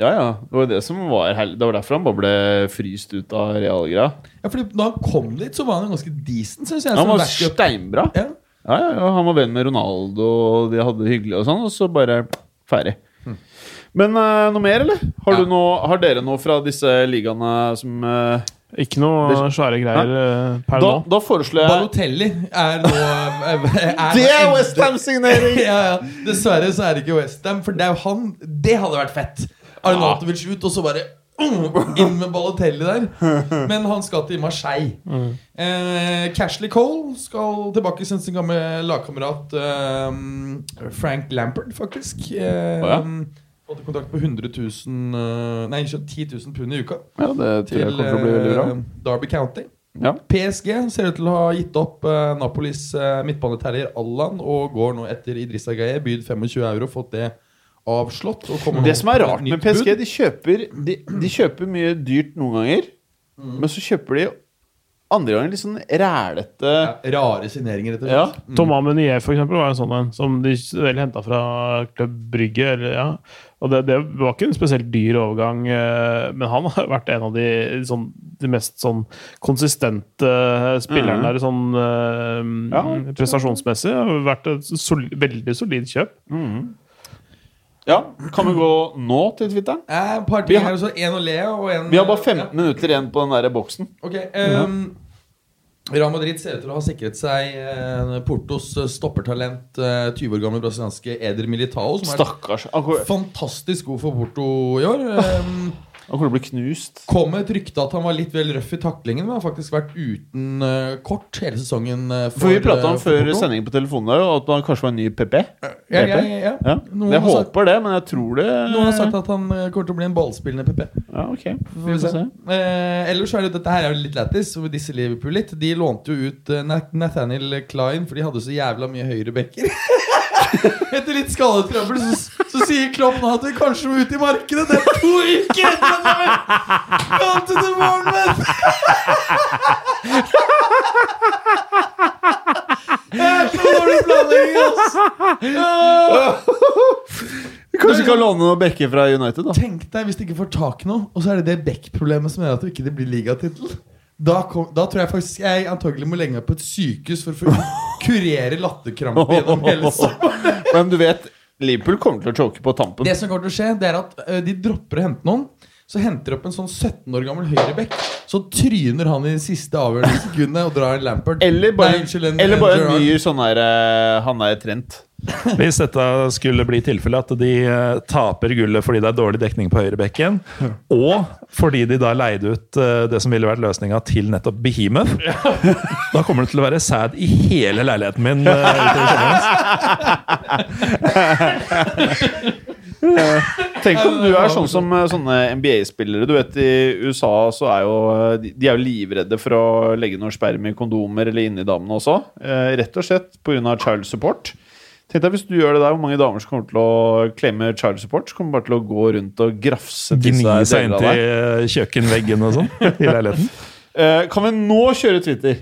Speaker 1: Ja, ja. Det var det som var Det var derfor han bare ble fryst ut av realgreia.
Speaker 7: Ja, fordi da han kom dit, så var han jo ganske decent, syns jeg.
Speaker 1: Han var steinbra.
Speaker 7: Ja.
Speaker 1: Ja, ja, ja, Han var venn med Ronaldo, og de hadde det hyggelig, og sånn, og så bare ferdig. Men uh, noe mer, eller? Har,
Speaker 7: Ja.
Speaker 1: du noe, har dere noe fra disse ligaene som eh,
Speaker 2: Ikke noe svære greier eh, per
Speaker 1: da,
Speaker 2: nå.
Speaker 1: da foreslår jeg
Speaker 7: Balotelli er nå er
Speaker 1: Det er Westham-signering!
Speaker 7: ja, ja. Dessverre så er det ikke Westham, for det er jo han Det hadde vært fett. Arnatovic ut, og så bare mm, inn med Balotelli der. Men han skal til Marseille. Eh, Cashley Cole skal tilbake til sin gamle lagkamerat eh, Frank Lampard, faktisk. Eh,
Speaker 1: oh, ja.
Speaker 7: Fått kontrakt på 100 000 eh, Nei, 10 000 pund i uka.
Speaker 1: Ja, det tror jeg
Speaker 7: Til
Speaker 1: kommer til å bli veldig bra.
Speaker 7: eh, Derby County.
Speaker 1: Ja.
Speaker 7: PSG ser ut til å ha gitt opp uh, Napolis uh, midtbaneterrier Allan og går nå etter Idrissa Gaye. Bydd 25 euro, fått det avslått. Og
Speaker 1: Det som er rart med PSG, de kjøper, de, de kjøper mye dyrt noen ganger, men så kjøper de andre ganger litt sånn rælete
Speaker 7: ja, Rare signeringer, rett og
Speaker 1: Ja.
Speaker 7: Mm.
Speaker 2: Thomas Meunier for eksempel, var en sånn en som de vel henta fra Klubb Brygge. Eller, ja. Og det, det var ikke en spesielt dyr overgang, eh, men han har vært en av de, sånn, de mest sånn konsistente eh, spillerne
Speaker 1: mm.
Speaker 2: der sånn eh,
Speaker 1: Ja.
Speaker 2: prestasjonsmessig. Har vært et sol, veldig solid kjøp.
Speaker 1: Ja, kan vi gå nå til Twitter?
Speaker 7: Eh, et par
Speaker 1: Vi har-
Speaker 7: her også. En å le og en
Speaker 1: Vi har bare
Speaker 7: ja.
Speaker 1: 15 minutter igjen på den der boksen.
Speaker 7: Ok, ehm, Real Madrid ser ut til å ha sikret seg eh, Portos eh, stoppertalent, eh, 20 år gamle brasilianske Eder Militao, som er
Speaker 1: Stakkars.
Speaker 7: Fantastisk god for Porto i år.
Speaker 1: Han kommer til å bli knust.
Speaker 7: kom med et rykte at han var litt vel røff i taklingen, men har faktisk vært uten uh, kort hele sesongen. Uh,
Speaker 1: For vi prata om
Speaker 7: uh,
Speaker 1: før
Speaker 7: Porto.
Speaker 1: sendingen på telefonen der, at han kanskje var en ny PP.
Speaker 7: Ja, ja, ja, ja.
Speaker 1: Ja. Jeg
Speaker 7: håper sagt-
Speaker 1: det, men jeg tror det
Speaker 7: Noen har sagt at han kommer til å bli en ballspillende PP.
Speaker 1: Ja, ok.
Speaker 7: Får vi se. Eh, ellers er det dette her er jo litt lættis. og Disse Liverpool litt De lånte jo ut Nathaniel Klein, for de hadde så jævla mye høyrebekker. Etter litt skadetrøbbel så, så sier Klopp nå at vi kanskje må ut i markedet. Det er to uker etter! Kom til the Ja.
Speaker 1: Kanskje vi kan låne noen bekker fra United, da.
Speaker 7: Tenk deg hvis de ikke får tak i noe, og så er det det bekkproblemet som gjør at det ikke blir ligatittel. Da, kom, da tror jeg faktisk jeg antagelig må legge meg på et sykehus for å få kurere latterkrampe gjennom hele sommeren.
Speaker 1: Men du vet, Liverpool kommer til å choke på tampen.
Speaker 7: Det som kommer til å skje, det er at ø, de dropper å hente noen. Så henter de opp en sånn 17 år gammel høyrebekk. Så tryner han i siste avgjørende sekundene og drar en Lampard.
Speaker 1: Eller bare,
Speaker 7: Nei, unnskyld, en-
Speaker 1: eller bare en ny sånn her eh, Han er Trent.
Speaker 6: Hvis dette skulle bli tilfellet, at de eh, taper gullet fordi det er dårlig dekning på høyrebekken, og fordi de da leide ut eh, det som ville vært løsninga til nettopp Behemoth, da kommer det til å være sad i hele leiligheten min sommeren.
Speaker 1: Tenk om du er sånn som eh, sånne NBA-spillere. Du vet, I USA så er jo eh, de- er jo livredde for å legge noe sperm i kondomer eller inni damene også. Eh, rett og slett pga. child support. Tenk deg Hvis du gjør det der, hvor mange damer som kommer til å klemme child support, så kommer bare til å gå rundt og grafse til seg
Speaker 6: seg
Speaker 1: deler av
Speaker 6: inntil
Speaker 1: deg.
Speaker 6: eh, kjøkkenveggen og sånn i leiligheten.
Speaker 1: Eh, kan vi nå kjøre Twitter?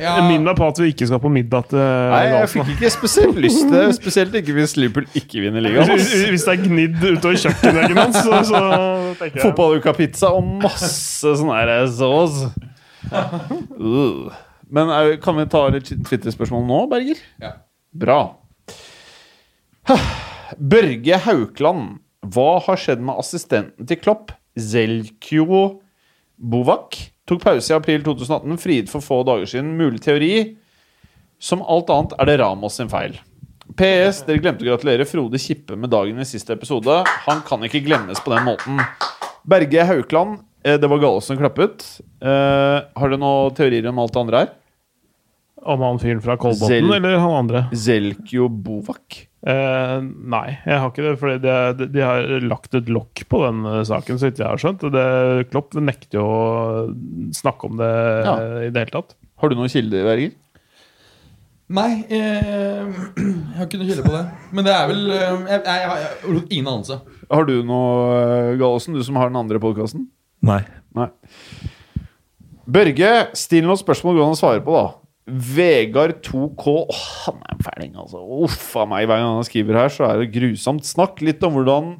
Speaker 7: Ja,
Speaker 2: Minn meg på at vi ikke skal på middag til
Speaker 1: Nei, jeg fikk ikke spesielt lyst til det. Spesielt ikke hvis Liverpool ikke vinner ligaen.
Speaker 2: Hvis, det er gnidd utover kjøkkenveggen hans, så, så tenker jeg
Speaker 1: Fotballuka-pizza og masse sånn her sås. Uh. Men eh, kan vi ta litt Twitter-spørsmål nå, Berger?
Speaker 7: Ja.
Speaker 1: Bra. Børge Haukland. Hva har skjedd med assistenten til Klopp? Zelkjo Bovak tok pause i april 2018, frigitt for få dager siden. Mulig teori. Som alt annet er det Ramos sin feil. PS. Dere glemte å gratulere Frode Kippe med dagen i siste episode. Han kan ikke glemmes på den måten. Berge Haukland. eh, Det var Gallosen som klappet. Eh, har du noen teorier om alt det andre her?
Speaker 2: Om han fyren fra Kolbotn eller han andre?
Speaker 1: Zelkjo Bovak.
Speaker 2: Eh, nei, jeg har ikke det. Fordi de, de, de har lagt et lokk på den eh, saken, så vidt jeg har skjønt. Det, Klopp nekter jo å snakke om det
Speaker 1: Ja.
Speaker 2: eh, i det hele tatt.
Speaker 1: Har du noen kilder, Berger?
Speaker 7: Nei, eh, jeg har ikke noe kilde på det. Men det er vel eh, Jeg, jeg, jeg har ingen anelse.
Speaker 1: Har du noe, Gallosen, du som har den andre podkasten?
Speaker 6: Nei.
Speaker 1: Nei. Børge, still noen spørsmål du kan svare på, da. Vegard 2K Åh, Han er en fæling, altså. Uff a meg. Hver gang han skriver her, så er det grusomt. Snakk litt om hvordan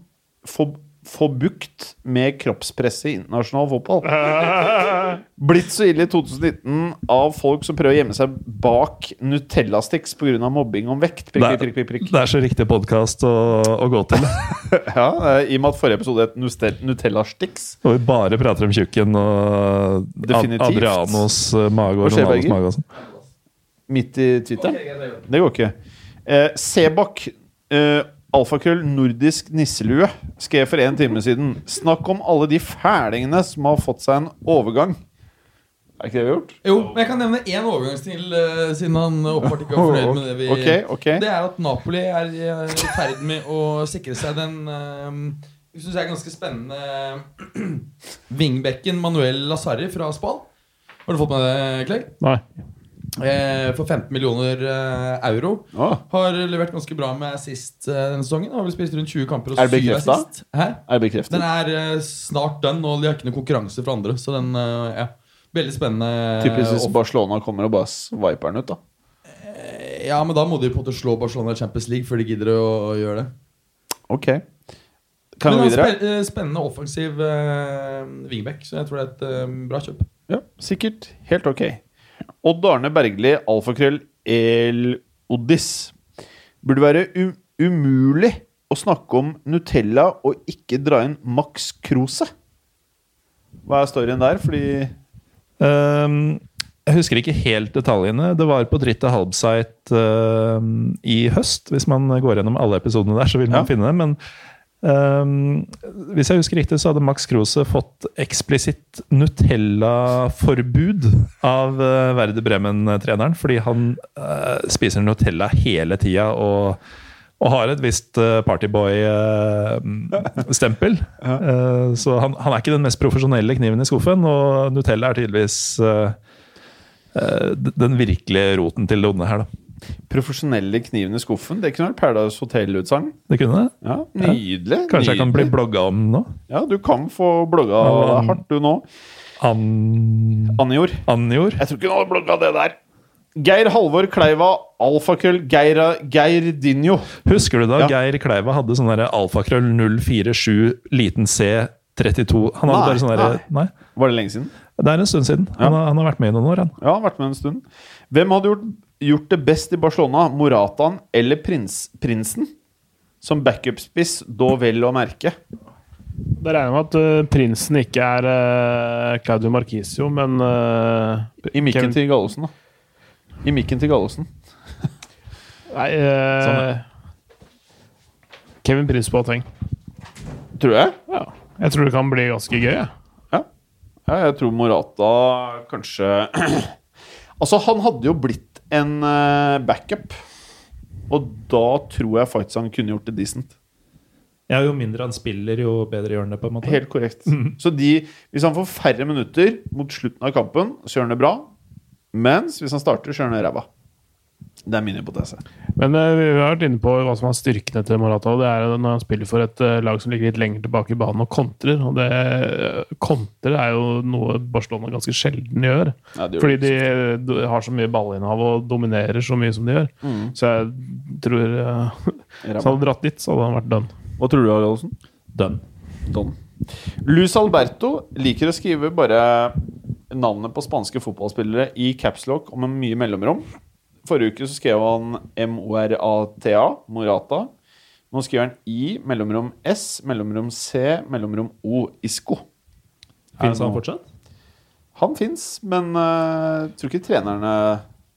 Speaker 1: få, få bukt med kroppspresset i internasjonal fotball. Blitt så ille i 2019 av folk som prøver å gjemme seg bak Nutella-sticks pga. mobbing om vekt. Prikk, prikk, prikk, prikk, prikk.
Speaker 6: Det er så riktig podkast å, å gå til.
Speaker 1: Ja, I og med at forrige episode het Nutella-sticks.
Speaker 6: Og vi bare prater om tjukken og
Speaker 1: Definitivt.
Speaker 6: Adrianos eh, mage og Ronaldos mage og sånn.
Speaker 1: Midt i Twitter? Det går ikke. Eh, Sebak, eh, alfakrøll nordisk nisselue, skrev for en time siden Snakk om alle de fælingene som har fått seg en overgang. Er ikke det vi har gjort?
Speaker 7: Jo, men jeg kan nevne én overgangstil, uh, siden han åpenbart ikke var fornøyd med det vi
Speaker 1: Ok, ok.
Speaker 7: Det er at Napoli er eh, i ferd med å sikre seg den uh, Jeg synes jeg er ganske spennende Vingbekken Manuel Lazari fra Spal. Har du fått med det, Klegg?
Speaker 2: Nei.
Speaker 7: Eh, for 15 millioner eh, euro.
Speaker 1: Oh.
Speaker 7: Har levert ganske bra med assist eh, denne sesongen. Har vel spilt rundt 20 kamper og
Speaker 1: Er
Speaker 7: 7
Speaker 1: bekreftet?
Speaker 7: assist.
Speaker 1: Er bekreftet?
Speaker 7: Den er snart done, og de har ikke noe konkurranse fra andre. Så den, ja Veldig spennende.
Speaker 1: Typisk hvis Barcelona kommer og bare swiper den ut, da.
Speaker 7: Ja, men da må de på en måte slå Barcelona i Champions League før de gidder å, å gjøre det.
Speaker 1: Ok. Kan vi videre?
Speaker 7: spe- spennende offensiv uh, wingback, så jeg tror det er et uh, bra kjøp.
Speaker 1: Ja, sikkert. Helt ok. Odd Arne Bergli, alfakrøll El Odis. Burde være u umulig å snakke om Nutella og ikke dra inn Max Krose. Hva er storyen der? Fordi
Speaker 6: um, jeg husker ikke helt detaljene. Det var på Dritte Halbsite uh, i høst. Hvis man går gjennom alle episodene der, så vil man
Speaker 1: Ja.
Speaker 6: finne det. Men ehm, hvis jeg husker riktig, så hadde Max Krose fått eksplisitt Nutella-forbud av uh, Verde Bremen-treneren, fordi han uh, spiser Nutella hele tida og og har et visst uh, partyboy-stempel. så han, han er ikke den mest profesjonelle kniven i skuffen, og Nutella er tydeligvis eh, eh, den virkelige roten til det onde her, da.
Speaker 1: Profesjonelle kniven i skuffen, det kunne vært Paradise Hotel-utsagn.
Speaker 6: Det kunne det.
Speaker 1: Ja, nydelig.
Speaker 6: Kanskje jeg kan bli
Speaker 1: nydelig.
Speaker 6: blogga om nå?
Speaker 1: Ja, du kan få blogga
Speaker 6: um,
Speaker 1: hardt, du nå.
Speaker 6: An...
Speaker 1: Anjor.
Speaker 6: Anjor?
Speaker 1: Jeg tror ikke hun hadde blogga det der. Geir Halvor Kleiva, alfakrøll Geira Dinjo
Speaker 6: Husker du da
Speaker 1: Ja.
Speaker 6: Geir Kleiva hadde sånn alfakrøll 047 liten c 32? Han hadde
Speaker 1: Nei,
Speaker 6: bare sånn derre Nei.
Speaker 1: Var det lenge siden?
Speaker 6: Det er en stund siden. Han, har, han har vært med i noen år, han.
Speaker 1: Ja, vært med en stund. Hvem hadde gjort, gjort det best i Barcelona? Morataen eller prins, Prinsen? Som backup-spiss, da vel å merke.
Speaker 2: Da regner jeg med at uh, prinsen ikke er uh, Claudio Marquisio, men uh,
Speaker 1: I mikken til Gallosen, da. I mikken til Gallosen.
Speaker 2: Nei
Speaker 6: Sånn,
Speaker 2: Kevin Prins Ateng.
Speaker 1: Tror jeg.
Speaker 2: Ja. Jeg tror det kan bli ganske gøy. jeg.
Speaker 1: Ja, jeg tror Morata kanskje Altså, han hadde jo blitt en eh, backup. Og da tror jeg faktisk han kunne gjort det decent.
Speaker 6: Ja, jo mindre han spiller, jo bedre gjør han det, på en måte.
Speaker 1: Helt korrekt. Så de, hvis han får færre minutter mot slutten av kampen, så gjør han det bra. Mens hvis han starter, så gjør han det ræva. Det er min hypotese.
Speaker 2: Men eh, vi har vært inne på hva som er styrkene til Morata. og Det er når han spiller for et eh, lag som ligger litt lenger tilbake i banen og kontrer. Og det eh, kontrer er jo noe Barcelona ganske sjelden gjør.
Speaker 1: Ja,
Speaker 2: Fordi
Speaker 1: det.
Speaker 2: de har så mye ballinnehav og dominerer så mye som de gjør.
Speaker 1: Mm.
Speaker 2: Så jeg tror Hvis han hadde dratt dit, så hadde han vært done.
Speaker 1: Hva tror du, Gallosen?
Speaker 6: Done.
Speaker 1: Don. Luz Alberto liker å skrive bare navnet på spanske fotballspillere i capslock om en mye mellomrom. Forrige uke så skrev han M-O-R-A-T-A, Morata. Nå skriver han I, mellomrom S, mellomrom C, mellomrom O, Isco.
Speaker 6: Fins sånn fortsatt?
Speaker 1: Han fins, men uh, tror ikke trenerne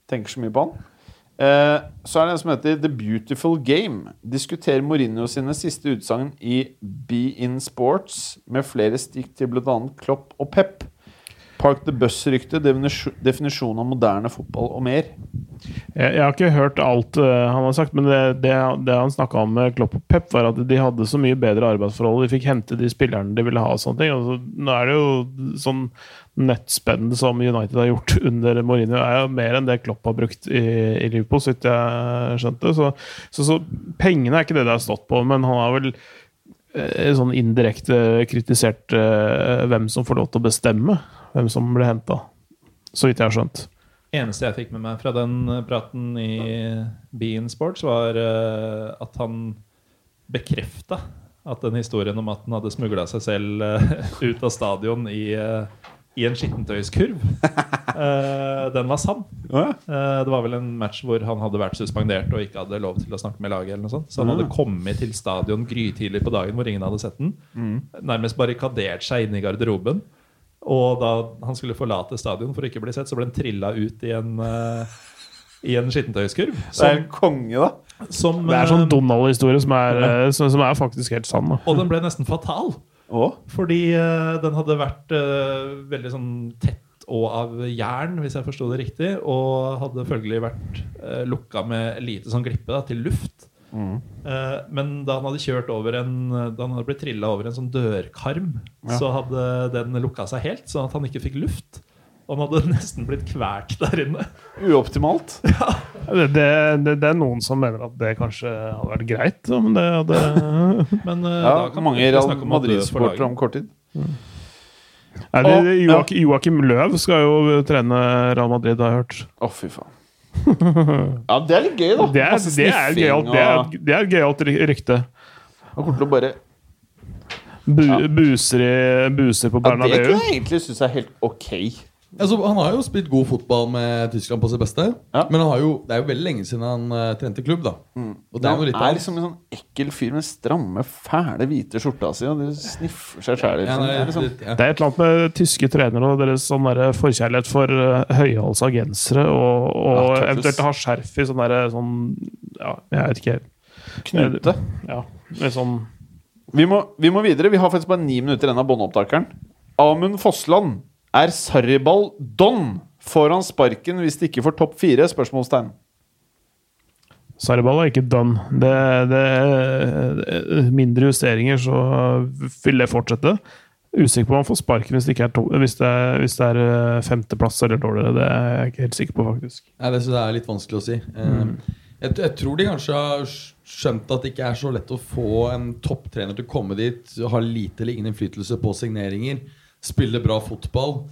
Speaker 1: tenker så mye på han. Uh, så er det en som heter The Beautiful Game. Diskuterer Mourinho sine siste utsagn i Be In Sports med flere stikk til bl.a. Klopp og Pep. Park the Bus-ryktet, definisjon, definisjon av moderne fotball og mer.
Speaker 2: Jeg, jeg har ikke hørt alt uh, han har sagt, men det, det, det han snakka om med Klopp og Pep, var at de hadde så mye bedre arbeidsforhold. De fikk hente de spillerne de ville ha. og sånne ting. Altså, nå er det jo sånn nettspenn som United har gjort under Mourinho, er jo mer enn det Klopp har brukt i, i Liverpool, så vidt jeg skjønte. Så, så, så pengene er ikke det det har stått på, men han har vel eh, sånn indirekte kritisert eh, hvem som får lov til å bestemme hvem som ble henta. Så vidt jeg har skjønt.
Speaker 6: eneste jeg fikk med meg fra den eh, praten i Bean Sports, var eh, at han bekrefta at den historien om at han hadde smugla seg selv eh, ut av stadion i, eh, i en skittentøyskurv, eh, den var sann. Eh, det var vel en match hvor han hadde vært suspendert og ikke hadde lov til å snakke med laget. eller noe sånt Så han hadde kommet til stadion grytidlig på dagen hvor ingen hadde sett den. Nærmest barrikadert seg inn i garderoben. Og da han skulle forlate stadion for å ikke bli sett, så ble han trilla ut i en uh, i en skittentøyskurv.
Speaker 1: Det er en konge, da.
Speaker 6: som,
Speaker 2: Det er sånn
Speaker 6: eh,
Speaker 2: Donald-historie som, eh, som, som er faktisk helt sann. da.
Speaker 6: Og den ble nesten fatal.
Speaker 1: Oh.
Speaker 6: Fordi uh, den hadde vært uh, veldig sånn tett og av jern, hvis jeg forsto det riktig. Og hadde følgelig vært uh, lukka med lite sånn glippe da, til luft. Eh, men da han hadde kjørt over en Da han hadde blitt trilla over en sånn dørkarm, så hadde den lukka seg helt, sånn at han ikke fikk luft. Og han hadde nesten blitt kvalt der inne.
Speaker 1: Uoptimalt.
Speaker 2: Det, det, det, det er noen som mener at det kanskje hadde vært greit. Men det hadde
Speaker 6: Men eh,
Speaker 1: Ja,
Speaker 6: da kan
Speaker 1: mange Real Madrid-supportere om kort tid.
Speaker 2: Nei, det, Joakim, Joakim Løv skal jo trene Real Madrid, har jeg hørt.
Speaker 1: Å, fy faen. Ja, det er litt gøy, da.
Speaker 2: Det er, det er, gøyalt, det er, det er gøyalt rykte.
Speaker 1: Han kommer til å bare
Speaker 2: Bu,
Speaker 1: Ja.
Speaker 2: buser, i, buser på
Speaker 1: Ja, det
Speaker 2: Bernabeu.
Speaker 1: kunne jeg egentlig synes er helt ok.
Speaker 7: Altså, han har jo spilt god fotball med Tyskland på sitt beste.
Speaker 1: Ja.
Speaker 7: Men han har jo, det er jo veldig lenge siden han uh, trente klubb. da Og det er litt
Speaker 1: er liksom en sånn ekkel fyr med stramme, fæle, hvite skjorta si, og de sniffer seg sjæl. Liksom.
Speaker 7: Ja,
Speaker 1: Det er liksom,
Speaker 7: ja.
Speaker 2: Det er et eller annet med tyske trenere og deres sånn der forkjærlighet for uh, høyhalsa gensere og, og
Speaker 1: Ja,
Speaker 2: eventuelt ha skjerf i sånn derre sånn Ja, jeg vet ikke helt.
Speaker 1: knute.
Speaker 2: Ja, med sånn
Speaker 1: Vi må, vi må videre. Vi har faktisk bare ni minutter igjen av båndopptakeren. Amund Fossland. Er Sarriball don? Får han sparken hvis de ikke får topp fire? Spørsmålstegn.
Speaker 2: Sarriball er ikke done. Det, det, det, mindre justeringer, så vil det fortsette. Usikker på om han får sparken hvis det, ikke er, to, hvis det, er, hvis det er eh, femteplass eller dårligere. Det er jeg ikke helt sikker på, faktisk.
Speaker 7: Nei, det er litt vanskelig å si. Mm. Jeg, jeg tror de kanskje har skjønt at det ikke er så lett å få en topptrener til å komme dit, ha lite eller ingen innflytelse på signeringer, spille bra fotball.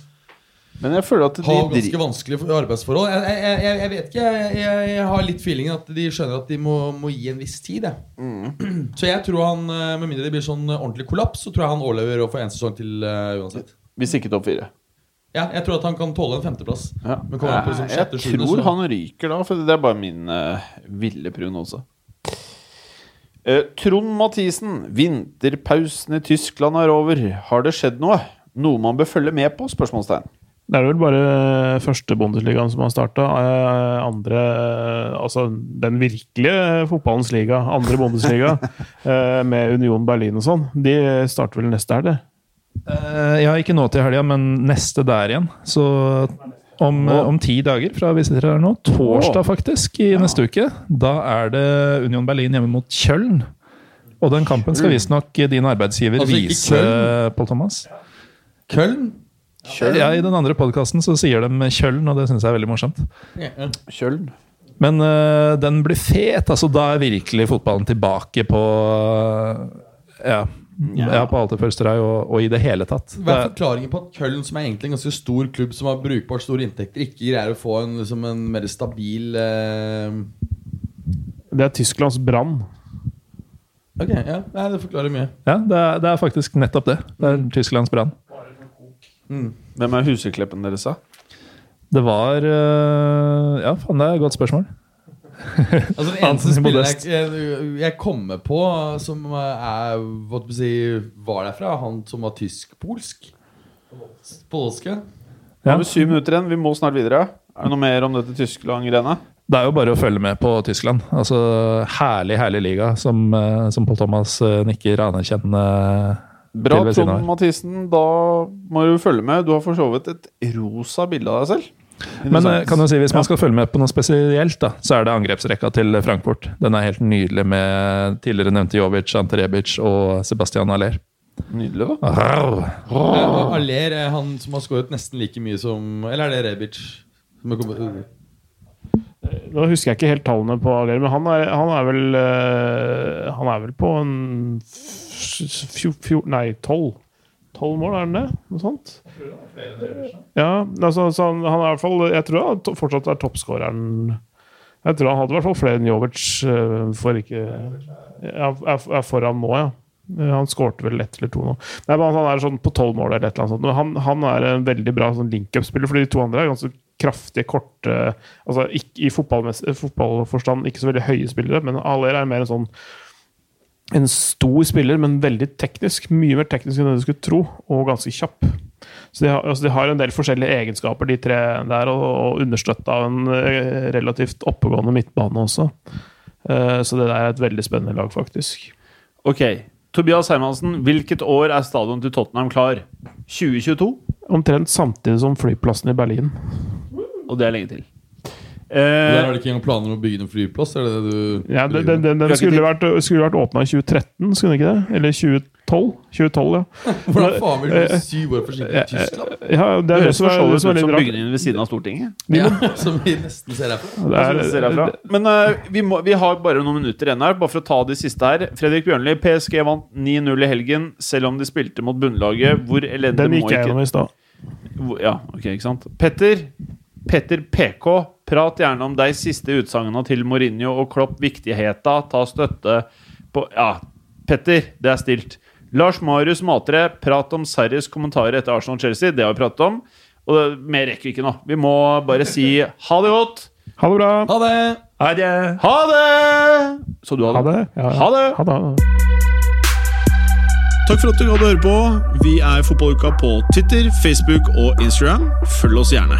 Speaker 1: Men jeg føler at de
Speaker 7: har ganske vanskelige arbeidsforhold. Jeg, jeg, jeg, jeg vet ikke. Jeg, har litt feelingen at de skjønner at de må, må gi en viss tid.
Speaker 1: Mm.
Speaker 7: Så jeg tror han, eh, med mindre det blir sånn ordentlig kollaps, så tror jeg han overlever og får en sesong til uh, uansett.
Speaker 1: Hvis ikke topp fire.
Speaker 7: Ja, jeg tror at han kan tåle en femteplass.
Speaker 1: Ja.
Speaker 7: Men kommer på liksom sjette,
Speaker 1: jeg tror
Speaker 7: så-
Speaker 1: han ryker da, for det er bare min uh, ville prognose. Uh, Trond Mathisen, vinterpausen i Tyskland er over. Har det skjedd noe? Noe man bør følge med på? Spørsmålstegn.
Speaker 2: Det er vel bare første Bundesligaen som har starta. Andre eh, Altså den virkelige fotballens liga, andre Bundesliga, eh, med Union Berlin og sånn, de starter vel neste helg, det.
Speaker 6: Eh, ja, ikke nå til helga, men neste der igjen. Så om, eh, om ti dager fra vi sitter her nå, torsdag faktisk, i neste uke, da er det Union Berlin hjemme mot Kjøln. Og den kampen skal visstnok din arbeidsgiver
Speaker 7: Altså
Speaker 6: vise? Pål Thomas.
Speaker 7: Køln?
Speaker 6: Ja, I den andre podkasten så sier de Kjøln, og det syns jeg er veldig morsomt.
Speaker 1: Kjøln.
Speaker 6: Men uh, den blir fet. altså Da er virkelig fotballen tilbake på uh, Ja, ja. på Alte Følsterøy og, og i det hele tatt.
Speaker 7: Hva er forklaringen på at Køln, som er egentlig en ganske stor klubb som har brukbart store inntekter, ikke greier å få en, liksom en mer stabil uh...
Speaker 2: Det er Tysklands brann.
Speaker 7: Ok, ja, Nei, det forklarer mye.
Speaker 6: ja, det, er, det er faktisk nettopp det. Det er Tysklands brann.
Speaker 1: Hvem er husekleppen deres, da?
Speaker 6: Det var eh, Ja, faen, det er et godt spørsmål.
Speaker 7: Altså Den eneste spilleren jeg, jeg, jeg kommer på som er hva skal si, var derfra, han som var tysk-polsk. Polske.
Speaker 1: Nå
Speaker 6: Ja.
Speaker 1: har vi syv minutter igjen. Vi må snart videre. Er det noe mer om dette Tyskland-greiene?
Speaker 6: Det er jo bare å følge med på Tyskland. Altså, Herlig, herlig liga, som, eh, som Pål Thomas eh, nikker anerkjennende
Speaker 1: Bra. Trond Mathisen. Da må du følge med. Du har for så vidt et rosa bilde av deg selv.
Speaker 6: Men eh, kan du si, hvis man skal følge med på noe spesielt, da, så er det angrepsrekka til Frankfurt. Den er helt nydelig med tidligere nevnte Jovic, Ante Rebic og Sebastian Aller.
Speaker 1: Nydelig, da.
Speaker 6: Arr.
Speaker 7: Eh, Aller er han som har skåret nesten like mye som Eller er det Rebic? Som har
Speaker 2: Nå husker jeg ikke helt tallene på Aller, men han er, han er vel eh, Han er vel på en f- fjo- fjo- Nei, tolv. Tolv mål, er han det? Noe sånt? Ja, altså, så han, han er i hvert fall Jeg tror han fortsatt er toppskåreren. Jeg tror han hadde i hvert fall flere enn Jovic eh, for ikke er, er foran nå, ja. Han skårte vel ett eller to nå. Nei, men Han er sånn på tolv mål eller et eller annet sånt. Han, han er en veldig bra sånn link-up-spiller, for de to andre er ganske kraftige, korte Altså ikke i fotballforstand ikke så veldig høye spillere, men Aler er mer en sånn en stor spiller, men veldig teknisk. Mye mer teknisk enn det du skulle tro, og ganske kjapp. Så de har, altså de har en del forskjellige egenskaper, de tre der, og, og understøtta av en eh, relativt oppegående midtbane også. Eh, så det der er et veldig spennende lag, faktisk.
Speaker 1: Ok. Tobias Hermansen, hvilket år er stadion til Tottenham klar? 2022?
Speaker 2: Omtrent samtidig som flyplassen i Berlin.
Speaker 1: Og det er lenge til.
Speaker 7: Der
Speaker 1: er
Speaker 7: har de ikke engang planer om å bygge en flyplass? Er det det du
Speaker 2: Ja, den, den, den, den skulle vært, skulle vært åpna i 2013, skulle den ikke det? Eller 2012? 2012, ja.
Speaker 7: Hvordan faen vil du
Speaker 2: Eh,
Speaker 7: syv år forsinket i Tyskland?
Speaker 2: ja det
Speaker 1: det
Speaker 2: er det som er,
Speaker 1: så
Speaker 2: det som er litt rart.
Speaker 1: bygningen ved siden av Stortinget.
Speaker 7: Ja, som vi nesten ser herfra.
Speaker 2: Det er.
Speaker 1: Men uh, vi, må, vi har bare noen minutter igjen her, bare for å ta de siste her. Fredrik Bjørnli, PSG vant 9-0 i helgen, selv om de spilte mot bunnlaget. Hvor elendig
Speaker 2: den gikk jeg gjennom i stad.
Speaker 1: Ja, ok, ikke sant. Petter, Petter PK, prat gjerne om de siste utsagnene til Mourinho og Klopp, viktigheta, ta støtte på Ja, Petter, det er stilt. Lars Marius Matre, prat om Sarris kommentarer etter Arsenal-Chelsea. Det har vi pratet om. Og det, mer rekker vi ikke nå. Vi må bare si ha det godt.
Speaker 2: Ha det bra!
Speaker 7: Ha det!
Speaker 6: Ha det!
Speaker 1: Ha det! Så du ha
Speaker 2: Ha
Speaker 1: det?
Speaker 2: det. Ja, ja.
Speaker 1: Ha det!
Speaker 2: Ha det.
Speaker 4: Takk for at du gadd å høre på. Vi er Fotballuka på Twitter, Facebook og Instagram. Følg oss gjerne.